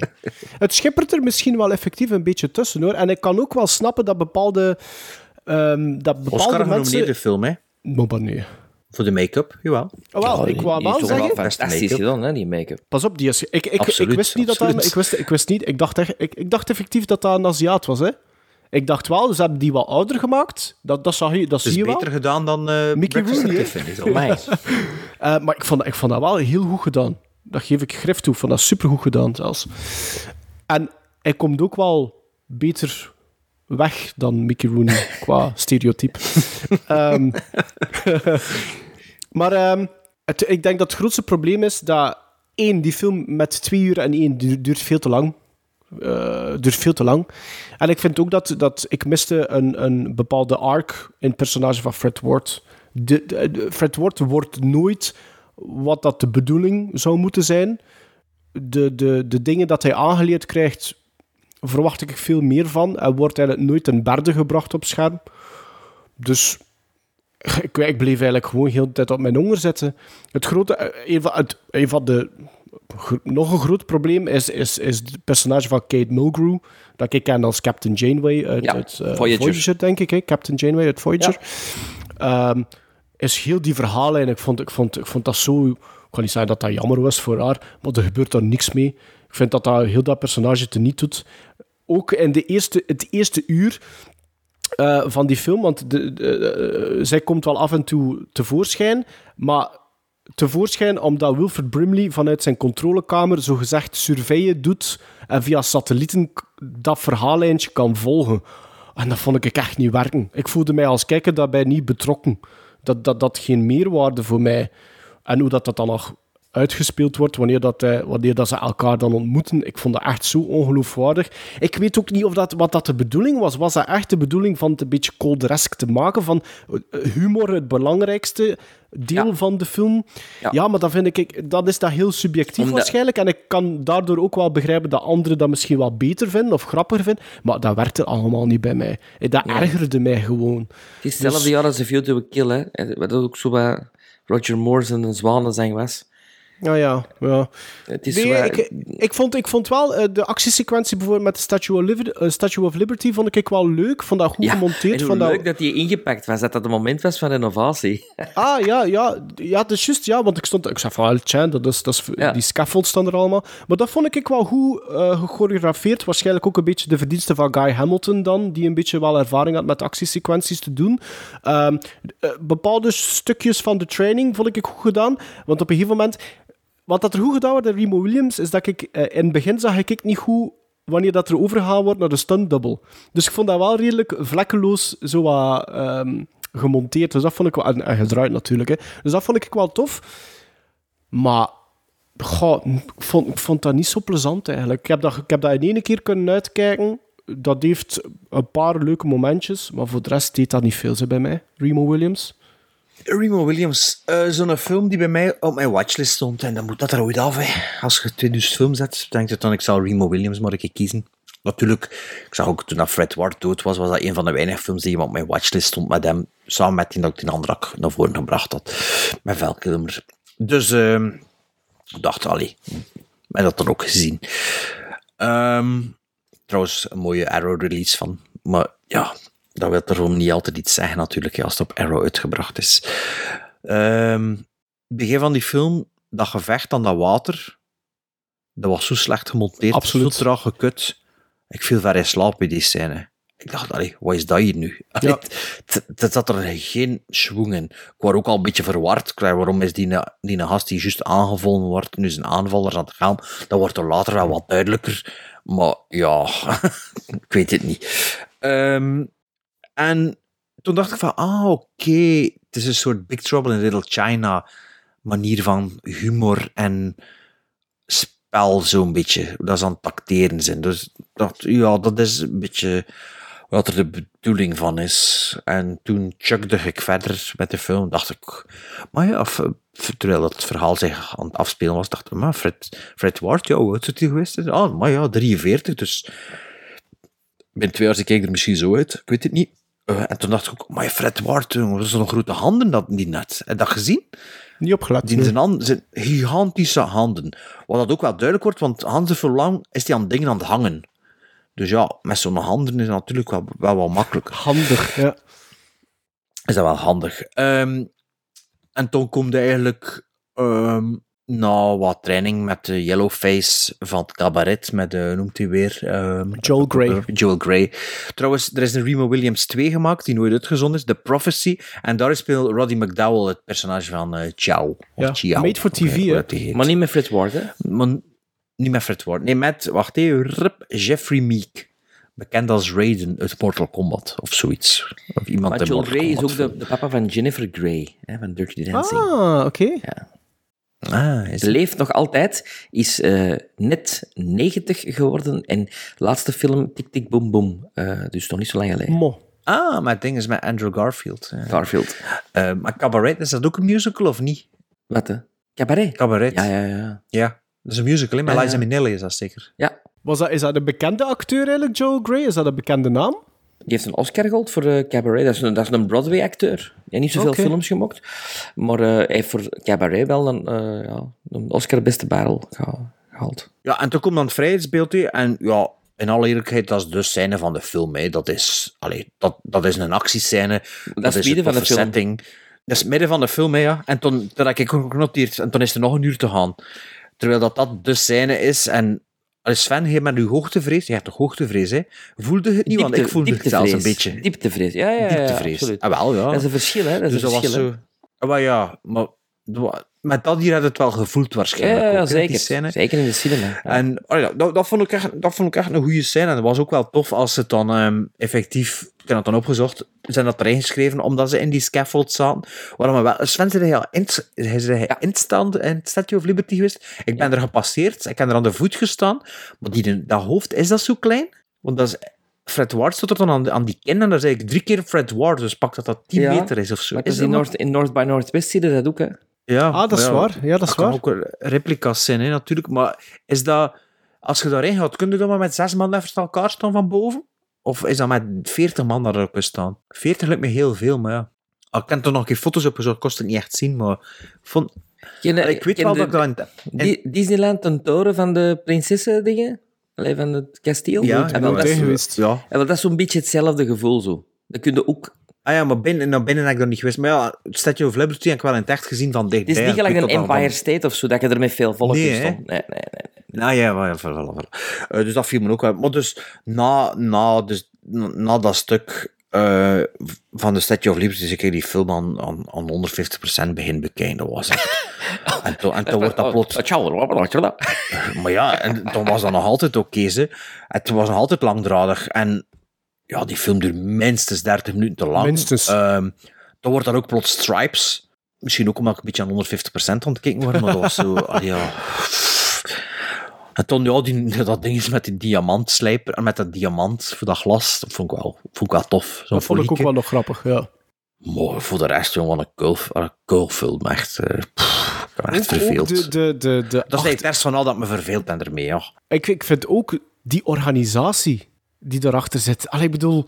Het schippert er misschien wel effectief een beetje tussen hoor. En ik kan ook wel snappen dat bepaalde, ehm, dat bepaalde Oscar mensen. genomineerde film, hè? Maar nee. Voor de make-up, jawel. Oh, wel, ik wou is wel toch zeggen. fantastisch gedaan, hè, die make-up. Pas op, die is. Ik, ik, ik, Absoluut, wist niet dat dat. Ik wist, ik wist niet. Ik dacht, echt, ik, ik dacht effectief dat dat een Aziat was, hè? Ik dacht wel, ze hebben die wat ouder gemaakt. Dat, dat, zag je, dat is zie je wel. beter gedaan dan eh Mickey Rooney, op <laughs> mij. Eh, maar ik vond, ik vond dat wel heel goed gedaan. Dat geef ik grif toe. Vond dat supergoed gedaan zelfs. En hij komt ook wel beter weg dan Mickey Rooney <laughs> qua stereotype. Ehm, <laughs> maar ehm, het, ik denk dat het grootste probleem is dat één, die film met twee uur en één duurt, duurt veel te lang. Eh, duurt veel te lang. En ik vind ook dat, dat ik miste een, een bepaalde arc in het personage van Fred Ward de, de- de- Fred Ward wordt nooit wat dat de bedoeling zou moeten zijn. De, de, de dingen dat hij aangeleerd krijgt, verwacht ik veel meer van. Hij wordt eigenlijk nooit ten berde gebracht op scherm. Dus ik, ik bleef eigenlijk gewoon heel de tijd op mijn honger zitten. Het grote, eh, een van, het, een van de nog een groot probleem is, is, is het personage van Kate Mulgrew. Dat ik ken als Captain Janeway uit, Ja, uit eh, Voyager. Voyager. denk ik. Hè? Captain Janeway uit Voyager. Ehm, is heel die verhaallijn. Ik vond, ik, vond, ik vond dat zo... Ik kan niet zeggen dat dat jammer was voor haar, maar er gebeurt daar niks mee. Ik vind dat dat heel dat personage teniet doet. Ook in de eerste, het eerste uur eh, van die film, want de, de- eh, zij komt wel af en toe tevoorschijn, maar tevoorschijn omdat Wilfred Brimley vanuit zijn controlekamer zogezegd surveillen doet en via satellieten dat verhaallijntje kan volgen. En dat vond ik echt niet werken. Ik voelde mij als kijker daarbij niet betrokken. Dat, dat, dat geen meerwaarde voor mij. En hoe dat, dat dan nog uitgespeeld wordt, wanneer, dat, eh, wanneer dat ze elkaar dan ontmoeten. Ik vond dat echt zo ongeloofwaardig. Ik weet ook niet of dat, wat dat de bedoeling was. Was dat echt de bedoeling van het een beetje colderesk te maken? Van eh, humor het belangrijkste deel van de film? Ja. maar dan vind ik, dan is dat heel subjectief Omdat- waarschijnlijk. En ik kan daardoor ook wel begrijpen dat anderen dat misschien wel beter vinden of grappiger vinden. Maar dat werkte allemaal niet bij mij. Eh, Dat ergerde mij gewoon. Het is hetzelfde Dus- jaar als The View to a Kill, hè. Wat ook zo bij Roger Moore's en Zwanenzang was. Ja, ja, ja. Het is Nee, ik, ik, vond, ik vond wel eh, de actiesequentie bijvoorbeeld met de Statue of, Liberty, eh, Statue of Liberty vond ik wel leuk. Vond dat goed gemonteerd. en Vond dat... leuk dat die ingepakt was, dat dat een moment was van renovatie. <laughs> Ah, ja, ja, ja, dat is juist, ja, want ik stond, ik zei van, tja, dat is, dat is, die scaffolds staan er allemaal. Maar dat vond ik wel goed gechoreografeerd. Waarschijnlijk ook een beetje de verdienste van Guy Hamilton dan, die een beetje wel ervaring had met actiesequenties te doen. Ehm, eh, bepaalde stukjes van de training vond ik goed gedaan, want op een gegeven moment... Wat dat er goed gedaan wordt in Remo Williams, is dat ik... eh, in het begin zag ik niet goed wanneer dat er overgegaan wordt naar de stunt double. Dus ik vond dat wel redelijk vlekkeloos zo ehm, gemonteerd. Dus dat vond ik wel... En, gedraaid natuurlijk, hè. Dus dat vond ik wel tof. Maar... Goh, ik, vond, vond dat niet zo plezant eigenlijk. Ik heb dat, ik heb dat in één keer kunnen uitkijken. Dat heeft een paar leuke momentjes. Maar voor de rest deed dat niet veel zo bij mij. Remo Williams. Remo Williams, eh, zo'n film die bij mij op mijn watchlist stond. En dan moet dat er ooit af. Hè. Als je 2000 film zet, denk je dan ik zal Remo Williams maar kiezen. Natuurlijk, ik zag ook toen dat Fred Ward dood was, was dat een van de weinige films die op mijn watchlist stond met hem. Samen met die dat ik die andere naar voren gebracht had. Met Val Kilmer. Dus ik dacht, allee, heb dat dan ook gezien. Ehm, trouwens, een mooie Arrow-release van. Maar ja, dat wil erom niet altijd iets zeggen natuurlijk, ja, als het op Arrow uitgebracht is. Ehm, het begin van die film, dat gevecht aan dat water, dat was zo slecht gemonteerd, Absoluut. zo traag gekut. Ik viel ver in slaap bij die scène. Ik dacht, allee, wat is dat hier nu? <laughs> Het zat er geen schwung in. Ik was ook al een beetje verward. Waarom is die, die gast die juist aangevallen wordt, nu zijn aanvallers aan het gaan? Dat wordt er later wel wat duidelijker. Maar ja, <laughs> ik weet het niet. Ehm, en toen dacht ik van, ah, oké, het is een soort Big Trouble in Little China manier van humor en spel zo'n beetje. Dat ze aan het zijn. Dus dacht, ja, dat is een beetje wat er de bedoeling van is. En toen chugde ik verder met de film, dacht ik, maar ja, f- f- terwijl dat het verhaal zich aan het afspelen was, dacht ik, maar Fred, Fred Ward, ja, hoe oud is hij geweest? Ah, maar ja, 43, dus binnen twee jaar zie ik er misschien zo uit, ik weet het niet. Eh, en toen dacht ik ook, maar Fred Ward, jongen, wat zo'n grote handen dat die net. Heb je dat gezien? Niet opgelet. Die nee. zijn, handen, zijn gigantische handen. Wat dat ook wel duidelijk wordt, want handen voor lang is die aan dingen aan het hangen. Dus ja, met zo'n handen is natuurlijk wel, wel makkelijker. Handig, ja. Is dat wel handig. Ehm, en toen komt hij eigenlijk ehm, na wat training met de Yellowface van het cabaret, met, de noemt hij weer? Ehm, Joel Grey. Joel Grey. Trouwens, er is een Remo Williams 2 gemaakt, die nooit uitgezonden is, The Prophecy. En daar speelt Roddy McDowell het personage van eh Chow. Of Ja, Chiao. made for eh, TV. Maar niet met Fred Ward, hè? Maar niet met Fred Ward. Nee, met, wacht even, Jeffrey Meek. Bekend als Raiden uit Mortal Kombat, of zoiets. Of iemand Maar Joel Grey is ook de, de papa van Jennifer Grey, hè, van Dirty Dancing. Ah, oké. Ah, is Leeft nog altijd, is eh, net 90 geworden en laatste film Tik Tik Boom Boom. Eh, dus nog niet zo lang geleden. Mo. Ah, maar het ding is met Andrew Garfield. Garfield. Eh, maar Cabaret, is dat ook een musical of niet? Wat, hè? Cabaret? Cabaret. Ja, ja, ja. Ja, dat is een musical? Met Ja, Liza ja. Minnelli is dat zeker. Ja. Was dat, is dat een bekende acteur eigenlijk, Joel Grey? Is dat een bekende naam? Die heeft een Oscar gehaald voor eh, Cabaret. Dat is een, dat is een Broadway-acteur. Hij heeft niet zoveel films gemaakt. Maar eh, hij heeft voor Cabaret wel een, eh, ja, een Oscar beste barrel geha- gehaald. Ja, en toen komt dan het vrijheidsbeeld. En ja, in alle eerlijkheid, dat is de scène van de film. Hè. Dat, is, allee, dat, dat is een actiescène. Dat, is midden van de film. setting. Dat is het midden van de film, hè, ja. En toen, toen heb ik ook genoteerd. En toen is er nog een uur te gaan. Terwijl dat, dat de scène is. En allee, Sven, je met uw hoogtevrees. Je hebt toch hoogtevrees, hè? Voelde het niet? Want ik voelde het zelfs een beetje. Dieptevrees, ja, ja, ja. Dieptevrees. Ah, wel, ja. Dat is een verschil, hè. Dat is dus een dat was verschil, zo... Ah, maar ja, maar... Met dat hier had het wel gevoeld waarschijnlijk. Ja, ja, ook, zeker. Zeker in de cinema. Ja. En oh ja, dat, dat, vond ik echt, dat vond ik echt een goede scène. En dat was ook wel tof als ze het dan ehm, effectief... Ik heb het dan opgezocht. Zijn dat erin geschreven omdat ze in die scaffold zaten. Waarom we wel... Sven, zei al in, zei hij instand in het Statue of Liberty geweest? Ik ben er gepasseerd. Ik heb er aan de voet gestaan. Maar die, dat hoofd, is dat zo klein? Want dat is... Fred Ward stond er dan aan, aan die kin en dat is eigenlijk drie keer Fred Ward. Dus pak dat dat 10 Ja, meter is of zo. Maar Is in, North, in North by Northwest zie je dat ook, hè. Ja, Ah, dat is waar. Ja, dat is kan waar. ook replica's zijn, hè, natuurlijk. Maar is dat... Als je daarin gaat, kun je dan maar met zes man even elkaar staan van boven? Of is dat met veertig man daar ook staan? Veertig lijkt me heel veel, maar ja. Al ik heb er nog een keer foto's op gezet, kost het niet echt zien, maar... ik Vond... Ken, ik weet wel de- dat ik dat... in- in- Di- Disneyland, een toren van de prinsessen dingen? Alleen van het kasteel? ja, en wel, dat, is, geweest. ja. en wel, dat is zo'n beetje hetzelfde gevoel zo. Dat kun je ook... Ah ja, maar binnen, nou, binnen heb ik daar niet geweest. Maar ja, het Statue of Liberty heb ik wel in het echt gezien van dichtbij. Het is niet gelijk een dat dan Empire State of zo, dat je er met veel volk Nee, stond. Nee, nee, nee. Nou ja, maar. Eh, dus dat viel me ook wel. Maar dus na, na, dus, na, dat stuk eh, van de Statue of Liberty, dus ik die film aan, aan, aan 150% begin bekijken. Dat was echt... <laughs> en toen, en toen wordt dat plots... Maar ja, en dan was dat nog altijd oké, ze. Het was nog altijd langdradig. En ja, die film duurt minstens 30 minuten te lang. Minstens. Ehm, dan wordt dat ook plots Stripes. Misschien ook omdat ik een beetje aan 150% aan het kijken was, maar dat was zo... <laughs> ah, ja. En toen, ja, die, dat ding is met die diamantslijper en met dat diamant voor dat glas, dat vond ik wel, vond ik wel tof. Dat vond ik ook wel nog grappig, ja. Maar voor de rest, jongen, een cool, een cool film. Echt, eh, pff, ik ben echt Ook- ook verveeld. de, de, de, de Dat is het al dat me verveeld ben ermee, ja. Ik, ik vind ook die organisatie die erachter zit. Allee, ik bedoel,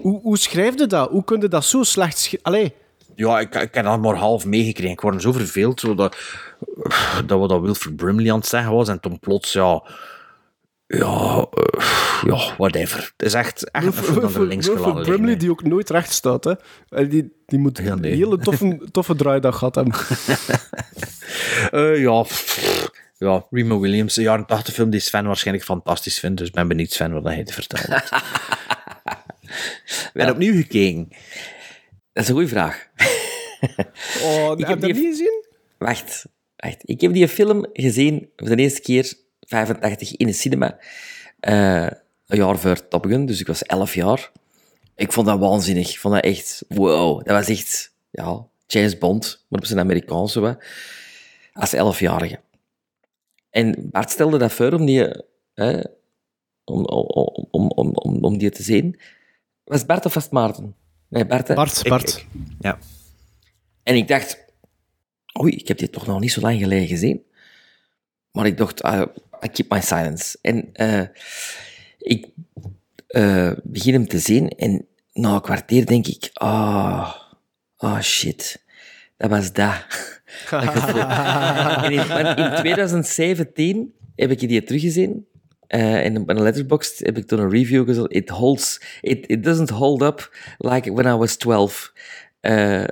hoe, hoe schrijf je dat? Hoe kun je dat zo slecht schrijven? Ja, ik, ik heb dat maar half meegekregen. Ik word zo verveeld zo dat, dat wat dat Wilfred Brimley aan het zeggen was. En toen plots, ja... Ja, eh, ja, whatever. Het is echt, echt een links Wilfred Brimley, die ook nooit recht staat. Hè. Die, die moet Ja, nee. een hele toffe, <laughs> toffe draaidag gehad hebben. Eh, ja, pff, ja, Remo Williams, de jaren 80 film die Sven waarschijnlijk fantastisch vindt. Dus ik ben benieuwd, Sven, wat hij te vertellen heeft. <laughs> En opnieuw gekeken. Dat is een goede vraag. <laughs> Oh, Ik heb dat niet gezien? Wacht, wacht. Ik heb die film gezien voor de eerste keer 85 in de cinema. Eh, een jaar voor Top Gun, dus ik was 11 jaar. Ik vond dat waanzinnig. Ik vond dat echt, wow. Dat was echt, ja, James Bond, maar op zijn Amerikaanse, wat. Als 11-jarige. En Bart stelde dat voor om die, eh, om, om, om, om, om, om die te zien. Was Bart of was het Maarten? Nee, Bart. hè? Bart, Ik- Bart. ik- ja. En ik dacht, oei, ik heb dit toch nog niet zo lang geleden gezien. Maar ik dacht, ah, I keep my silence. En eh, ik eh, begin hem te zien en na een kwartier denk ik, ah, ah shit, dat was dat. <laughs> <laughs> En in, want in 2017 heb ik die teruggezien. en op een letterboxd heb ik toen een review gezet. It holds, it, it doesn't hold up like when I was 12. Eh,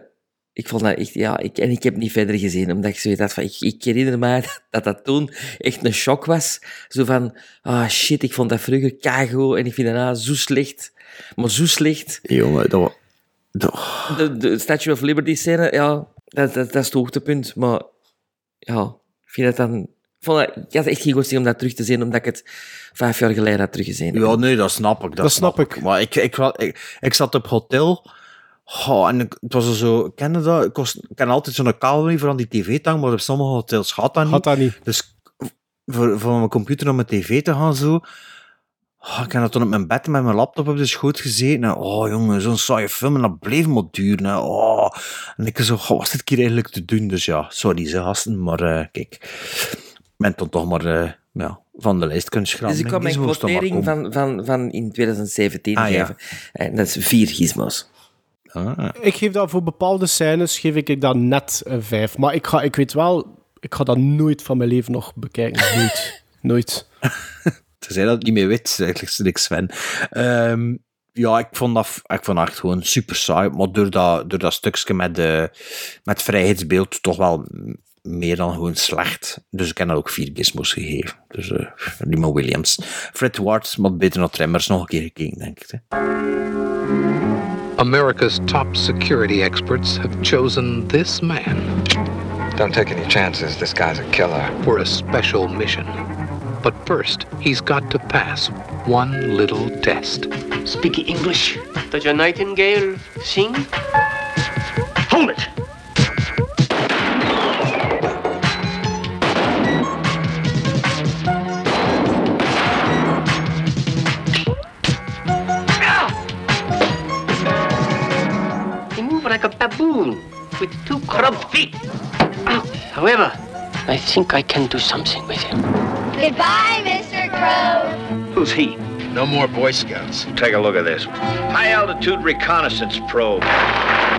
ik vond dat echt, ja, ik, en ik heb niet verder gezien, omdat ik zoiets had van, ik, ik herinner me dat dat toen echt een shock was. Zo van, ah shit, ik vond dat vroeger kago en ik vind nou zo slecht. Maar zo slecht. Jongen, dat was... De, de Statue of Liberty scène, ja, dat, dat, dat is het hoogtepunt. Maar ja, ik vind dat dan... Ik, vond dat, ik had echt geen goesting om dat terug te zien, omdat ik het vijf jaar geleden had teruggezien. Ja, nee, dat snap ik. Dat, Dat snap ik. Maar ik, ik, ik, ik zat op hotel. Oh, en ik, het was er zo, ken dat? Ik, ik ken altijd zo'n kabel voor aan die tv-tang, maar op sommige hotels gaat dat niet. Had dat niet. Dus voor, voor mijn computer naar mijn tv te gaan, zo. Oh, ik heb dat toen op mijn bed met mijn laptop op de schoot gezeten. En, oh jongen, zo'n saaie film en dat bleef maar duren. hè. Oh. En ik zo, wat zit ik hier eigenlijk te doen? Dus ja, sorry ze gasten, maar eh, kijk. Ik ben dan toch maar eh, ja, van de lijst kunnen schrappen. Dus ik kwam mijn quotering van, van, van in 2017 Ah, ja. geven. En dat is vier gizmos. Ah. Ik geef dat voor bepaalde scènes geef ik dat net een 5. Maar ik, ga, ik weet wel, ik ga dat nooit van mijn leven nog bekijken. Nooit. <laughs> nooit. Ze zei dat het niet meer weet, eigenlijk niks Sven. Ehm, ja, ik vond, dat, ik vond dat echt gewoon super saai. Maar door dat, door dat stukje met, de, met vrijheidsbeeld toch wel meer dan gewoon slecht. Dus ik heb dat ook vier gizmos gegeven. Dus eh Remo Williams. Fred Ward, maar beter naar Tremmers nog een keer gekeken, denk ik. Hè. America's top security experts have chosen this man. Don't take any chances. This guy's a killer. For a special mission. But first, he's got to pass one little test. Speak English. Does your nightingale sing? Hold it! You move like a baboon with two club feet. However, I think I can do something with him. Goodbye, Mr. Crow. Who's he? No more Boy Scouts. Take a look at this. High altitude reconnaissance probe.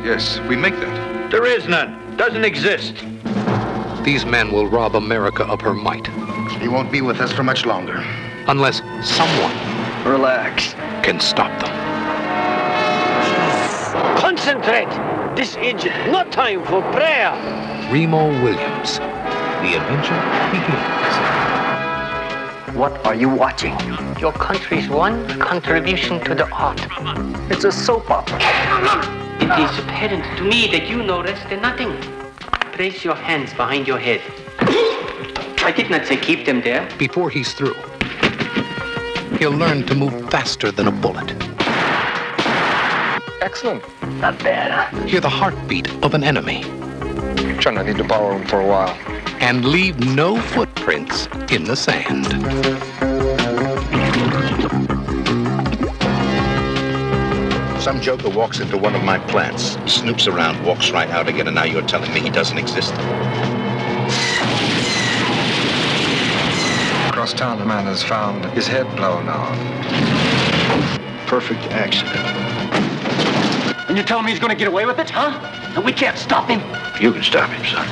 Yes, we make that. There is none. Doesn't exist. These men will rob America of her might. He won't be with us for much longer. Unless someone Relax. can stop them. Concentrate! This is not time for prayer. Remo Williams. The adventure begins. What are you watching? Your country's one contribution to the art. It's a soap opera. It is apparent to me that you know less than nothing. Place your hands behind your head. I did not say keep them there. Before he's through, he'll learn to move faster than a bullet. Excellent. Not bad. Hear the heartbeat of an enemy. John, to need to borrow him for a while. And leave no footprints in the sand. Some joker walks into one of my plants, snoops around, walks right out again, and now you're telling me he doesn't exist. Across town, a man has found his head blown off. Perfect accident. And you're telling me he's going to get away with it, huh? And we can't stop him? You can stop him, son.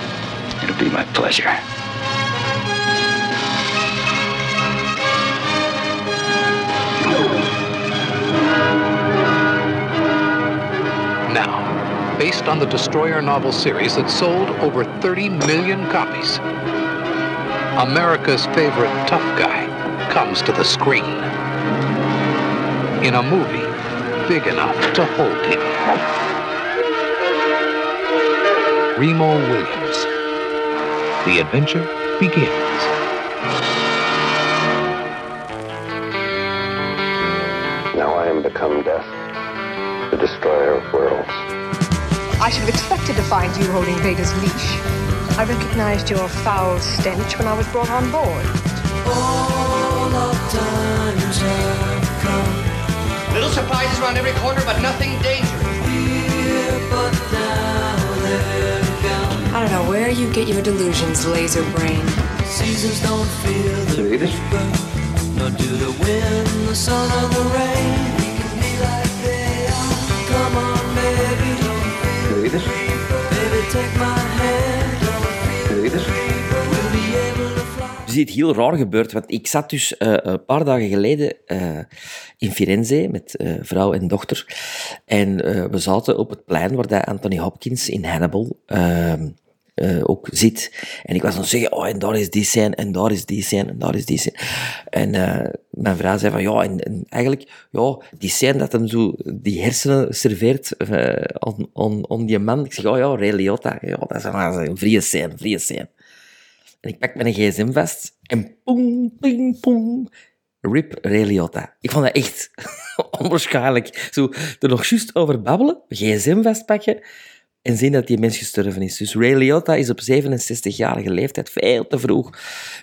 It'll be my pleasure. Now, based on the Destroyer novel series that sold over 30 million copies, America's favorite tough guy comes to the screen. In a movie big enough to hold him. Remo Williams. The adventure begins. Now I am become death, the destroyer of worlds. I should have expected to find you holding Vader's leash. I recognized your foul stench when I was brought on board. All of times have come. Little surprises around every corner, but nothing dangerous. Here, but now they're gone. I don't know where you get your delusions, laser brain. Seasons don't feel the reaper, nor do the wind, the sun, or the rain. We can be like they are. Come on, baby, don't feel is heel raar gebeurd, want ik zat dus eh, een paar dagen geleden eh, in Firenze met eh, vrouw en dochter. En we zaten op het plein waar dat Anthony Hopkins in Hannibal ehm, eh, ook zit. En ik was het zeggen, oh, en daar is die scène, en daar is die scène, en daar is die scène. En mijn vrouw zei van, ja, en, en eigenlijk, ja, die scène dat hem zo die hersenen serveert aan die man. Ik zeg, oh ja, Ray Liotta, ja, dat is een vrije scène, vrije scène. En ik pak mijn gsm vast en poeng, ping, poeng. Rip Ray Liotta. Ik vond dat echt <laughs> onwaarschijnlijk. Zo, er nog juist over babbelen, gsm vastpakken en zien dat die mens gestorven is. Dus Ray Liotta is op 67-jarige leeftijd veel te vroeg,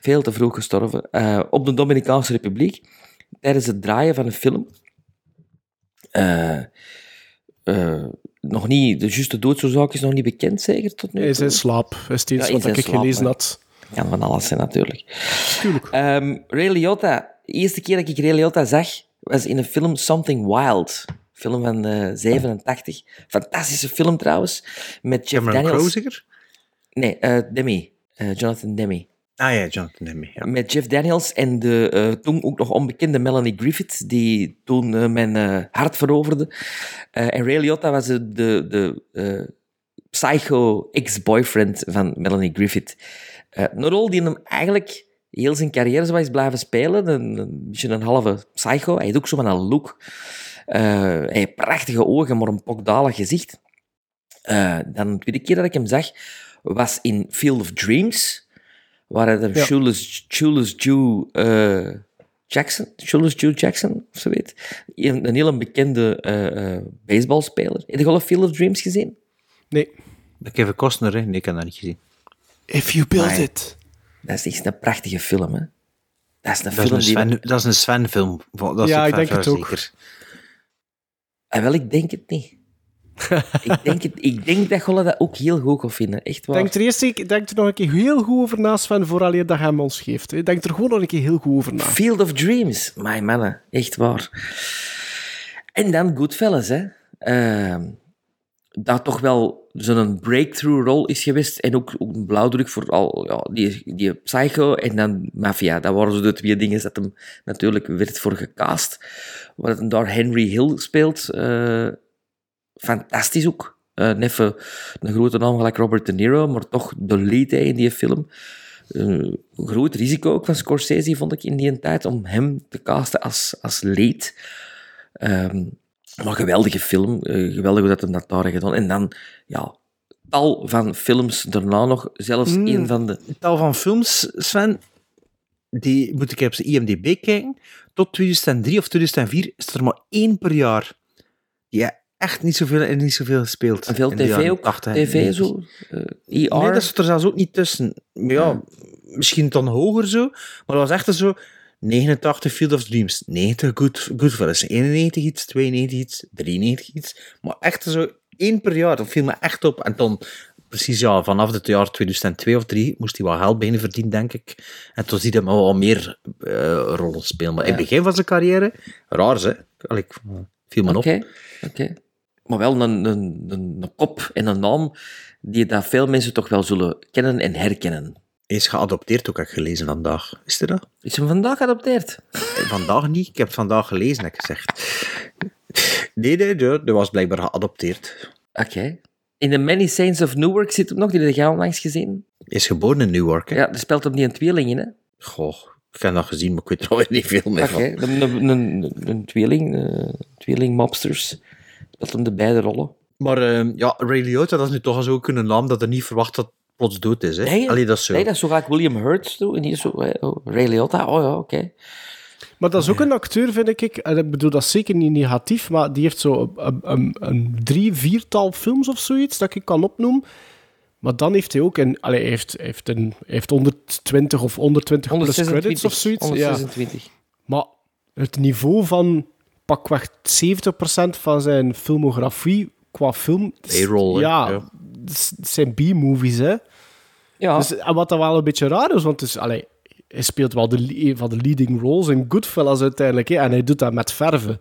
veel te vroeg gestorven. eh, op de Dominicaanse Republiek. tijdens het draaien van een film. Eh, eh, nog niet, de juiste doodsoorzaak is nog niet bekend, zeker? Tot nu Hij is toe? in slaap, is steeds Ja, wat ik slaap, gelezen had. Kan van alles zijn, natuurlijk. Ehm, Ray Liotta. De eerste keer dat ik Ray Liotta zag, was in een film Something Wild. Film van eh 87. Fantastische film trouwens. Met Jeff Cameron Daniels. Zeker? Nee, eh Demi. Eh, Jonathan Demi. Ah ja, Jonathan Demme. Ja. Met Jeff Daniels en de toen ook nog onbekende Melanie Griffith, die toen mijn hart veroverde. En Ray Liotta was de, de, de psycho ex-boyfriend van Melanie Griffith. Eh, een rol die hem eigenlijk heel zijn carrière zo is blijven spelen. Een, een beetje een halve psycho. Hij heeft ook zo van een look. Eh, hij heeft prachtige ogen, maar een pokdalig gezicht. Eh, dan de tweede keer dat ik hem zag, was in Field of Dreams, waar hij de Ja. Shoeless, Shoeless Jew eh, Jackson, Shoeless Jew Jackson, of zo weet. Een, een hele bekende eh, eh, baseballspeler. Heb je al Field of Dreams gezien? Nee. Kevin Costner, hè? Nee, ik heb dat niet gezien. If you build it. Dat is echt een prachtige film, hè? Dat is een Dat is film een die... Sven, dat is een Sven-film. Dat is Ja, ik denk het ook. zeker. Ah, wel, ik denk het niet. <laughs> ik, denk het, ik denk dat Golle dat ook heel goed gaat vinden. Echt waar. Denk er eerst denk er nog een keer heel goed over na, Sven, vooral je dat hij hem ons geeft. hè. Denk er gewoon nog een keer heel goed over na. Field of Dreams. My mannen, echt waar. En dan Goodfellas, hè. Ehm, dat toch wel zo'n breakthrough rol is geweest. En ook, ook een blauwdruk voor al ja, die, die Psycho en dan Mafia. Dat waren zo de twee dingen dat hem natuurlijk werd voor gecast. Waar het daar Henry Hill speelt. eh, fantastisch ook. Eh neffen een grote naam gelijk Robert De Niro, maar toch de lead in die film. Eh, Een groot risico ook van Scorsese, vond ik in die tijd, om hem te casten als, als lead. Ehm, maar geweldige film. eh, geweldig hoe dat hem dat daar heeft gedaan. En dan, ja, tal van films daarna nog. Zelfs Mm. een van de... Tal van films, Sven, die moet ik op zijn IMDb kijken. Tot 2003 of 2004 is er maar één per jaar. Die echt niet zoveel en niet zoveel gespeeld. En veel tv ook? 80 en TV 90. zo? ER? Nee, dat zit er zelfs ook niet tussen. Maar ja, misschien dan hoger zo. Maar dat was echt zo... 89 Field of Dreams, 90 Good, Goodfellas, 91 iets, 92 iets, 93 iets. Maar echt zo één per jaar, dat viel me echt op. En dan, precies ja, vanaf het jaar 2002 of 3 moest hij wel geld beginnen verdienen, denk ik. En toen zie je hem wel meer eh, rollen spelen. Maar in het begin van zijn carrière, raar hè. Allee, ik viel me op. oké. Maar wel een, een, een, een kop en een naam die dat veel mensen toch wel zullen kennen en herkennen. Is geadopteerd ook, heb ik gelezen vandaag. Is er dat? Is hem vandaag geadopteerd? Vandaag niet, ik heb het vandaag gelezen, heb ik gezegd. Nee, nee, nee, dat was blijkbaar geadopteerd. Oké. In The Many Saints of Newark zit hem nog, die heb jij onlangs gezien. Is geboren in Newark, hè? Ja, daar speelt hem die een tweeling in, hè? Goh, ik heb dat gezien, maar ik weet er alweer niet veel meer Oké, van. een, een, een, een tweeling, eh, tweeling mobsters. Speelt hem de beide rollen. Maar ehm, ja, Ray Liotta, dat is nu toch al zo een naam dat er niet verwacht dat plots dood is, hè? Nee, Allee, dat is zo. Nee, dat is zo gelijk William Hurt. Zo, en die is zo, oh, Ray Liotta, oh ja, oké. Maar dat is ook een acteur, vind ik. En ik bedoel, dat is zeker niet negatief, maar die heeft zo een, een, een drie, viertal films of zoiets dat ik kan opnoemen. Maar dan heeft hij ook een, allee, hij heeft, heeft, een, heeft 120 of 120 plus 126, credits of zoiets. 126. Ja. Maar het niveau van pakweg 70% van zijn filmografie qua film. is-? Ja, Ja. zijn B-movies, hè. Ja. Dus, en wat dan wel een beetje raar is, want het is, allee, hij speelt wel de, een van de leading roles in Goodfellas uiteindelijk, hè, en hij doet dat met verven.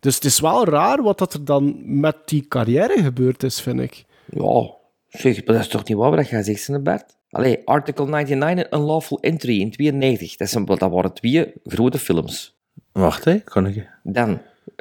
Dus het is wel raar wat dat er dan met die carrière gebeurd is, vind ik. Ja, zeg, dat is toch niet waar wat jij zegt, hè, Bert? Allee, Article 99 en Unlawful Entry in 92. Dat, zijn, dat waren twee grote films. Wacht, hè? Kan ik... Dan,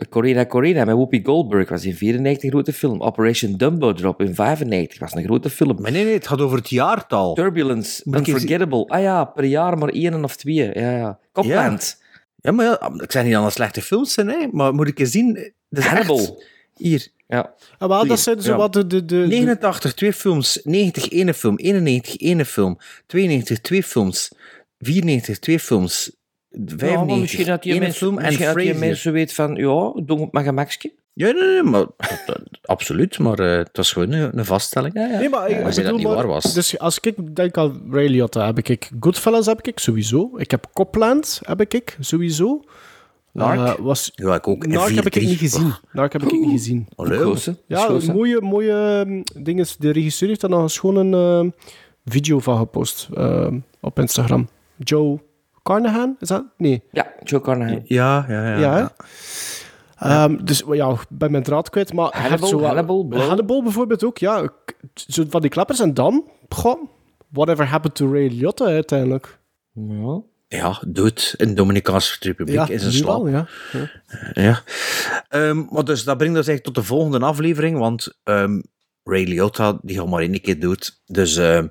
Corina Corina met Whoopi Goldberg was in 94 een grote film. Operation Dumbo Drop in 95 was een grote film. Maar nee, nee, het gaat over het jaartal. Turbulence, eens- Unforgettable. Ah ja, per jaar maar één of twee. Ja, ja. Copland. Ja, maar ja, ik zei niet dat het slechte films zijn, hè? Maar moet ik eens zien... Dat is Hannibal. echt- Hier. Ja. Ah, wel, dat zijn zo Ja. wat de... de, de, de- 89, twee films. 90, ene film. 91, ene film. 92, twee films. 94, twee films. Ja, maar 95, misschien dat je mensen, misschien dat je mensen weet van, ja, doe het maar gemakske. Ja, nee, nee, maar absoluut. Maar eh, het was gewoon een, een vaststelling. Nee, maar, ik maar zei dat bedoel niet maar- waar was. Dus als ik denk aan Ray Liotta, heb ik Goodfellas heb ik sowieso. Ik heb Copland heb ik sowieso. Narc? Eh, was... Ja, ik ook. Heb ik 4-3. niet gezien. Narc heb ik niet gezien. Gozen. Ja, mooie, mooie ehm, dingen. De regisseur heeft daar nog eens gewoon een ehm, video van gepost ehm, op Instagram. Joe Carnahan, is dat? Nee. Ja, Joe Carnahan. Ja, ja, ja. Ja. Ehm, dus ja, ik ben mijn draad kwijt. Maar Hannibal, zo, Hannibal. Hannibal bijvoorbeeld ook, ja. Zo van die klappers en dan, goh, whatever happened to Ray Liotta uiteindelijk. Ja. Ja, dood in de Dominicaanse Republiek Ja, is een slaap. wel, ja. ja. Ja. Ehm, maar dus dat brengt ons eigenlijk tot de volgende aflevering, want ehm, Ray Liotta, die gaat maar één keer dood. Dus ehm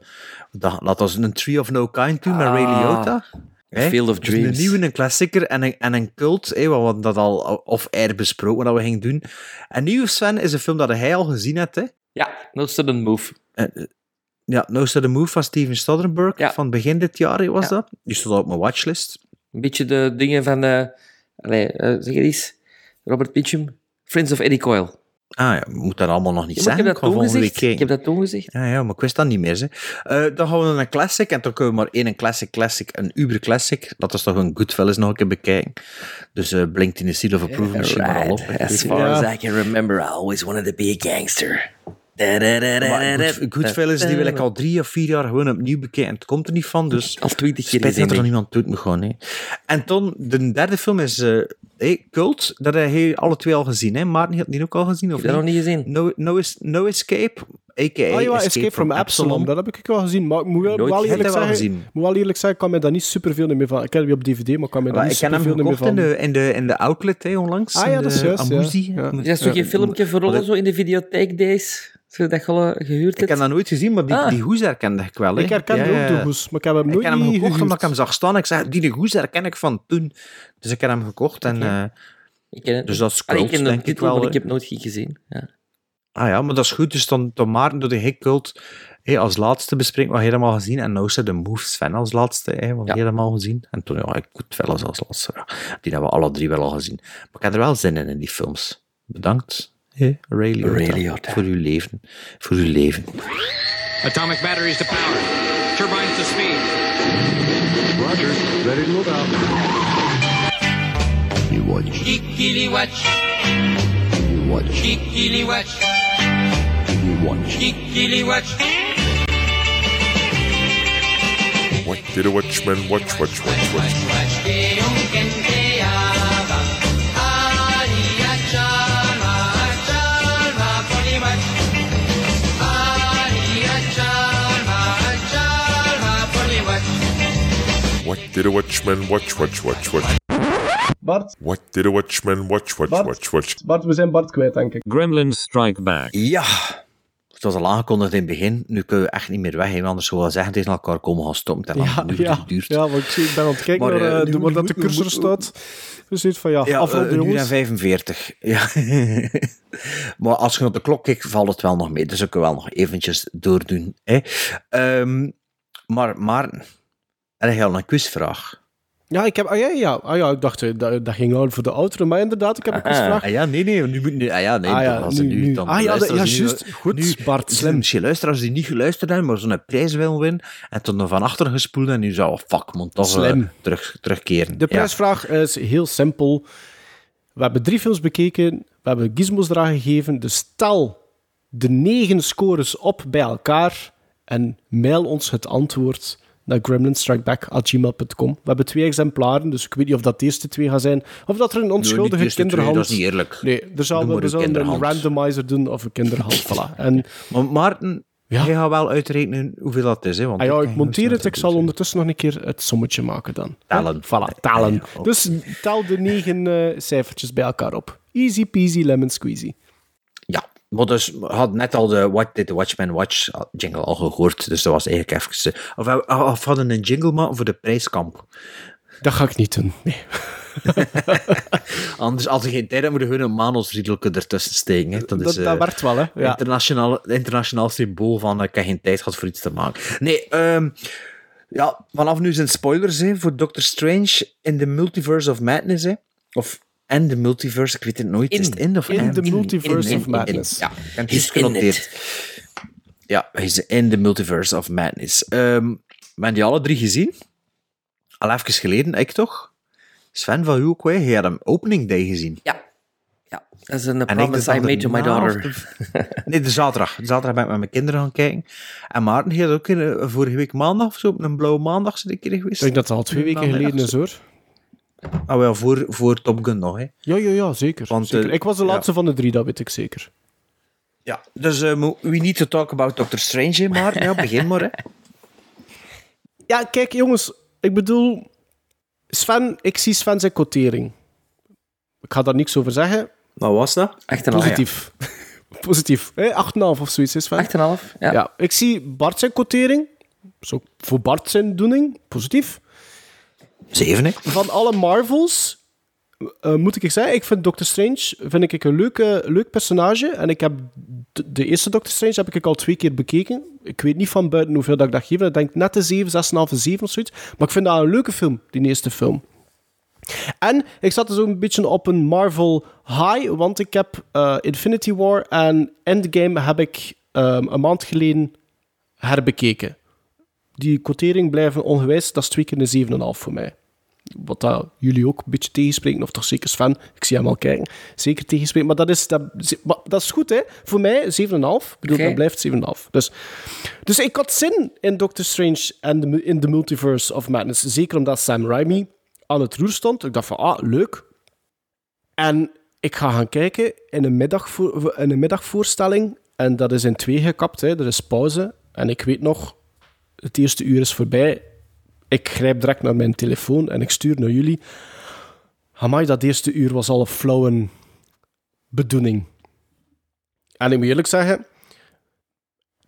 dat, laat ons een Tree of No Kind doen met Ray Ah, Liotta. Field of Dus Dreams. een nieuwe, een klassieker en een, en een cult, wat we dat al of-air besproken dat we gingen doen. En nieuw Sven is een film dat hij al gezien hebt, hè? Ja, No Sudden Move. Eh, Ja, No the Move van Steven Soderbergh, Ja. van begin dit jaar was Ja. dat. Die stond op mijn watchlist. Een beetje de dingen van... eh allee, eh, zeg eens. Robert Mitchum. Friends of Eddie Coyle. Ah ja, we moeten dat allemaal nog niet Ja, zeggen. ik heb dat ga toen volgende week gezegd. Ik heb dat. Ja, ja, maar ik wist dat niet meer. Hè. Eh, dan gaan we naar een classic. En dan kunnen we maar één een classic, classic, een uber classic. Dat is toch een Goodfellas nog een keer bekijken. Dus eh blinkt in de Seal of Approval misschien maar al op. As far as I can remember, I always wanted to be a gangster. Goodfellas die wil ik al drie of vier jaar gewoon opnieuw bekijken. Het komt er niet van, dus Al twintig keer spijt dat er nog niemand doet me gewoon. Hè. En dan, de derde film is eh hey, Cult. Dat heb je alle twee al gezien. Hè. Maarten had die ook al gezien, of Heb je dat nog niet gezien? No, no, es- no Escape, a.k.a. Ah ja, Escape, from Absalom. Dat heb ik wel gezien. Maar ik moet wel, wel gezien. eerlijk Heb zeggen, gezien? moet wel eerlijk zeggen, ik kan me daar niet superveel meer van... Ik ken hem op DVD, maar ik kan me daar niet ik ken hem superveel meer gekocht van... in de, in, de, in de outlet hè, onlangs. Ah ja, dat is juist, ja. Ja. Is toch geen filmpje voor zo in de videotheek days? Zo dat eh, gehuurd Ik heb dat nooit gezien, maar die, Ah. die hoes herkende ik wel. Hè. Ik herken Ja, ook ja. de hoes, maar ik heb hem nooit Ik heb hem gekocht gehuurd. omdat ik hem zag staan. Ik zei, die hoes herken ik van toen. Dus ik heb hem gekocht. En, eh, Ik ken het dus dat is Allee, ik ken de ik wel. maar ik heb nooit gezien. Ja. Ah ja, maar dat is goed. Dus dan, dan Maarten door de Hik Cult hè, als laatste bespreken wat helemaal gezien. En nou de Moves Sven als laatste, hè, wat Ja. helemaal gezien. En toen, ja, ik Goodfellas als laatste. Ja. Die hebben we alle drie wel al gezien. Maar ik heb er wel zin in, in die films. Bedankt, hè, Ray Liotta, Ray Liotta. voor uw leven. Voor uw leven. Atomic batteries to power. Turbines to speed. Roger. Ready to move out. You watch. Kikili watch. You watch. Kikili watch. You watch. Kikili watch. What did a watchman watch, watch, watch, watch, watch? What did a watchman watch, watch, watch, watch? Bart, What did a watchman watch, watch, Bart? watch, watch? Bart, we zijn Bart kwijt, denk ik. Gremlins Strike Back. Ja, het was al aangekondigd in het begin. Nu kunnen we echt niet meer weg. hè, want Anders zullen we zeggen tegen elkaar komen gaan stoppen. En Ja, nu ja, duurt. ja, want ik zie- ik ben aan het kijken Maar, naar eh, eh, nu de- moet- dat de cursor moet- staat. Dus van, ja, Ja, en jongens. <laughs> 45. Ja. maar als je op de klok kijkt, valt het wel nog mee. Dus ik kan wel nog eventjes doordoen. Hè. Ehm, maar, maar, je al een quizvraag? Ja, ik heb, ah, ja, ja, ah, ja, ik dacht, eh, dat, dat ging al voor de ouderen, maar inderdaad, ik heb een quizvraag. Ah, ja, nee, nee, nu moet nu, ah, ja, nee, Ah, ja, als ze nu- nu, dan Ah, ja, ja, juist. Goed, nu, Bart, slim. Misschien luisteraars die niet geluisterd hebben, maar zo'n prijs willen winnen, en toen nog van achter gespoeld en nu zou, fuck, toch eh, terug, terugkeren. De Ja. prijsvraag is heel simpel. We hebben drie films bekeken, we hebben gizmos eraan gegeven, dus tel de negen scores op bij elkaar en mail ons het antwoord naar gremlinstrikeback.gmail.com. We hebben twee exemplaren, dus ik weet niet of dat de eerste twee gaan zijn, of dat er een onschuldige de eerste twee, kinderhand... dat is niet eerlijk. Nee, er zal, we een zullen een kinderhand. randomizer doen of een kinderhand. <laughs> voilà. En, Maar Maarten, jij gaat wel uitrekenen hoeveel dat is, hè? Want ah ja, ik monteer het, ik zal ondertussen nog een keer het sommetje maken dan. Tellen. Voilà, tellen. Ja, ja, Dus tel de negen eh, cijfertjes bij elkaar op. Easy peasy lemon squeezy. Maar dus, hadden net al de What Did the Watchman Watch jingle al gehoord, dus dat was eigenlijk even... eh, Of, we- of hadden een jingle maken voor de prijskamp. Dat ga ik niet doen, nee. <laughs> Anders, als je geen tijd hebt, moet je gewoon een Manos-riedelke ertussen steken. Hè. Dat, is, Dat, dat eh, werkt wel, hè. Ja. internationaal, internationaal symbool van eh, ik heb geen tijd gehad voor iets te maken. Nee, ehm, ja, vanaf nu zijn spoilers hè, voor Doctor Strange in the Multiverse of Madness. Hè. Of en the Multiverse, ik weet het nooit. In. is het in of In en? the Multiverse in, of Madness. Ja, ik juist in genoteerd. Ja, hij is in the Multiverse of Madness. Ehm we hebben die alle drie gezien. Al even geleden, ik toch? Sven, van hè? je had hem opening day gezien. Ja. Ja, dat is een En ik promise de I made to my daughter. de- <laughs> nee, de zaterdag. De zaterdag ben ik met mijn kinderen gaan kijken. En Maarten, had ook in, eh, vorige week maandag of zo, op een blauwe maandag zit een keer geweest. Ik denk dat het al twee weken geleden is, hoor. Ah, wel, voor, voor Top Gun nog, hè. Ja, ja, ja, zeker. Want, zeker. eh, Ik was de ja. laatste van de drie, dat weet ik zeker. Ja, dus eh, we need to talk about Doctor Strange, Maarten. Ja, begin maar, hè. <laughs> Ja, kijk jongens, ik bedoel, Sven, ik zie Sven zijn quotering. Ik ga daar niks over zeggen. Wat was dat? 8,5. Positief. <laughs> Positief. Eh, 8,5 of zoiets is Sven. 8,5, ja. Ik zie Bart zijn quotering. Zo, voor Bart zijn doening. Positief. Zeven. Van alle Marvels eh, moet ik zeggen, ik vind Doctor Strange vind ik een leuke, leuk personage. En ik heb de, de eerste Doctor Strange heb ik al twee keer bekeken. Ik weet niet van buiten hoeveel dat ik dat geef. Ik denk net de 7, 6,5, 7 of zoiets. Maar ik vind dat een leuke film, die eerste film. En ik zat dus ook een beetje op een Marvel high, want ik heb eh, Infinity War en Endgame heb ik ehm, een maand geleden herbekeken. Die quotering blijven ongewijs, dat is twee keer een 7,5 voor mij. Wat dat jullie ook een beetje tegenspreken, of toch zeker Sven, ik zie hem al kijken, zeker tegenspreken. Maar dat is, dat, maar dat is goed, hè? Voor mij 7,5. Ik bedoel, dat blijft 7,5. Dus, dus ik had zin in Doctor Strange en de, in the Multiverse of Madness. Zeker omdat Sam Raimi aan het roer stond. Ik dacht van, ah, leuk. En ik ga gaan kijken in een, middagvoor, in een middagvoorstelling. En dat is in twee gekapt, hè. er is pauze. En ik weet nog, het eerste uur is voorbij. Ik grijp direct naar mijn telefoon en ik stuur naar jullie. Amai, dat eerste uur was al een flauwe bedoeling. En ik moet eerlijk zeggen,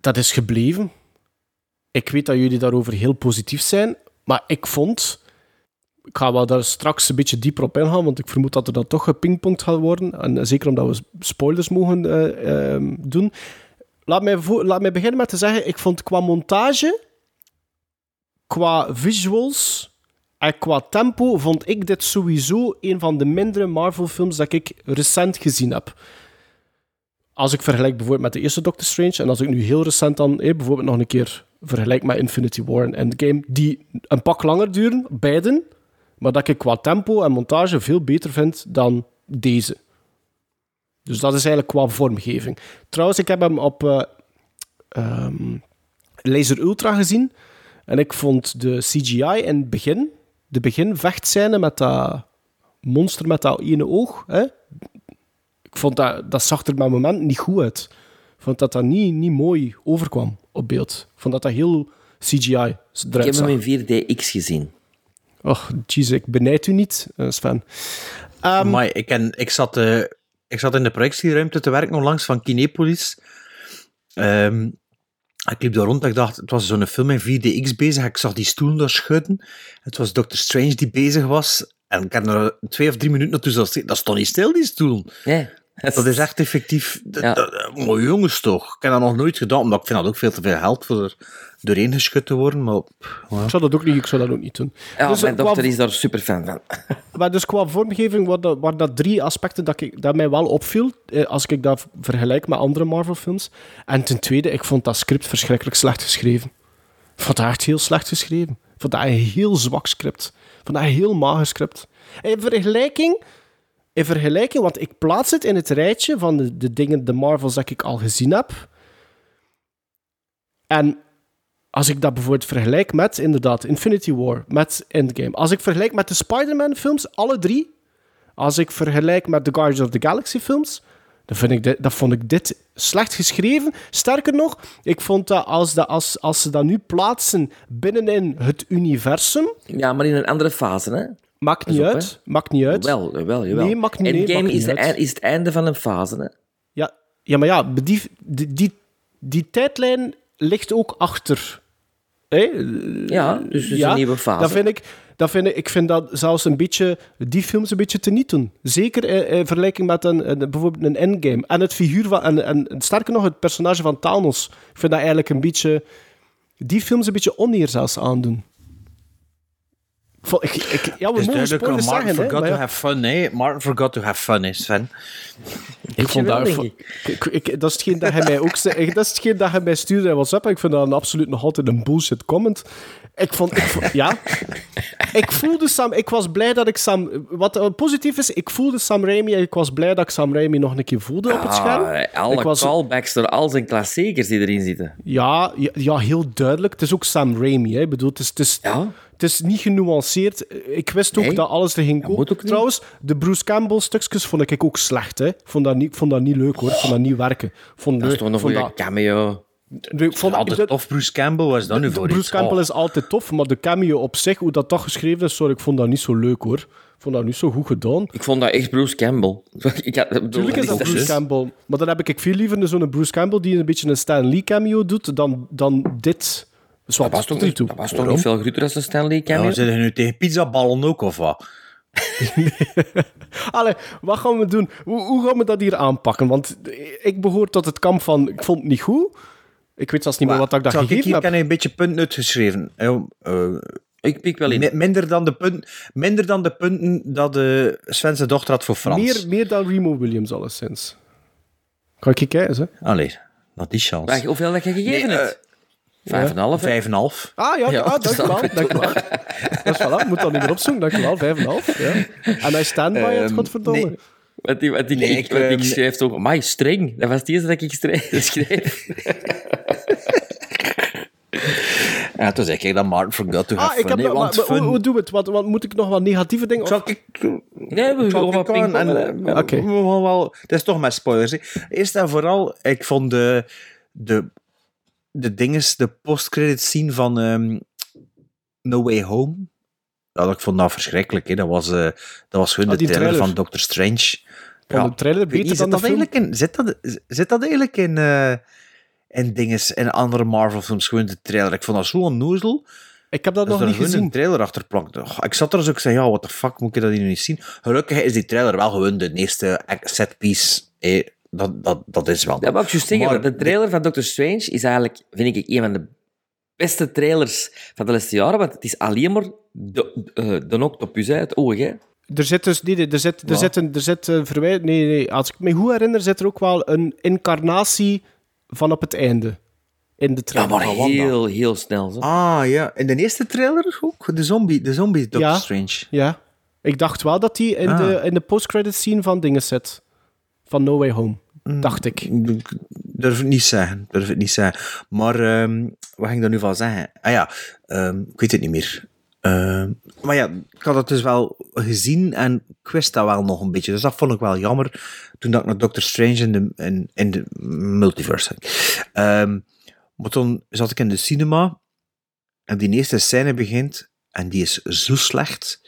dat is gebleven. Ik weet dat jullie daarover heel positief zijn, maar ik vond... Ik ga wel daar straks een beetje dieper op ingaan, want ik vermoed dat er dan toch gepingpongd gaat worden. En zeker omdat we spoilers mogen eh, ehm, doen. Laat mij, laat mij beginnen met te zeggen, ik vond qua montage, qua visuals en qua tempo, vond ik dit sowieso een van de mindere Marvel-films dat ik recent gezien heb. Als ik vergelijk bijvoorbeeld met de eerste Doctor Strange, en als ik nu heel recent dan eh, bijvoorbeeld nog een keer vergelijk met Infinity War en Endgame, die een pak langer duren, beiden, maar dat ik qua tempo en montage veel beter vind dan deze. Dus dat is eigenlijk qua vormgeving. Trouwens, ik heb hem op eh, ehm, Laser Ultra gezien. En ik vond de CGI in het begin, de beginvechtscène met dat monster met dat ene oog, hè, ik vond dat, dat zag er met moment niet goed uit. Ik vond dat dat niet, niet mooi overkwam op beeld. Ik vond dat dat heel CGI Ik eruit heb zag. hem in 4DX gezien. Och, jeez, ik benijd u niet, eh, Sven. Ehm, Maar ik, ken, ik, zat, eh, ik zat in de projectieruimte te werken onlangs van Kinepolis. Ehm, ik liep daar rond en ik dacht, het was zo'n film in 4DX bezig. Ik zag die stoelen daar schudden. Het was Doctor Strange die bezig was. En ik heb er twee of drie minuten naartoe zitten. Dat is toch niet stil, die stoel? Nee. Dat is echt effectief... dat- Mooi jongens toch. Ik heb dat nog nooit gedaan, omdat ik vind dat ook veel te veel geld voor er doorheen geschud te worden. Maar, ja. Ik zou dat ook niet, ik zou dat ook niet doen. Ja, Dus, mijn eh, dochter qua- is daar super fan van. <laughs> Maar dus qua vormgeving waren dat, waren dat drie aspecten dat, ik, dat mij wel opviel, eh, als ik dat vergelijk met andere Marvel-films. En ten tweede, ik vond dat script verschrikkelijk slecht geschreven. Ik vond dat echt heel slecht geschreven. Ik vond dat een heel zwak script. Ik vond dat een heel mager script. In vergelijking, in vergelijking, want ik plaats het in het rijtje van de, de dingen, de Marvels dat ik al gezien heb. En als ik dat bijvoorbeeld vergelijk met, inderdaad, Infinity War, met Endgame. Als ik vergelijk met de Spider-Man-films, alle drie. Als ik vergelijk met de Guardians of the Galaxy-films, dan, vind ik vond ik dit slecht geschreven. Sterker nog, ik vond dat als, dat als, als ze dat nu plaatsen binnenin het universum... Ja, maar in een andere fase, hè? Maakt niet op, uit. Maakt niet uit. Wel, wel, jawel. Nee, maakt niet- nee, Endgame maakt is, niet uit. is het einde van een fase, hè? Ja, ja maar ja, die, die, die, die tijdlijn ligt ook achter. Hè? Ja, dus een nieuwe fase. Dat vind ik, dat vind ik, ik vind dat zelfs een beetje, die films een beetje te niet doen. Zeker in, in vergelijking met een, een- bijvoorbeeld een Endgame. En het figuur van, en, en sterker nog, het personage van Thanos. Ik vind dat eigenlijk een beetje, die films een beetje oneer zelfs aandoen. Ik, ik, ja, we is mogen duidelijk, spoilers Martin zeggen, forgot to ja. have fun, hè. Martin forgot to have fun, hè, Sven. Ik vond wel, dat, denk ik, ik, ik- dat is hetgeen dat hij mij ook zei. Dat is hetgeen dat hij mij stuurde in WhatsApp. Ik vind dat een absoluut nog altijd een bullshit comment. Ik vond, ik vond- ja. Ik voelde Sam, ik was blij dat ik Sam, wat positief is, ik voelde Sam Raimi en ik was blij dat ik Sam Raimi nog een keer voelde op het scherm. Ah, alle ik was, callbacks door al zijn klassiekers die erin zitten. ja, ja, ja, heel duidelijk. Het is ook Sam Raimi. Hè. Ik bedoel, het is, het, is, het is niet genuanceerd. Ik wist ook Nee, dat alles er ging komen. Trouwens, de Bruce Campbell stukjes vond ik ook slecht. Hè. Ik vond dat niet, vond dat niet leuk hoor. Ik vond dat niet werken. Vond, Dat is ik toch een vond goede cameo. ik vond Altijd tof, Bruce Campbell was dat nu voor Bruce iets? Campbell Oh. is altijd tof, maar de cameo op zich, hoe dat toch geschreven is, sorry, ik vond dat niet zo leuk hoor. Ik vond dat niet zo goed gedaan. Ik vond dat echt Bruce Campbell. <laughs> Ik had, bedoel, Tuurlijk is dat Bruce Campbell. Maar dan heb ik veel liever zo'n Bruce Campbell die een beetje een Stan Lee cameo doet, dan, dan dit. Dat Dat was toch, niet, dat was toch niet veel groter dan een Stanley cameo? Ja, zitten nu tegen pizzaballen ook, of wat? <laughs> Allee, wat gaan we doen? Hoe, hoe gaan we dat hier aanpakken? Want ik behoor tot het kamp van, ik vond het niet goed. Ik weet zelfs niet meer wat ik dat Zal ik gegeven hier heb. kan een beetje punten uitgeschreven. Ja, eh, ik pik wel in. mi- Minder dan de, punt, minder dan de punten dat de Sven zijn dochter had voor Frans. Meer, meer dan Remo Williams, alleszins. Kan ik je kijken, hè? Allee, dat is chance. Hoeveel dat je gegeven Nee, hebt? Vijf en half? Vijf en half. Ah ja, <laughs> Ja, ah, dat is dankjewel. wel- dankjewel. <laughs> Dat is voilà, moet dat niet meer opzoeken. Dankjewel, vijf en half. Ja. En hij stand by het, Ehm, godverdomme. nee. Wat ik, wat ik, Nee, ik, ik, wat ik ehm, schreef ook, amai, streng. Dat was het eerste dat ik schreef. <laughs> schreef. Ja, toen zei ik dat Martin forgot to have Ah, ik fun. heb nog- want maar, maar fun... hoe, hoe doen we het? Wat, wat, moet ik nog wat negatieve dingen? Of... Ik... Nee, we Zal gaan ik wat aan? En, pingpongen. eh, Oké. we gaan wel... Het is toch met spoilers. hè. Eerst en vooral, ik vond de... De, de dinges, de post-credit scene van ehm, No Way Home. Ja, ik vond dat verschrikkelijk. Hè. Dat, was, eh, dat was gewoon Ah, de trailer, trailer. van Doctor Strange. Vond de trailer beter dan zit de dat film? eigenlijk in, zit, dat, zit dat eigenlijk in, eh, in dinges, in andere Marvel films, gewoon de trailer? Ik vond dat zo onnozel. Ik heb dat Dat nog niet gezien. een trailer achter plankt. Och, Ik zat er dus ook zei, ja, what the fuck, moet ik dat hier nu niet zien? Gelukkig is die trailer wel gewoon de eerste setpiece. Eh, dat, dat, dat is wel. Dat wou ik juist zeggen. Maar de trailer van Doctor Strange is eigenlijk, vind ik, een van de beste trailers van de laatste jaren. Want het is alleen maar de, eh, de octopus, hè, het oog. Hè. Er zit dus nee, nee, er zit, er zit een, er zit een verwijt. Nee, nee, als ik me goed herinner, zit er ook wel een incarnatie van op het einde. In de Ja, trailer. maar van Wanda. heel, heel snel. Zo. Ah, ja. In de eerste trailer ook? De zombie, de zombie Doctor Ja. Strange. Ja. Ik dacht wel dat die in Ah. de, in de post-credit scene van dingen zit. Van No Way Home. Mm. Dacht ik. Ik durf het niet zeggen. Durf het niet zeggen. Maar ehm, wat ging ik daar nu van zeggen? Ah ja, ehm, ik weet het niet meer. Ehm, maar ja, ik had het dus wel gezien en ik wist dat wel nog een beetje. Dus dat vond ik wel jammer toen dat ik naar Doctor Strange in de, in, in de multiverse ging. Ehm, maar toen zat ik in de cinema en die eerste scène begint en die is zo slecht.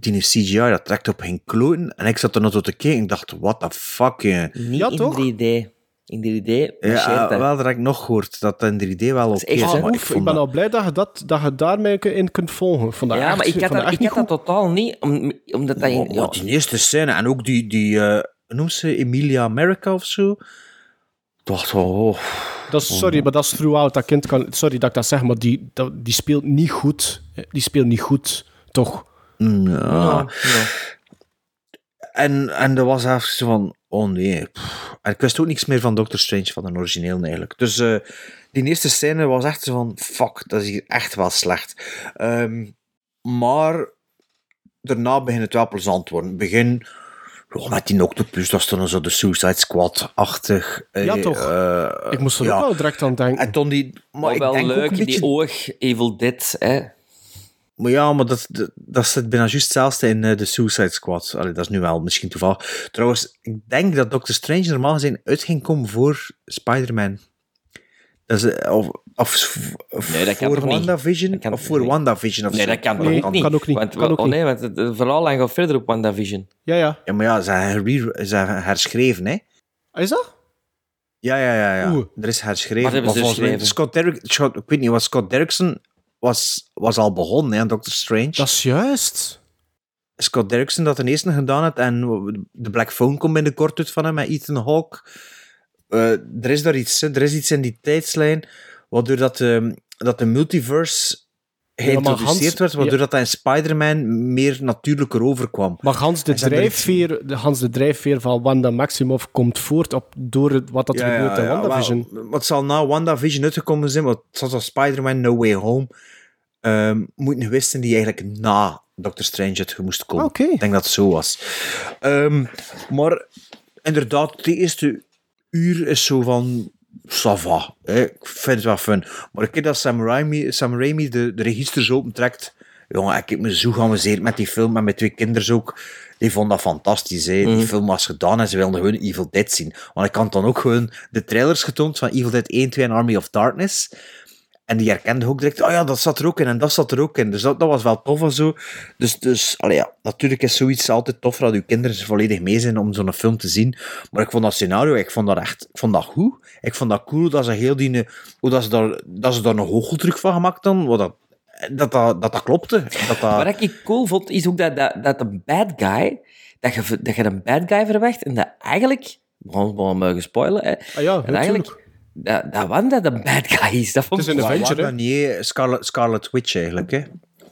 Die CGI, dat trekt op geen kloten. En ik zat er nog tot te kijken en ik dacht, what the fuck, jongen. Niet Ja, in toch? 3D. In 3D Ja, wel, dat heb ik nog gehoord, dat in 3D wel oké is ik ben dat- al blij dat je, dat, dat je daarmee in kunt volgen. Ik vond dat Ja, echt- maar ik had dat, ik had dat totaal niet, om, omdat dat... Maar- in- ja, maar die eerste scène en ook die, die eh, hoe noemt ze, Emilia America of zo. Ik dacht oh. Dat is, sorry, maar dat is throughout. Dat kind kan, sorry dat ik dat zeg, maar die, dat, die speelt niet goed. Die speelt niet goed, toch? Mm, Ja. En, en er was even zo van, oh nee. pff. En ik wist ook niks meer van Doctor Strange, van de origineel eigenlijk. Dus eh, die eerste scène was echt zo van, fuck, dat is hier echt wel slecht. Ehm, maar daarna begint het wel plezant te worden. Begin oh, met die octopus, dat is dan zo de Suicide Squad-achtig. eh, Ja, toch? eh, Ik moest er ja. ook wel direct aan denken. En toen die... Maar, Maar ik wel denk ook leuk, een beetje... die oog, Evil Dead, hè. Maar ja, maar dat, dat, dat zit bijna juist hetzelfde in eh, de Suicide Squad. Allee, dat is nu wel misschien toevallig. Trouwens, ik denk dat Doctor Strange normaal gezien uit ging komen voor Spider-Man. Dat is, eh, of, of, of Nee, dat kan voor toch niet? WandaVision? Kan- of voor nee. WandaVision of Nee, zo. dat kan Nee, toch niet? kan ook niet. Want, Kan ook oh, niet. nee, want het, het verhaal gaat verder op WandaVision. Ja, ja. Ja, maar ja, ze hebben her- ze hebben herschreven, hè. Is dat? Ja, ja, ja. ja. Oeh. Er is herschreven. Wat hebben ze Maar volgens mij- geschreven? Scott Derrick, Scott- ik weet niet, wat Scott Derrickson was, was al begonnen, hè, Doctor Strange. Dat is juist. Scott Derrickson dat de eerste gedaan had en de Black Phone komt binnenkort uit van hem met Ethan Hawke. Eh, er is daar iets, er is iets in die tijdslijn waardoor dat, ehm, dat de multiverse geïntroduceerd werd, waardoor ja. dat hij in Spider-Man meer natuurlijker overkwam. Maar Hans de, er- drijfveer, de, Hans de drijfveer van Wanda Maximoff komt voort op, door het, wat dat gebeurt in WandaVision. Wat zal na WandaVision uitgekomen zijn? Want zoals als Spider-Man No Way Home ehm moeten wisten die eigenlijk na Doctor Strange uit moest komen. Oké. Ik denk dat het zo was. Ehm, maar inderdaad, de eerste uur is zo van... Ça va, hè. ik vind het wel fun. Maar een keer dat Sam Raimi, Sam Raimi de, de registers opentrekt... Jongen, ik heb me zo geamuseerd met die film. En met twee kinderen ook. Die vonden dat fantastisch. Hè. Die film was gedaan en ze wilden gewoon Evil Dead zien. Want ik had dan ook gewoon de trailers getoond van Evil Dead 1, 2 en Army of Darkness. En die herkende ook direct, oh ja, dat zat er ook in en dat zat er ook in. Dus dat, dat was wel tof en zo. Dus, dus allee, ja, natuurlijk is zoiets altijd tof dat uw kinderen volledig mee zijn om zo'n film te zien. Maar ik vond dat scenario, ik vond dat echt, ik vond dat goed. Ik vond dat cool dat ze heel die, hoe dat ze daar, dat ze daar een hoogtruc van gemaakt dan, wat dat, dat, dat, dat, dat klopte. Dat dat, Wat ik cool vond, is ook dat, dat, dat een bad guy, dat je, dat je een bad guy verwacht en dat eigenlijk, we gaan mogen spoilen, hè, Ah ja, en eigenlijk, dat, dat Wanda de bad guy is. Dat vond ik Maar Wanda niet, hè. Scarlet, Scarlet Witch eigenlijk, hè.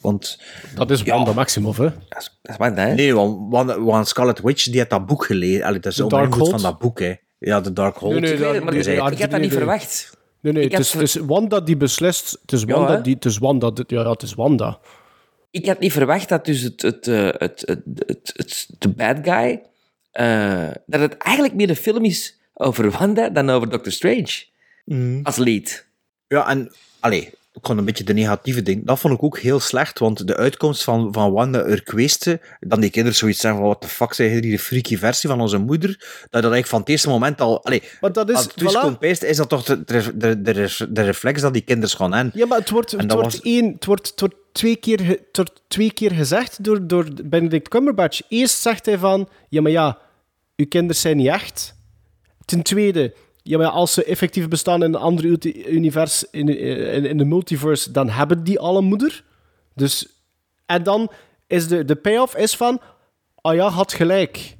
Want... Dat is Wanda Maximoff, hè? Dat is, dat is Wanda, hè? Nee, want, want, want Scarlet Witch, die had dat boek gelezen. Allee, dat is The onder invloed Darkhold? van dat boek, hè. Ja, de Darkhold. Nee, nee, Ik weet het, maar ik- had dat niet verwacht. Nee, nee, Ik het is, ver- het is Wanda die beslist. Het is Ja, Wanda hè? die... Het is Wanda. Ja, ja, het is Wanda. Ik had niet verwacht dat dus het, het, eh, het, het, het, het- de bad guy, eh, dat het eigenlijk meer een film is over Wanda dan over Doctor Strange. Als lead. Ja, en allee, ik kon een beetje de negatieve ding. Dat vond ik ook heel slecht, want de uitkomst van, van Wanda Urqueste, dan die kinderen zoiets zeggen van, what the fuck, zijn hier die freaky versie van onze moeder, dat dat eigenlijk van het eerste moment al... Allee, Maar dat is... als het twist voilà. komt bijst, is dat toch de, de, de, de, de reflex dat die kinderen gaan hebben. Ja, maar het wordt, En het wordt, was- één, het wordt, het wordt, twee, keer, het wordt twee keer gezegd door, door Benedict Cumberbatch. Eerst zegt hij van, ja, maar ja, uw kinderen zijn niet echt. Ten tweede, ja, maar als ze effectief bestaan in een ander uni- univers, in, in, in de multiverse, dan hebben die al een moeder. Dus, en dan is de, de payoff is van, ah ja, had gelijk.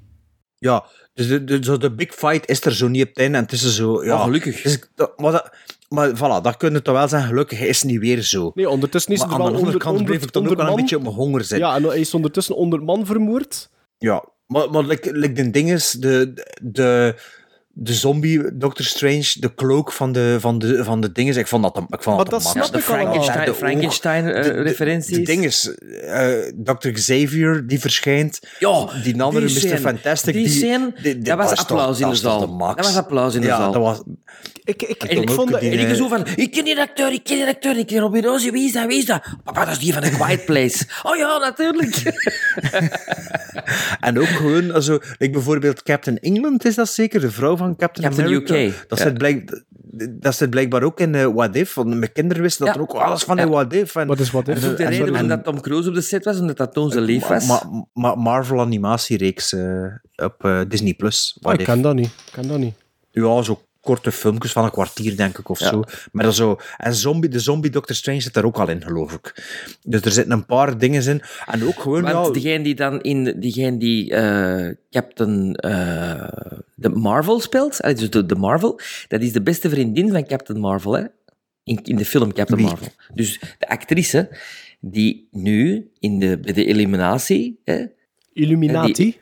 Ja, dus de, de, zo de big fight is er zo niet op het einde. En het is er zo... Ja, Oh, gelukkig. Dus, dat, maar, dat, maar voilà, dat kun je toch wel zeggen. Gelukkig is het niet weer zo. Nee, ondertussen is maar er aan wel de andere onder- kant bleef ik dan ook onder wel een man- beetje op mijn honger zitten. Ja, en hij is ondertussen onder man vermoord. Ja, maar, maar like, like de ding is, de, de, de zombie Doctor Strange, de cloak van de, van de, van de dingen, ik vond dat, ik vond Maar dat, dat de ik allemaal. Frankenstein, De. Frankenstein-referenties. De ding is, eh, Dr. Xavier, die verschijnt. Ja, die andere die Mr. Fantastic. Die scène, dat was applaus in de zaal. Dat was applaus in de zaal. Dat was, Ik, ik, En ik, vond dat- en ik eh, zo van, ik ken die acteur, ik ken die acteur, ik ken Robbie Rosie, wie is dat, wie is dat? Papa, dat is die van The Quiet Place. <laughs> oh ja, natuurlijk. En ook gewoon, also, like bijvoorbeeld Captain England is dat zeker, de vrouw van Captain, Captain America. UK, Dat, ja. zit blijk, dat zit blijkbaar ook in eh, What If, want mijn kinderen wisten dat Ja. er ook alles van in Ja. What If. En, Wat is What If? Dat is de en- reden waarom dat Tom Cruise op de set was, omdat dat toen zijn lief was. Ma- ma- ma- Marvel animatiereeks eh, op eh, Disney+. Plus. Ah, ik kan dat niet. Ik kan dat niet. Ja, zo korte filmpjes van een kwartier, denk ik, of Ja. zo. Maar zo, en zombie, de zombie Doctor Strange zit daar ook al in, geloof ik. Dus er zitten een paar dingen in. En ook gewoon, Want ja... diegene die dan in, diegene die eh, Captain eh, de Marvel speelt, eh, dus de, de Marvel, dat is de beste vriendin van Captain Marvel, hè? In, in de film Captain Wie? Marvel. Dus de actrice die nu in de, bij de eliminatie, hè, Illuminati. Die-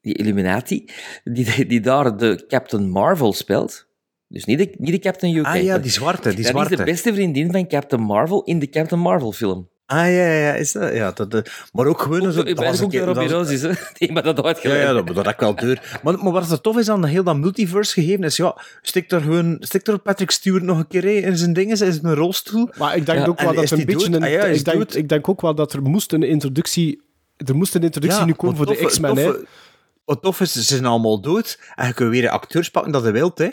die Illuminati, die, die daar de Captain Marvel speelt, dus niet de, niet de Captain UK. Ah ja, die zwarte, die dat zwarte. is de beste vriendin van Captain Marvel in de Captain Marvel film. Ah ja, ja, is dat? Ja, dat, eh, maar ook gewoon... zo, Ik dat ben was een ook keer- de Robbie Roses, hè? <laughs> Die maar dat Ja, uitgelegd. ja, dat, dat ik wel deur. Maar, maar wat er tof is aan heel dat multiverse gegeven is, ja, stik er gewoon, stik er Patrick Stewart nog een keer hè, in zijn dingen, in zijn rolstoel. Maar ik denk Ja, ook wel dat is er een beetje een, Ah ja, is ik, denk, ik denk ook wel dat er moest een introductie, er moest een introductie nu komen voor de X-Men. hè. Wat tof is, ze zijn allemaal dood en je kunt weer acteurs pakken dat je wilt, hè.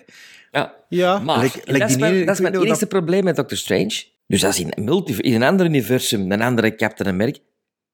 Ja. Ja. Maar Like- en like dat is mijn, ene- dat is mijn probleem met Doctor Strange. Dus dat is in een, multi, in een ander universum, een andere Captain America.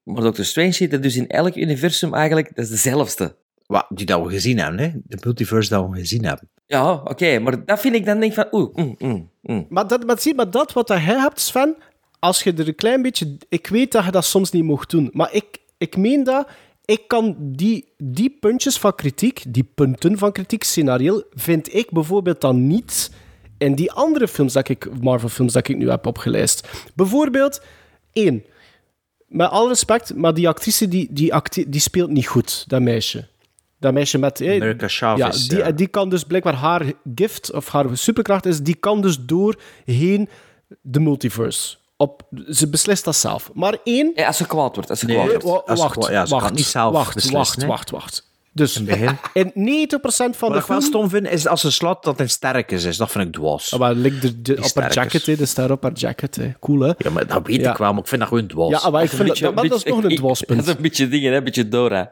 Maar Doctor Strange zit er dus in elk universum eigenlijk, dat is dezelfde. Wat, die dat we gezien hebben, hè. De multiverse dat we gezien hebben. Ja, oké, maar dat vind ik dan denk ik van, oeh, mm, mm, mm. Maar, dat, maar zie, maar dat wat jij hebt, Sven, als je er een klein beetje... Ik weet dat je dat soms niet mocht doen, maar ik, ik meen dat... Ik kan die, die puntjes van kritiek, die punten van kritiek, scenario, vind ik bijvoorbeeld dan niet in die andere films dat ik, Marvel-films dat ik nu heb opgelijst. Bijvoorbeeld, Eén. Met alle respect, maar die actrice die, die, die speelt niet goed, dat meisje. Dat meisje met... eh, Chavez, Ja, die, ja. die kan dus blijkbaar haar gift, of haar superkracht is, die kan dus doorheen de multiverse. Op, ze beslist dat zelf. Maar één... Ja, als ze kwaad wordt. Als ze Nee, kwaad wordt. als wacht, kwa- ja, ze wacht, kan niet zelf wacht, beslissen, wacht, wacht, wacht. Dus In het begin. in 90% van Wat de ik wel stom vind, is als ze slaat dat hij sterkes is. Dat vind ik dwaas. Ja, maar lik de, de, op haar jacket, de ster op haar jacket. Hè. Cool, hè? Ja, maar dat weet Ja. ik wel, maar ik vind dat gewoon dwaas. Ja, maar ik vind dat, dat, maar dat is nog een <laughs> Dat dwaspunt. is een beetje dingen, hè? Een beetje Dora.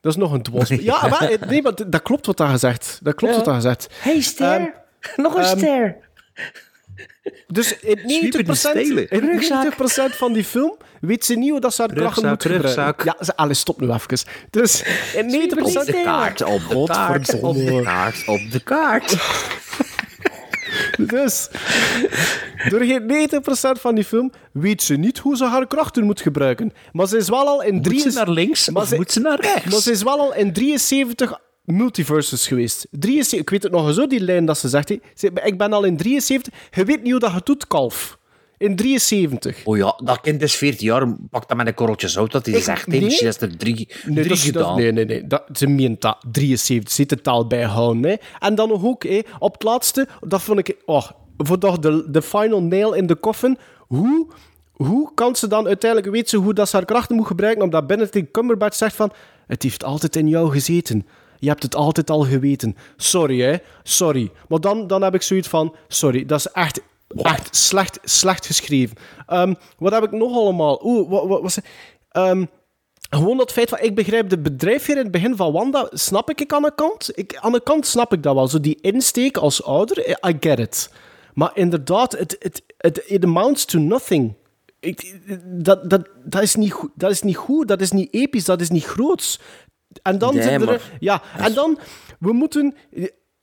Dat is nog een dwaspunt. <laughs> Ja, maar, eh, nee, maar dat klopt wat daar gezegd. Dat klopt Ja. wat daar gezegd. Hey, ster. Nog een ehm, ster. Dus in 90%, Sweeper stelen. in 90% van die film weet ze niet hoe dat ze haar krachten moet gebruiken. Ja, ze, allez, stop nu even. Dus in 90%... de kaart, op de kaart, op de kaart, op de kaart. Dus, door geen 90% van die film weet ze niet hoe ze haar krachten moet gebruiken. Maar ze is wel al in Moet drie... ze naar links maar of ze- moet ze naar rechts? Maar ze is wel al in 73 multiverses geweest. 73, ik weet het nog zo, die lijn dat ze zegt. Ze- Ik ben al in 73. Je weet niet hoe dat je doet, kalf. In 73. Oh ja, dat kind is 14 jaar, pak dat met een korreltje zout, dat hij zegt, nee. misschien is er drie, Nee, drie dat is- dat- gedaan. nee, nee, nee. Dat, ze meent dat. 73. Zit het taal bijhouden. Hè. En dan nog ook, hè, op het laatste, dat vond ik... Oh, voor toch de, de final nail in de coffin. Hoe, hoe kan ze dan uiteindelijk... Weet ze hoe dat ze haar krachten moet gebruiken? Omdat Benedict Cumberbatch zegt van... Het heeft altijd in jou gezeten. Je hebt het altijd al geweten. Sorry, hè. Sorry. Maar dan, dan heb ik zoiets van... Sorry, dat is echt... Echt slecht, slecht geschreven. Ehm, wat heb ik nog allemaal? Oeh, wat, wat was het? Ehm, gewoon dat feit van, ik begrijp de bedrijfsfeer in het begin van Wanda, snap ik, ik aan de kant. Ik, aan de kant snap ik dat wel. Zo die insteek als ouder, I get it. Maar inderdaad, het it, it, it amounts to nothing. Dat, dat, dat, is niet, dat is niet goed, dat is niet episch, dat is niet groots. En dan Nee, zit er... maar- Ja, en dan, we moeten...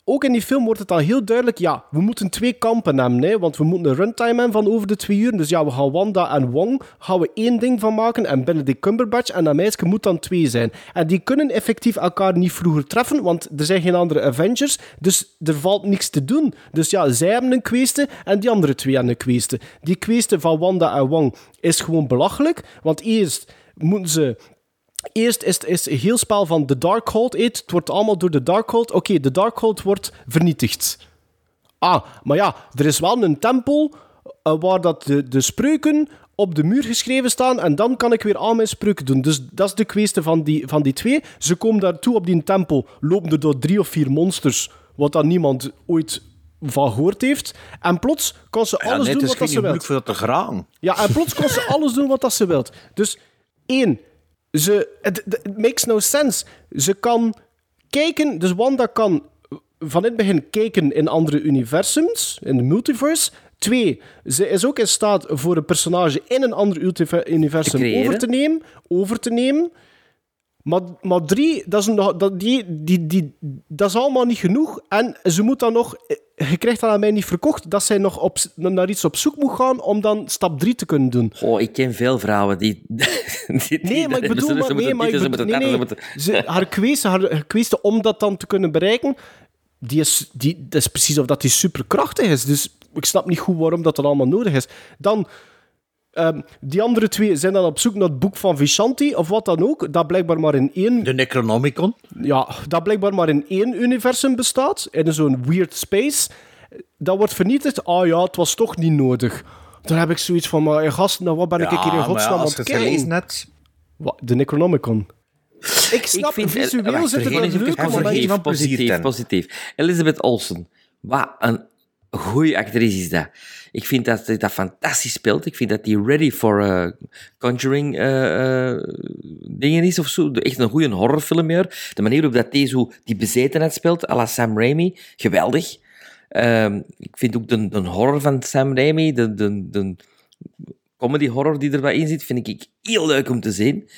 Ook in die film wordt het al heel duidelijk, ja, we moeten twee kampen hebben, hè, want we moeten een runtime hebben van over de twee uur. Dus ja, we gaan Wanda en Wong gaan we één ding van maken en Benedict Cumberbatch en dat meisje moet dan twee zijn. En die kunnen effectief elkaar niet vroeger treffen, want er zijn geen andere Avengers, dus er valt niks te doen. Dus ja, zij hebben een kweeste en die andere twee hebben een kweeste. Die kweeste van Wanda en Wong is gewoon belachelijk, want eerst moeten ze Eerst is het is een heel spel van de Darkhold. eh, Het wordt allemaal door de Darkhold. Oké, de Darkhold wordt vernietigd. Ah, maar ja, er is wel een tempel eh, waar dat de, de spreuken op de muur geschreven staan en dan kan ik weer al mijn spreuken doen. Dus dat is de kwestie van die, van die twee. Ze komen daartoe op die tempel, lopen er door drie of vier monsters, wat dan niemand ooit van gehoord heeft. En plots kan ze Ja, alles nee, doen het wat dat ze wil. moeilijk voor dat te graan. Ja, en plots kon ze <laughs> alles doen wat dat ze wilt. Dus één, ze, het, makes no sense. Ze kan kijken, dus Wanda kan van in het begin kijken in andere universums, in de multiverse. Twee, ze is ook in staat voor een personage in een ander universum over te nemen. Over te nemen. Maar, maar drie, dat is, dat, die, die, die, dat is allemaal niet genoeg. En ze moet dan nog... Je krijgt dat aan mij niet verkocht, dat zij nog op, naar iets op zoek moet gaan om dan stap drie te kunnen doen. Oh, ik ken veel vrouwen die... <laughs> die Nee, maar ik bedoel... Ze Maar, nee, maar ik bedoel- nee, nee. Ze, haar kweeste, haar, haar om dat dan te kunnen bereiken, die is, die, dat is precies of dat die superkrachtig is. Dus ik snap niet goed waarom dat, dat allemaal nodig is. Dan... ehm, die andere twee zijn dan op zoek naar het boek van Vishanti, of wat dan ook, dat blijkbaar maar in één... De Necronomicon. Ja, dat blijkbaar maar in één universum bestaat, in zo'n weird space. Dat wordt vernietigd. Ah ja, het was toch niet nodig. Dan heb ik zoiets van, maar gast, nou wat ben ik Ja, hier in godsnaam aan als het kijken? Wat, de Necronomicon. Ik snap, vind- visueel wacht, zit het vergeet wel even- leuk, maar positief, van positief. Elizabeth Olsen. Wat een goede actrice is dat. Ik vind dat ze dat fantastisch speelt. Ik vind dat die ready for eh, Conjuring eh, dingen is of zo. Echt een goede horrorfilm meer. De manier waarop dat zo die bezetenheid speelt, à la Sam Raimi, geweldig. Ehm, ik vind ook de, de horror van Sam Raimi, de, de, de comedy horror die erbij in zit, vind ik heel leuk om te zien.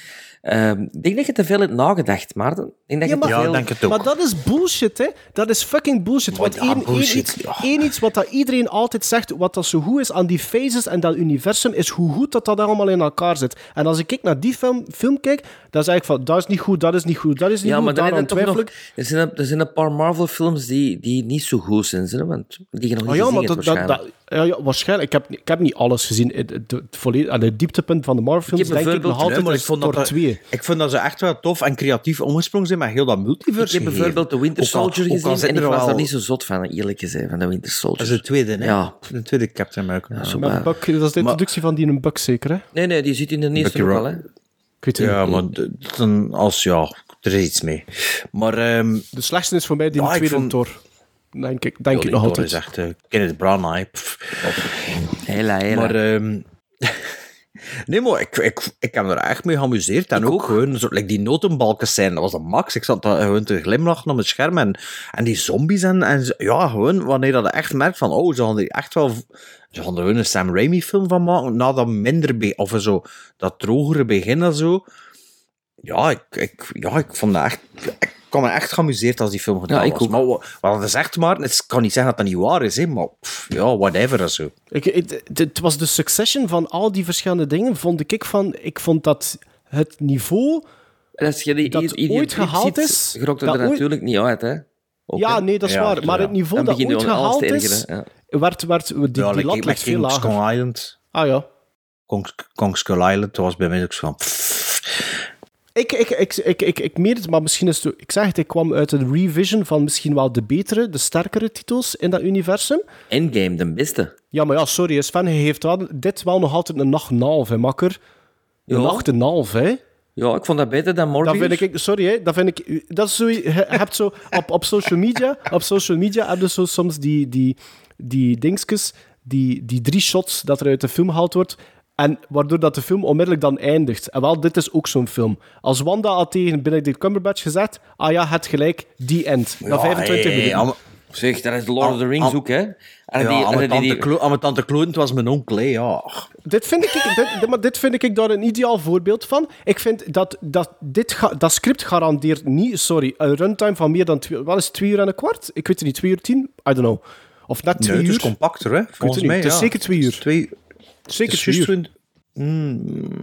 Ehm, ik denk dat je te veel hebt nagedacht, Maarten. Ik denk dat Ja, je te maar, veel... maar dat is bullshit, hè. Dat is fucking bullshit. Want ja, één, één bullshit, iets, één iets wat dat iedereen altijd zegt, wat dat zo goed is aan die phases en dat universum, is hoe goed dat dat allemaal in elkaar zit. En als ik naar die film, film kijk, dan zeg ik van, dat is niet goed, dat is niet goed, dat is niet Ja, goed, maar dan toch twijfel nog... ik. Er zijn, een- er zijn een paar Marvel-films die, die niet zo goed zijn, hè, want die je nog Oh niet ja, gezien maar hebt, dat, dat, waarschijnlijk. dat- ja, ja, waarschijnlijk. Ik heb, ik heb niet alles gezien. Het, het, het, volledig, aan het dieptepunt van de Marvel-films denk ik nog altijd maar ik vond, dat Thor dat, 2. ik vond dat ze echt wel tof en creatief omgesprongen zijn met heel dat multiverse. Ik heb bijvoorbeeld de Winter Ook al- Soldier ook al gezien en ik was daar niet zo zot van, eerlijk gezegd, van de Winter Soldier. Dat is de tweede, hè? Ja. De tweede Captain America. zo Met maar- Buck, dat is de introductie van die een Buck zeker, hè? Nee, nee, die zit in de eerste ook al, hè. Ik weet het Ja, niet. maar dan als ja, er is iets mee. Maar ehm De slechtste is voor mij die Ja, tweede vond- Thor. Denk ik, denk ik Johnny nog Thor altijd. is echt uh, Kenneth Branagh. Hela, hela. Maar ehm, <laughs> nee, maar ik, ik, ik heb er echt mee geamuseerd. En ook, gewoon zo, like die notenbalken zijn, dat was een max. Ik zat daar gewoon te glimlachen op het scherm. En, en die zombies en, en ja, gewoon wanneer dat echt merkt van, oh, ze er echt wel... Ze gaan er gewoon een Sam Raimi film van maken, na dat minder, of zo, dat drogere begin en zo. Ja, ik, ik, ja, ik vond dat echt... Ik kwam me echt geamuseerd als die film gedaan Ja, ik was. ook. Maar wa- wat dat is echt maar, het kan niet zeggen dat dat niet waar is, hè, maar pff, ja, whatever en zo. Ik, het, was de succession van al die verschillende dingen, vond ik van... Ik vond dat het niveau je dat hier ooit gehaald ziet, is... gerokt er ooit- natuurlijk niet uit, hè. Ook, ja, nee, dat is Ja, waar. Maar ja. het niveau dat je ooit gehaald is, ergeren, ja. werd, werd, die, die ja, like, lat like veel Kong lager. Island. Ah ja. Kong, Kong Skull Island, dat was bij mij ook zo van... pff. Ik, ik, ik, ik, ik, ik meen het, maar misschien is het... Ik zeg het, ik kwam uit een revision van misschien wel de betere, de sterkere titels in dat universum. Endgame, de beste. Ja, maar ja, sorry, Sven, heeft wel, dit wel nog altijd een 8,5, hè, makker. Een Ja. 8,5, hè. Ja, ik vond dat beter dan Dat Morbius. vind ik, sorry, hè, dat vind ik, dat is zo, je hebt zo, op, op social media, op social media heb je zo soms die, die, die dingetjes, die, die drie shots dat er uit de film gehaald wordt, en waardoor dat de film onmiddellijk dan eindigt. En wel, dit is ook zo'n film. Als Wanda had tegen Benedict Cumberbatch gezegd, ah ja, het gelijk, die end. Na Ja, 25 hey, minuten. am- Zeg, dat is Lord of the Rings Am- ook, hè. En Ja, die- aan en mijn die- tante, Klo- aan mijn tante Kloont was mijn onkel, hè, ja. Dit vind ik, dit, dit- maar dit vind ik daar een ideaal voorbeeld van. Ik vind dat, dat dit ga- dat script garandeert niet, sorry, een runtime van meer dan twee, wat is het, twee uur en een kwart? Ik weet het niet, twee uur tien? I don't know. Of net twee Nee, het uur. is compacter, hè. Ik weet Volgens mij, Het is ja. zeker twee uur. Twee, Zeker is twee uur. twint- Mm,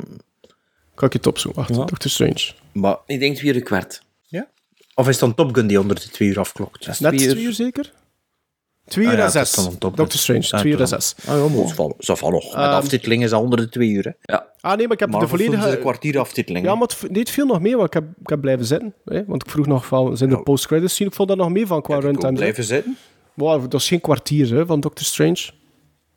Kan ik het opzoeken? Wacht, Ja. Doctor Strange. maar, Ik denk twee uur kwart. ja? Of is het dan Top Gun die onder de twee uur afklokt? Net Twee twee uur. uur, zeker? Twee Ah uur ja, en het is zes. Top. Doctor Strange, Ja, twee uur en zes. Ah, ja, maar dat valt- dat valt nog. Met Ehm, aftiteling is dat onder de twee uur, hè. Ja. Ah nee, maar ik heb de is volledige... een kwartier aftiteling. Ja, maar het, nee, het viel nog mee, want ik heb, ik heb blijven zitten. Hè? Want ik vroeg nog van, zijn er post-credits zien? Ik vond dat nog mee van qua runtime. blijven zitten. Wow, dat is geen kwartier hè, van Doctor Strange.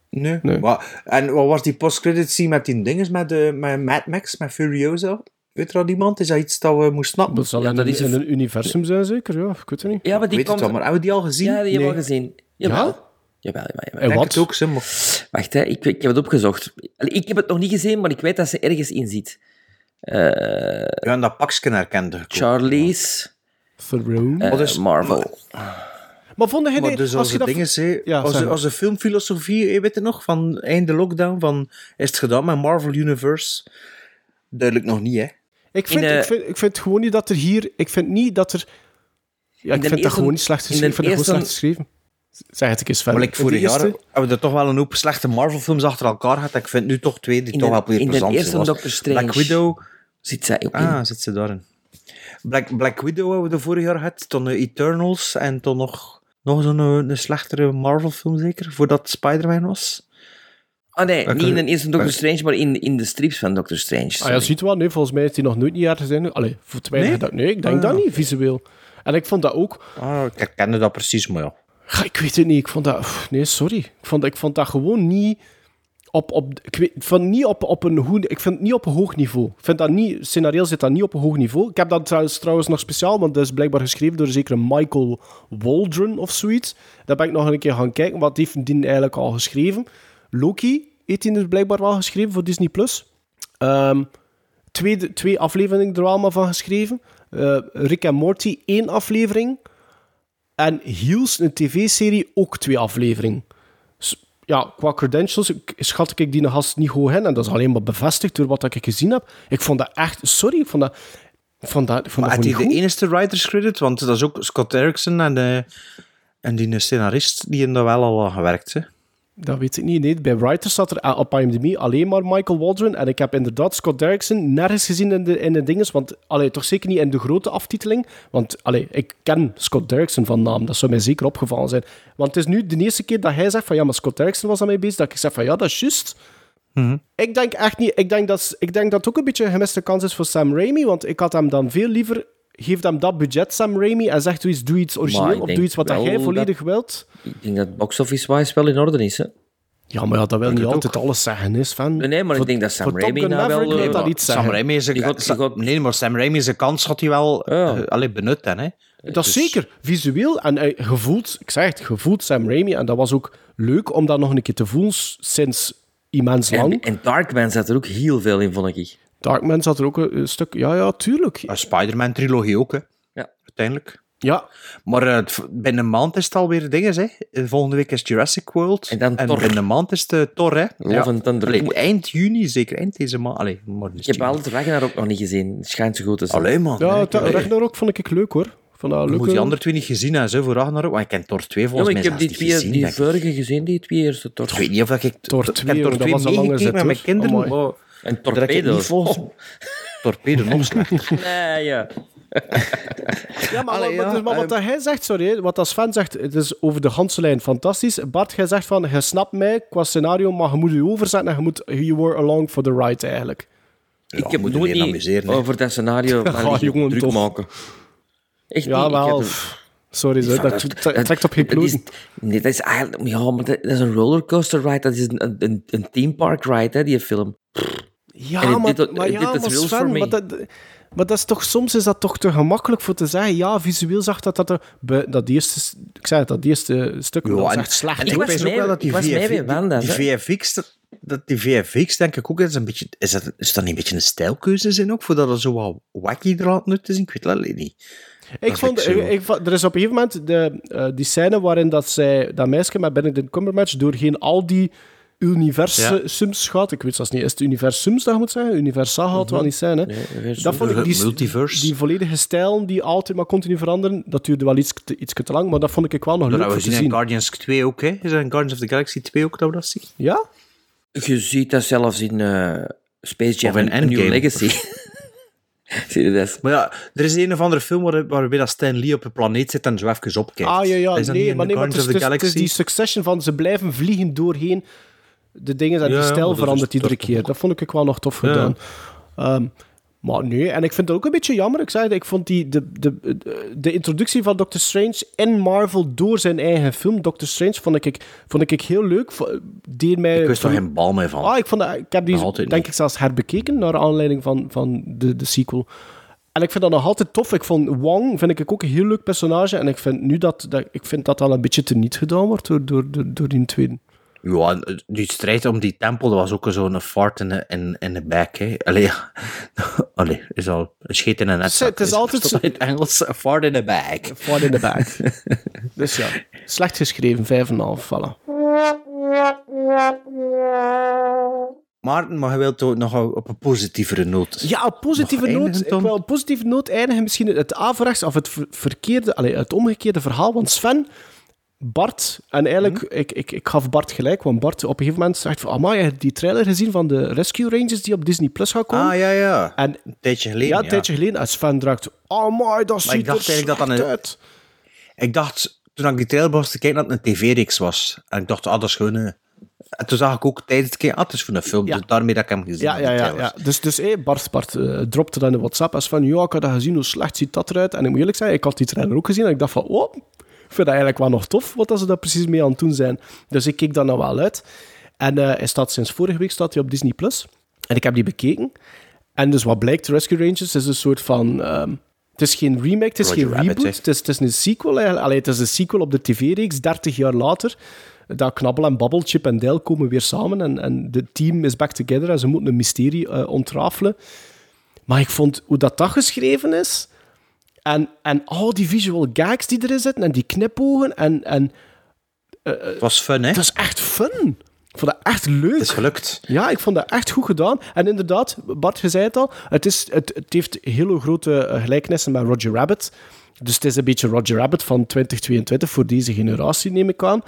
Nee. Nee. Maar, en wat was die post-credit scene met die dinges met, de, met Mad Max, met Furiosa? Weet er al iemand? Is dat iets dat we moesten snappen? Dat zal Ja, dat een- is een- in een universum zijn, zeker? Ja, ik weet het niet. Ja, maar die weet komt... wel, maar hebben we die al gezien? Ja, die hebben we Nee. al gezien. Jawel. Ja? Jawel, jawel, jawel. En wat? ook, ze, maar... Wacht, hè. Ik, ik heb het opgezocht. Ik heb het nog niet gezien, maar ik weet dat ze ergens in zit. Eh Ja, en dat pakje herkende. Charlize Theron. eh, Wat is- Marvel. Maar vonden jij Maar dus als als je de dat... dingen Ja, als, de, als de filmfilosofie, je weet het nog, van einde lockdown, van is het gedaan met Marvel Universe? Duidelijk nog niet, hè? Ik vind, In, eh, ik, vind, ik vind gewoon niet dat er hier... Ik vind niet dat er... Ja, ik de vind dat gewoon niet slecht in geschreven. de Ik vind dat gewoon slecht geschreven. Zeg het een eens verder. Maar like, In de vorig jaar eerste- hebben we er toch wel een hoop slechte Marvel films achter elkaar gehad. Ik vind nu toch twee die In toch de- wel weer in de plezant eerste zijn. Doctor Strange. Black Widow... Zit zij ook in. Ah, zit ze daarin. Black, Black Widow hebben we de vorig jaar gehad. Toen de Eternals en toen nog, nog zo'n eh, een slechtere Marvel film zeker, voordat Spider-Man was. Ah nee, niet in de eerste Doctor Strange, maar in, in de strips van Doctor Strange. Ah, ja, ziet wel. Nee, volgens mij is die nog nooit niet ergens in. Allee, voor weinig Nee? dat... Nee, ik denk Ah. dat niet, visueel. En ik vond dat ook... Ah, ik herkende dat precies, maar ja. Ja, ik weet het niet. Ik vond dat... Nee, sorry. Ik vond, ik vond dat gewoon niet... Op, op, ik van niet op, op een goed, ik vind het niet op een hoog niveau. Vind dat niet, scenario zit dat niet op een hoog niveau. Ik heb dat trouwens, trouwens nog speciaal, want dat is blijkbaar geschreven door een zekere Michael Waldron of zoiets. Daar ben ik nog een keer gaan kijken, wat heeft die eigenlijk al geschreven. Loki heeft hij dus blijkbaar wel geschreven voor Disney+. Plus. Ehm, twee, twee afleveringen er van geschreven. Eh, Rick en Morty, één aflevering. En Heels, een tv-serie, ook twee afleveringen. Ja, qua credentials schat ik die gast niet hoog in. En dat is alleen maar bevestigd door wat ik gezien heb. Ik vond dat echt... Sorry, ik vond dat... Vond dat, vond Maar dat de niet goed. enige writers credit? Want dat is ook Scott Derrickson en, de, en die scenarist die in daar wel al gewerkt. Hè? Dat weet ik niet. Nee, bij Writers staat er eh, op IMDb alleen maar Michael Waldron. En ik heb inderdaad Scott Derrickson nergens gezien in de, in de dinges. Want, allee, toch zeker niet in de grote aftiteling. Want, allee, ik ken Scott Derrickson van naam. Dat zou mij zeker opgevallen zijn. Want het is nu de eerste keer dat hij zegt van... Ja, maar Scott Derrickson was aan mij bezig. Dat ik zeg van... Ja, dat is juist. Ik denk echt niet... Ik denk, dat, ik denk dat het ook een beetje een gemiste kans is voor Sam Raimi. Want ik had hem dan veel liever... Geef hem dat budget, Sam Raimi. En zeg doe iets, doe iets Maar origineel. Of doe iets wat dat jij dat- volledig wilt. Ik denk dat box office-wise wel in orde is. Hè? Ja, maar ja, dat wil niet altijd alles zeggen, is van... Nee, nee, maar Voor- ik denk dat Sam Raimi nou wel... eh, dat iets Sam zeggen. Raimi is een, Nee, maar Sam Raimi zijn kans had hij wel Ja. allee, benut. Dan, hè? Dat is zeker visueel en eh, gevoeld, ik zeg het, gevoeld Sam Raimi. En dat was ook leuk om dat nog een keer te voelen sinds immens lang. En, en Darkman zat er ook heel veel in, vond ik. Darkman zat er ook een, een stuk... Ja, ja, tuurlijk. Een Spider-Man-trilogie ook, hè? Ja. uiteindelijk. Ja. Maar eh, het- binnen een maand is het alweer dingen, hè? Eh, Volgende week is Jurassic World. En dan Thor. binnen een maand is het Thor, hè? Love and Thunder. Allee, eind juni, zeker eind deze maand. Allee, maar Ik heb altijd Ragnar ook nog niet gezien. Het schijnt zo goed te zijn. Allee, man. Ja, het- Ragnarok vond ik leuk, hoor. Van dat moet die andere twee niet gezien hebben, zo, voor Ragnarok. Want ik ken Thor 2 Ja, volgens maar mij ik heb die, zelfs niet twee, gezien, die vorige gezien, die twee eerste Thor. Ik weet niet of ik... Thor ik 2, heb Thor dat 2 was al lang meegekeken gezet, met mijn kinderen. En Torpedo. niet volgens... <laughs> Torpedo nog slechter. Nee, ja. <laughs> Ja, maar, Allee, wat- ja, dus- maar wat dat hij zegt, sorry, hè, wat als fan zegt, het is over de ganse lijn fantastisch. Bart, jij zegt van, je snapt mij qua scenario, maar je moet je overzetten en je moet, you were along for the ride, eigenlijk. Ik heb nooit niet over dat scenario <laughs> Ja, van jongen, druk tof. maken. Echt Ja, niet. Wel. Sorry, zo, dat, dat- dat trekt op geen. Nee, dat is eigenlijk... Ja, maar dat, dat is een rollercoaster ride. Dat is een, een, een theme park ride, hè, die film. Ja, En maar, maar, it ja, maar Sven, maar, dat, maar dat is toch, soms is dat toch te gemakkelijk voor te zeggen, ja, visueel zag dat dat er, dat eerste, ik zei het, dat eerste stuk, dat was echt slecht. En Ik ik was weet ook mee- wel dat die Wanda, die, VFX... Dat, dat die VFX, denk ik ook, is, een beetje, is, dat, is dat niet een beetje een stijlkeuze zijn ook, voordat er zo wat wacky uit te zien? Ik weet het alleen niet. Ik vond, ik- er is op een gegeven moment de, eh, die scène waarin dat, zij, dat meisje met Benedict Cumberbatch doorheen al die universums gaat. Ik weet zelfs niet, is het universums dat je moet zeggen? Universa gaat het wel niet zijn. Hè? dat vond ik die, Multiverse. die volledige stijl die altijd maar continu veranderen. Dat duurde wel iets te, iets te lang, maar dat vond ik wel nog leuk we te zien in. Guardians 2 ook, hè? Is dat in Guardians of the Galaxy 2 ook dat we dat zien? Ja? Je ziet dat zelfs in eh, Space Jam Of in New Endgame. Legacy. <laughs> <laughs> Zie je dat? Maar ja, er is een of andere film waar, waarbij dat Stan Lee op een planeet zit en zo even opkijkt. Ah ja, ja, nee, maar nee, maar het Guardians is, het Galaxy? die succession van ze blijven vliegen doorheen de dingen en Ja, die stijl dat verandert iedere dat- keer. Dat vond ik wel nog tof Ja. gedaan. Ehm, maar nee, en ik vind het ook een beetje jammer. Ik zei het, ik vond die, de, de, de, de introductie van Doctor Strange in Marvel door zijn eigen film, Doctor Strange, vond ik, vond ik heel leuk. Deed mij Ik wist er geen bal mee van. Ah, ik, vond dat, ik heb die Nog altijd denk niet. ik zelfs herbekeken naar aanleiding van, van de, de sequel. En ik vind dat nog altijd tof. Ik vond Wong vind ik ook een heel leuk personage. En ik vind nu dat, dat, ik vind dat al een beetje teniet gedaan wordt door, door, door, door die tweede. Ja, die strijd om die tempel, dat was ook zo'n fart in de, in, in de back. Hè. Allee. <laughs> Allee, is al een scheet in een net. Het is altijd zo- in het Engels, a fart in the back. Fart in the back. <laughs> dus ja, slecht geschreven, 5,5, voilà. Maarten, maar je wilt toch nog op een positievere noot. Ja, op positieve noot. Ik wil op positieve noot eindigen. Misschien het averechts of het ver- verkeerde, allee, het omgekeerde verhaal. Want Sven, Bart, en eigenlijk, Mhm. ik, ik, ik gaf Bart gelijk, want Bart op een gegeven moment zegt van, amai, je hebt die trailer gezien van de Rescue Rangers die op Disney Plus gaan komen? Ah, ja, ja. En, Een tijdje geleden, ja, ja. een tijdje geleden. En Sven draagt, amai, dat ziet Maar ik dacht er eigenlijk dat een- uit. Ik dacht, toen ik die trailer begon te kijken, dat het een tv-reeks was. En ik dacht, ah, dat is gewoon... een- En toen zag ik ook tijdens het kijken, ah, het is voor een film. Dus daarmee dat ik hem gezien Ja, heb, ja, ja, ja. Dus, dus hey, Bart, Bart eh, dropte dan in de WhatsApp als van, ja, ik had dat gezien, hoe slecht ziet dat eruit. En ik moet eerlijk zeggen, ik had die trailer ook gezien en ik dacht van, oh, vind dat eigenlijk wel nog tof, wat dat ze daar precies mee aan het doen zijn. Dus ik keek daar nou wel uit. En eh, hij staat sinds vorige week staat hij op Disney+. Plus. En ik heb die bekeken. En dus wat blijkt, Rescue Rangers is een soort van... ehm, het is geen remake, het is Roger geen Rabbit, reboot. Het is, het is een sequel eigenlijk. Allee, het is een sequel op de tv-reeks, 30 jaar later. Dat Knabbel en Babbel, Chip en Dale komen weer samen. En, en de team is back together en ze moeten een mysterie eh, ontrafelen. Maar ik vond hoe dat, dat geschreven is... En, en al die visual gags die erin zitten en die knipogen en... en Het was fun, hè? Het was echt fun. Ik vond dat echt leuk. Het is gelukt. Ja, ik vond dat echt goed gedaan. En inderdaad, Bart, je zei het al, het, is, het, het heeft hele grote eh, gelijkenissen met Roger Rabbit. Dus het is een beetje Roger Rabbit van 2022 voor deze generatie, neem ik aan.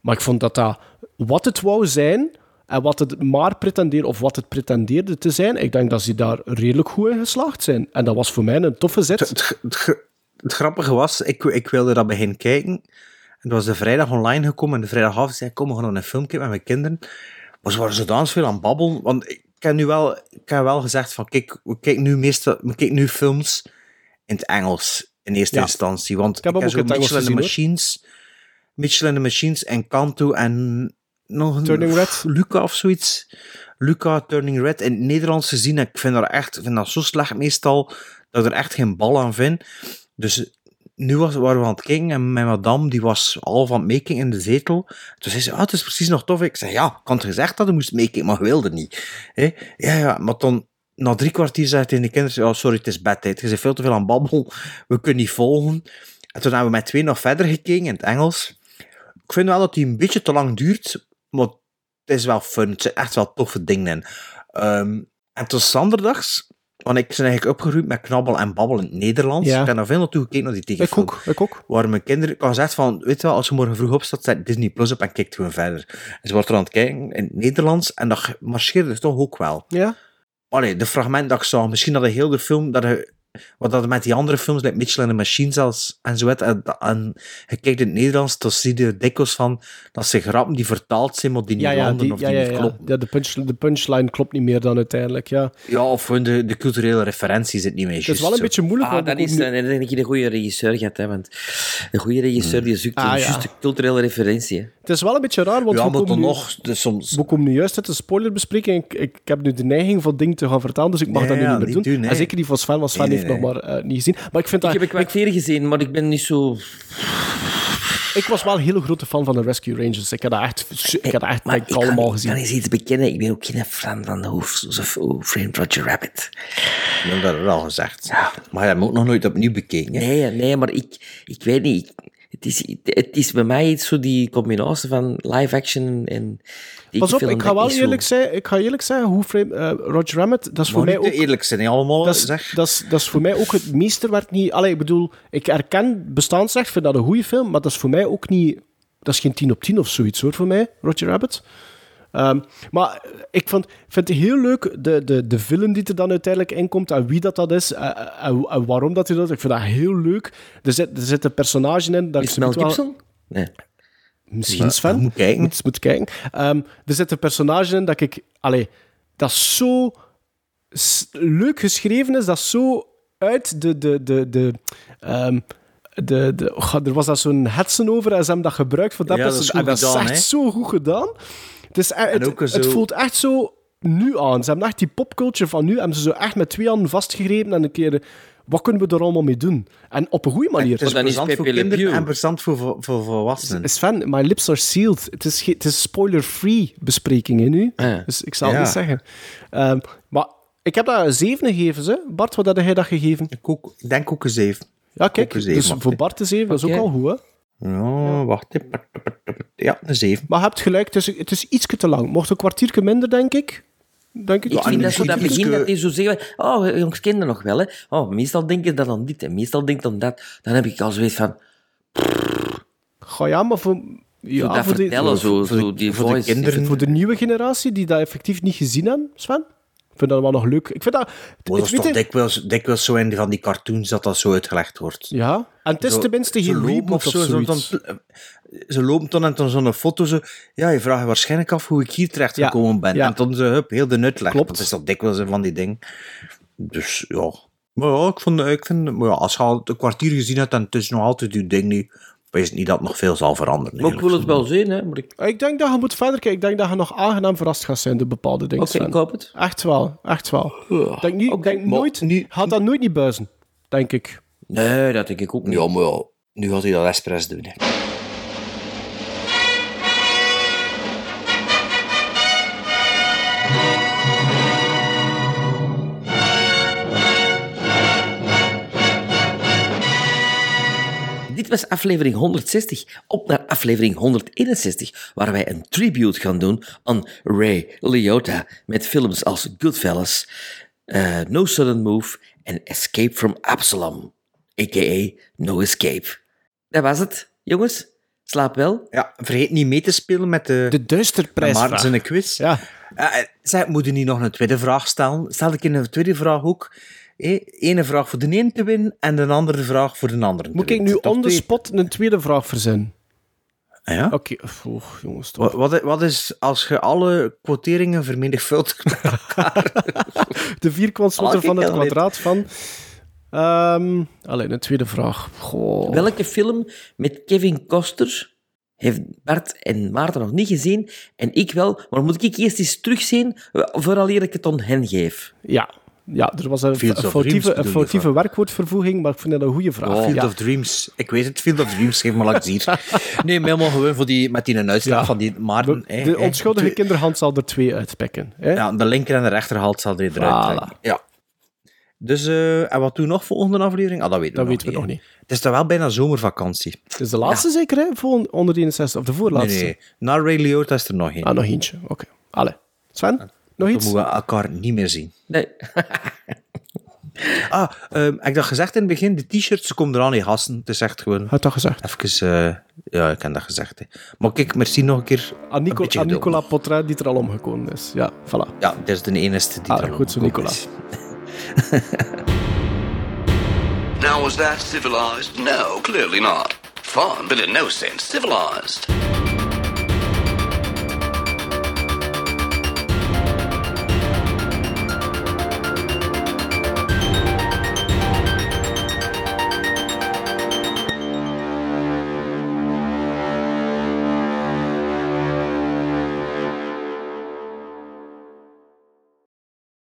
Maar ik vond dat dat wat het wou zijn en wat het maar pretendeerde, of wat het pretendeerde te zijn, ik denk dat ze daar redelijk goed in geslaagd zijn. En dat was voor mij een toffe zet. Het, het, het, het grappige was, ik, ik wilde dat beginnen kijken. En het was de vrijdag online gekomen en de vrijdagavond zei ik, kom, we gaan nog een film kijken met mijn kinderen. Maar ze waren zodanig veel aan het babbelen, want ik heb nu wel, ik heb wel gezegd van, kijk, we kijken nu meestal, we kijken nu films in het Engels in eerste Ja. instantie. Want ik heb heb, hem ook zo in Mitchell and the hoor. Machines, Mitchell and the Machines en Kanto en nog een Turning Red. Luca of zoiets. Luca Turning Red in het Nederlands gezien. Ik vind dat echt, ik vind dat zo slecht meestal dat ik er echt geen bal aan vind. Dus nu was, waren we aan het kijken en mijn madame die was al van het meekijken in de zetel. Toen zei ze, ah, het is precies nog tof. Ik zei, ja, ik had gezegd dat je moest meekijken, maar je wilde niet. Hè? Ja, ja, maar dan na drie kwartier zei hij tegen de kinderen, oh, sorry, het is bedtijd. Je bent veel te veel aan babbel, we kunnen niet volgen. En toen hebben we met twee nog verder gekeken in het Engels. Ik vind wel dat die een beetje te lang duurt, maar het is wel fun. Het zijn echt wel toffe dingen in. Ehm, en tot zanderdags, want ik ben eigenlijk opgegroeid met knabbel en babbel in het Nederlands. Ja. Ik heb daar veel naartoe gekeken naar die Ik tekenfilm. ook, ik ook. Waar mijn kinderen, ik had gezegd van, weet je wel, als je morgen vroeg opstaat, zet Disney Plus op en kijkt gewoon verder. En ze wordt er aan het kijken in het Nederlands en dat marcheerde toch ook wel. Ja. Allee, de fragment dat ik zag, misschien dat de hele film, dat je, wat dat met die andere films, like Mitchell and the Machines zelfs, en zo, het, en, en je kijkt in het Nederlands, dan zie je dikwijls van, dat ze grappen die vertaald zijn, maar die niet Ja, ja, landen die, of ja, die ja, niet ja. kloppen. ja de, punch, de punchline klopt niet meer dan uiteindelijk, ja. Ja, of de, de culturele referentie zit niet meer Het is wel een zo. beetje moeilijk, Ah, want dat is komen dan heb je een goede regisseur gehad, hè, want een goede regisseur die zoekt Ah, een ja. juiste culturele referentie. hè. Het is wel een beetje raar, want Ja, we, komen nu, nog, dus soms... we komen nu juist uit de spoilerbespreking. Ik, ik, ik heb nu de neiging van dingen te gaan vertellen, dus ik mag Nee, dat nu ja, niet meer doen. doen, nee. En zeker niet van Sven, want Sven Nee, heeft nee, nog maar eh, niet gezien. Maar ik vind dat... Ik heb een kwartier gezien, maar ik ben niet zo... Ik was wel een hele grote fan van de Rescue Rangers. Ik heb dat echt, ik dat echt ik, ik kan, allemaal ik gezien. kan eens iets bekennen. Ik ben ook geen fan van Who, Who Framed Roger Rabbit. Ik heb dat al gezegd. Maar je hebt hem ook nog nooit opnieuw bekeken. hè? Nee, nee, maar ik, ik weet niet. ik- het, is, het is bij mij iets zo die combinatie van live action en Pas op, ik ga wel niet zo- eerlijk zijn, ik ga eerlijk zeggen, hoe frame, eh, Roger Rabbit, dat is voor mij niet ook... eerlijk zijn, hè, allemaal, dat is, zeg. Dat, is, dat is voor mij ook het meesterwerk niet... Allee, ik bedoel, ik herken bestaansrecht, ik vind dat een goede film, maar dat is voor mij ook niet... Dat is geen 10 op 10 of zoiets, hoor, voor mij, Roger Rabbit. Ehm, maar ik vond, vind het heel leuk, de, de, de villain die er dan uiteindelijk in komt, en wie dat, dat is, eh, en, en waarom dat hij dat. Ik vind dat heel leuk. Er zit, er zit een personage in... Dat Is Mel wel- Gibson? Nee. Misschien Ja, Sven. moet kijken. Moet, moet kijken. Ehm, er zit een personage in dat ik... Allee, dat zo leuk geschreven is, dat zo uit de... de, de, de ehm, de, de, oh, er was daar zo'n hetsen over en ze hebben dat gebruikt voor dat Ja, personage. dat is echt zo goed gedaan. Het, is, het, ook het zo- voelt echt zo nu aan. Ze hebben echt die popculture van nu, hebben ze zo echt met twee handen vastgegrepen en een keer... Wat kunnen we er allemaal mee doen? En op een goede manier. Het is plezant voor kinderen en plezant voor, voor, voor volwassenen. Sven, my lips are sealed. Het is, het is spoiler-free bespreking nu. Ja. Dus ik zal het Ja. niet zeggen. Ehm, maar ik heb dat een 7 gegeven. Hè? Bart, wat had jij dat gegeven? Ik, ook, ik denk ook een zeven. Ja, kijk. Zeven, dus voor. Bart een 7, dat is ook al goed. Hè? Ja, wacht. Ja, een zeven. Maar je hebt gelijk, het is, het is ietsje te lang. Mocht een kwartiertje minder, denk ik. Denk ik. Ik vind dat zo dat begin dat die zo zeggen, oh, jongens kennen nog wel, hè. Oh, meestal denken dat dan dit en meestal denkt dan dat. Dan heb ik al zoiets van, Ga ja, maar voor... Ja, dat voor, vertellen, de, zo, voor zo die voor de kinderen. voor de nieuwe generatie die dat effectief niet gezien hebben, Sven. Ik vind dat wel nog leuk. Ik vind dat... Maar dat is toch dikwijls, dikwijls zo in van die cartoons dat dat zo uitgelegd wordt. Ja, en het is Zo- tenminste geen reboot of, zo, zo dan- ze lopen dan en dan zo'n foto zo... Ja, je vraagt je waarschijnlijk af hoe ik hier terecht gekomen ben. ja. En dan zo, hup, heel de uitleg. Klopt. Dat is dat dikwijls van die dingen. Dus ja... Maar ja, ik, vond, ik vind... Maar ja, als je al een kwartier gezien hebt en het is nog altijd je ding niet... Wees niet dat het nog veel zal veranderen. Maar ik wil het wel zien, hè. Maar ik... Ik denk dat je moet verder kijken. Ik denk dat je nog aangenaam verrast gaat zijn door bepaalde dingen. Oké, ik hoop het. Echt wel, echt wel. Ik denk, niet, denk nooit, gaat dat nooit niet buizen, denk ik. Nee, dat denk ik ook niet. Ja, maar ja, nu gaat hij dat expres doen. Hè. Dit was aflevering 160. Op naar aflevering 161, waar wij een tribute gaan doen aan Ray Liotta. Met films als Goodfellas, eh, No Sudden Move en Escape from Absalom. A.k.a. No Escape. Dat was het, jongens. Slaap wel. Ja, vergeet niet mee te spelen met de... De duisterprijsvraag. Maarten zijn quiz. Ja. Uh, zij moeten niet nog een tweede vraag stellen. Stel ik in een tweede vraag ook. Eén vraag voor de een te winnen en de andere vraag voor de andere Moet ik nu on the spot een tweede vraag verzinnen? Ja? Oké, okay. jongens. Wat, wat, wat, is als je alle quoteringen vermenigvuldigt met elkaar? <laughs> de vierkwantslotter van het kwadraat van... Um, alleen een tweede vraag. Goh. Welke film met Kevin Costner heeft Bart en Maarten nog niet gezien en ik wel, maar moet ik eerst eens terugzien vooraleer ik het aan hen geef? Ja, ja, er was een, een foutieve, een foutieve werkwoordvervoeging, maar ik vind dat een goede vraag. Oh, Field ja. of Dreams. Ik weet het, Field of Dreams, geef maar langs hier. <laughs> Nee, maar helemaal gewoon voor die, met die uitslag Ja. van die Maarten. De, hè, de onschuldige Twee- kinderhand zal er twee uitpekken. Hè? Ja, de linker en de rechterhand zal er eruit Voilà. trekken. Ja. Dus, eh, en wat doen we nog volgende aflevering? Ah, dat weten we, Dat nog, weten we nog niet. Het is toch wel bijna zomervakantie. Het is de laatste zeker, hè? Voor 161, of de Nee, voorlaatste? nee. Na Ray Liotta is er nog één. Ah, nog eentje. Oké. Allee. Sven, nog Dan iets? moeten we elkaar niet meer zien. Nee. <laughs> Ah, ehm, ik had gezegd in het begin, de t-shirts ze komen eraan in gasten. Het is echt gewoon... Had dat gezegd? Even, eh, ja, ik heb dat gezegd. Hè. Maar kijk, merci nog een keer. Aan, een Nico, aan geduld Nicola. Potra, die er al omgekomen is. Ja, voilà. Ja, dat is de enige die Ah, er goed zo, Nicola. is. <laughs> Now, was that civilized? No, clearly not. Fun, but in no sense civilized.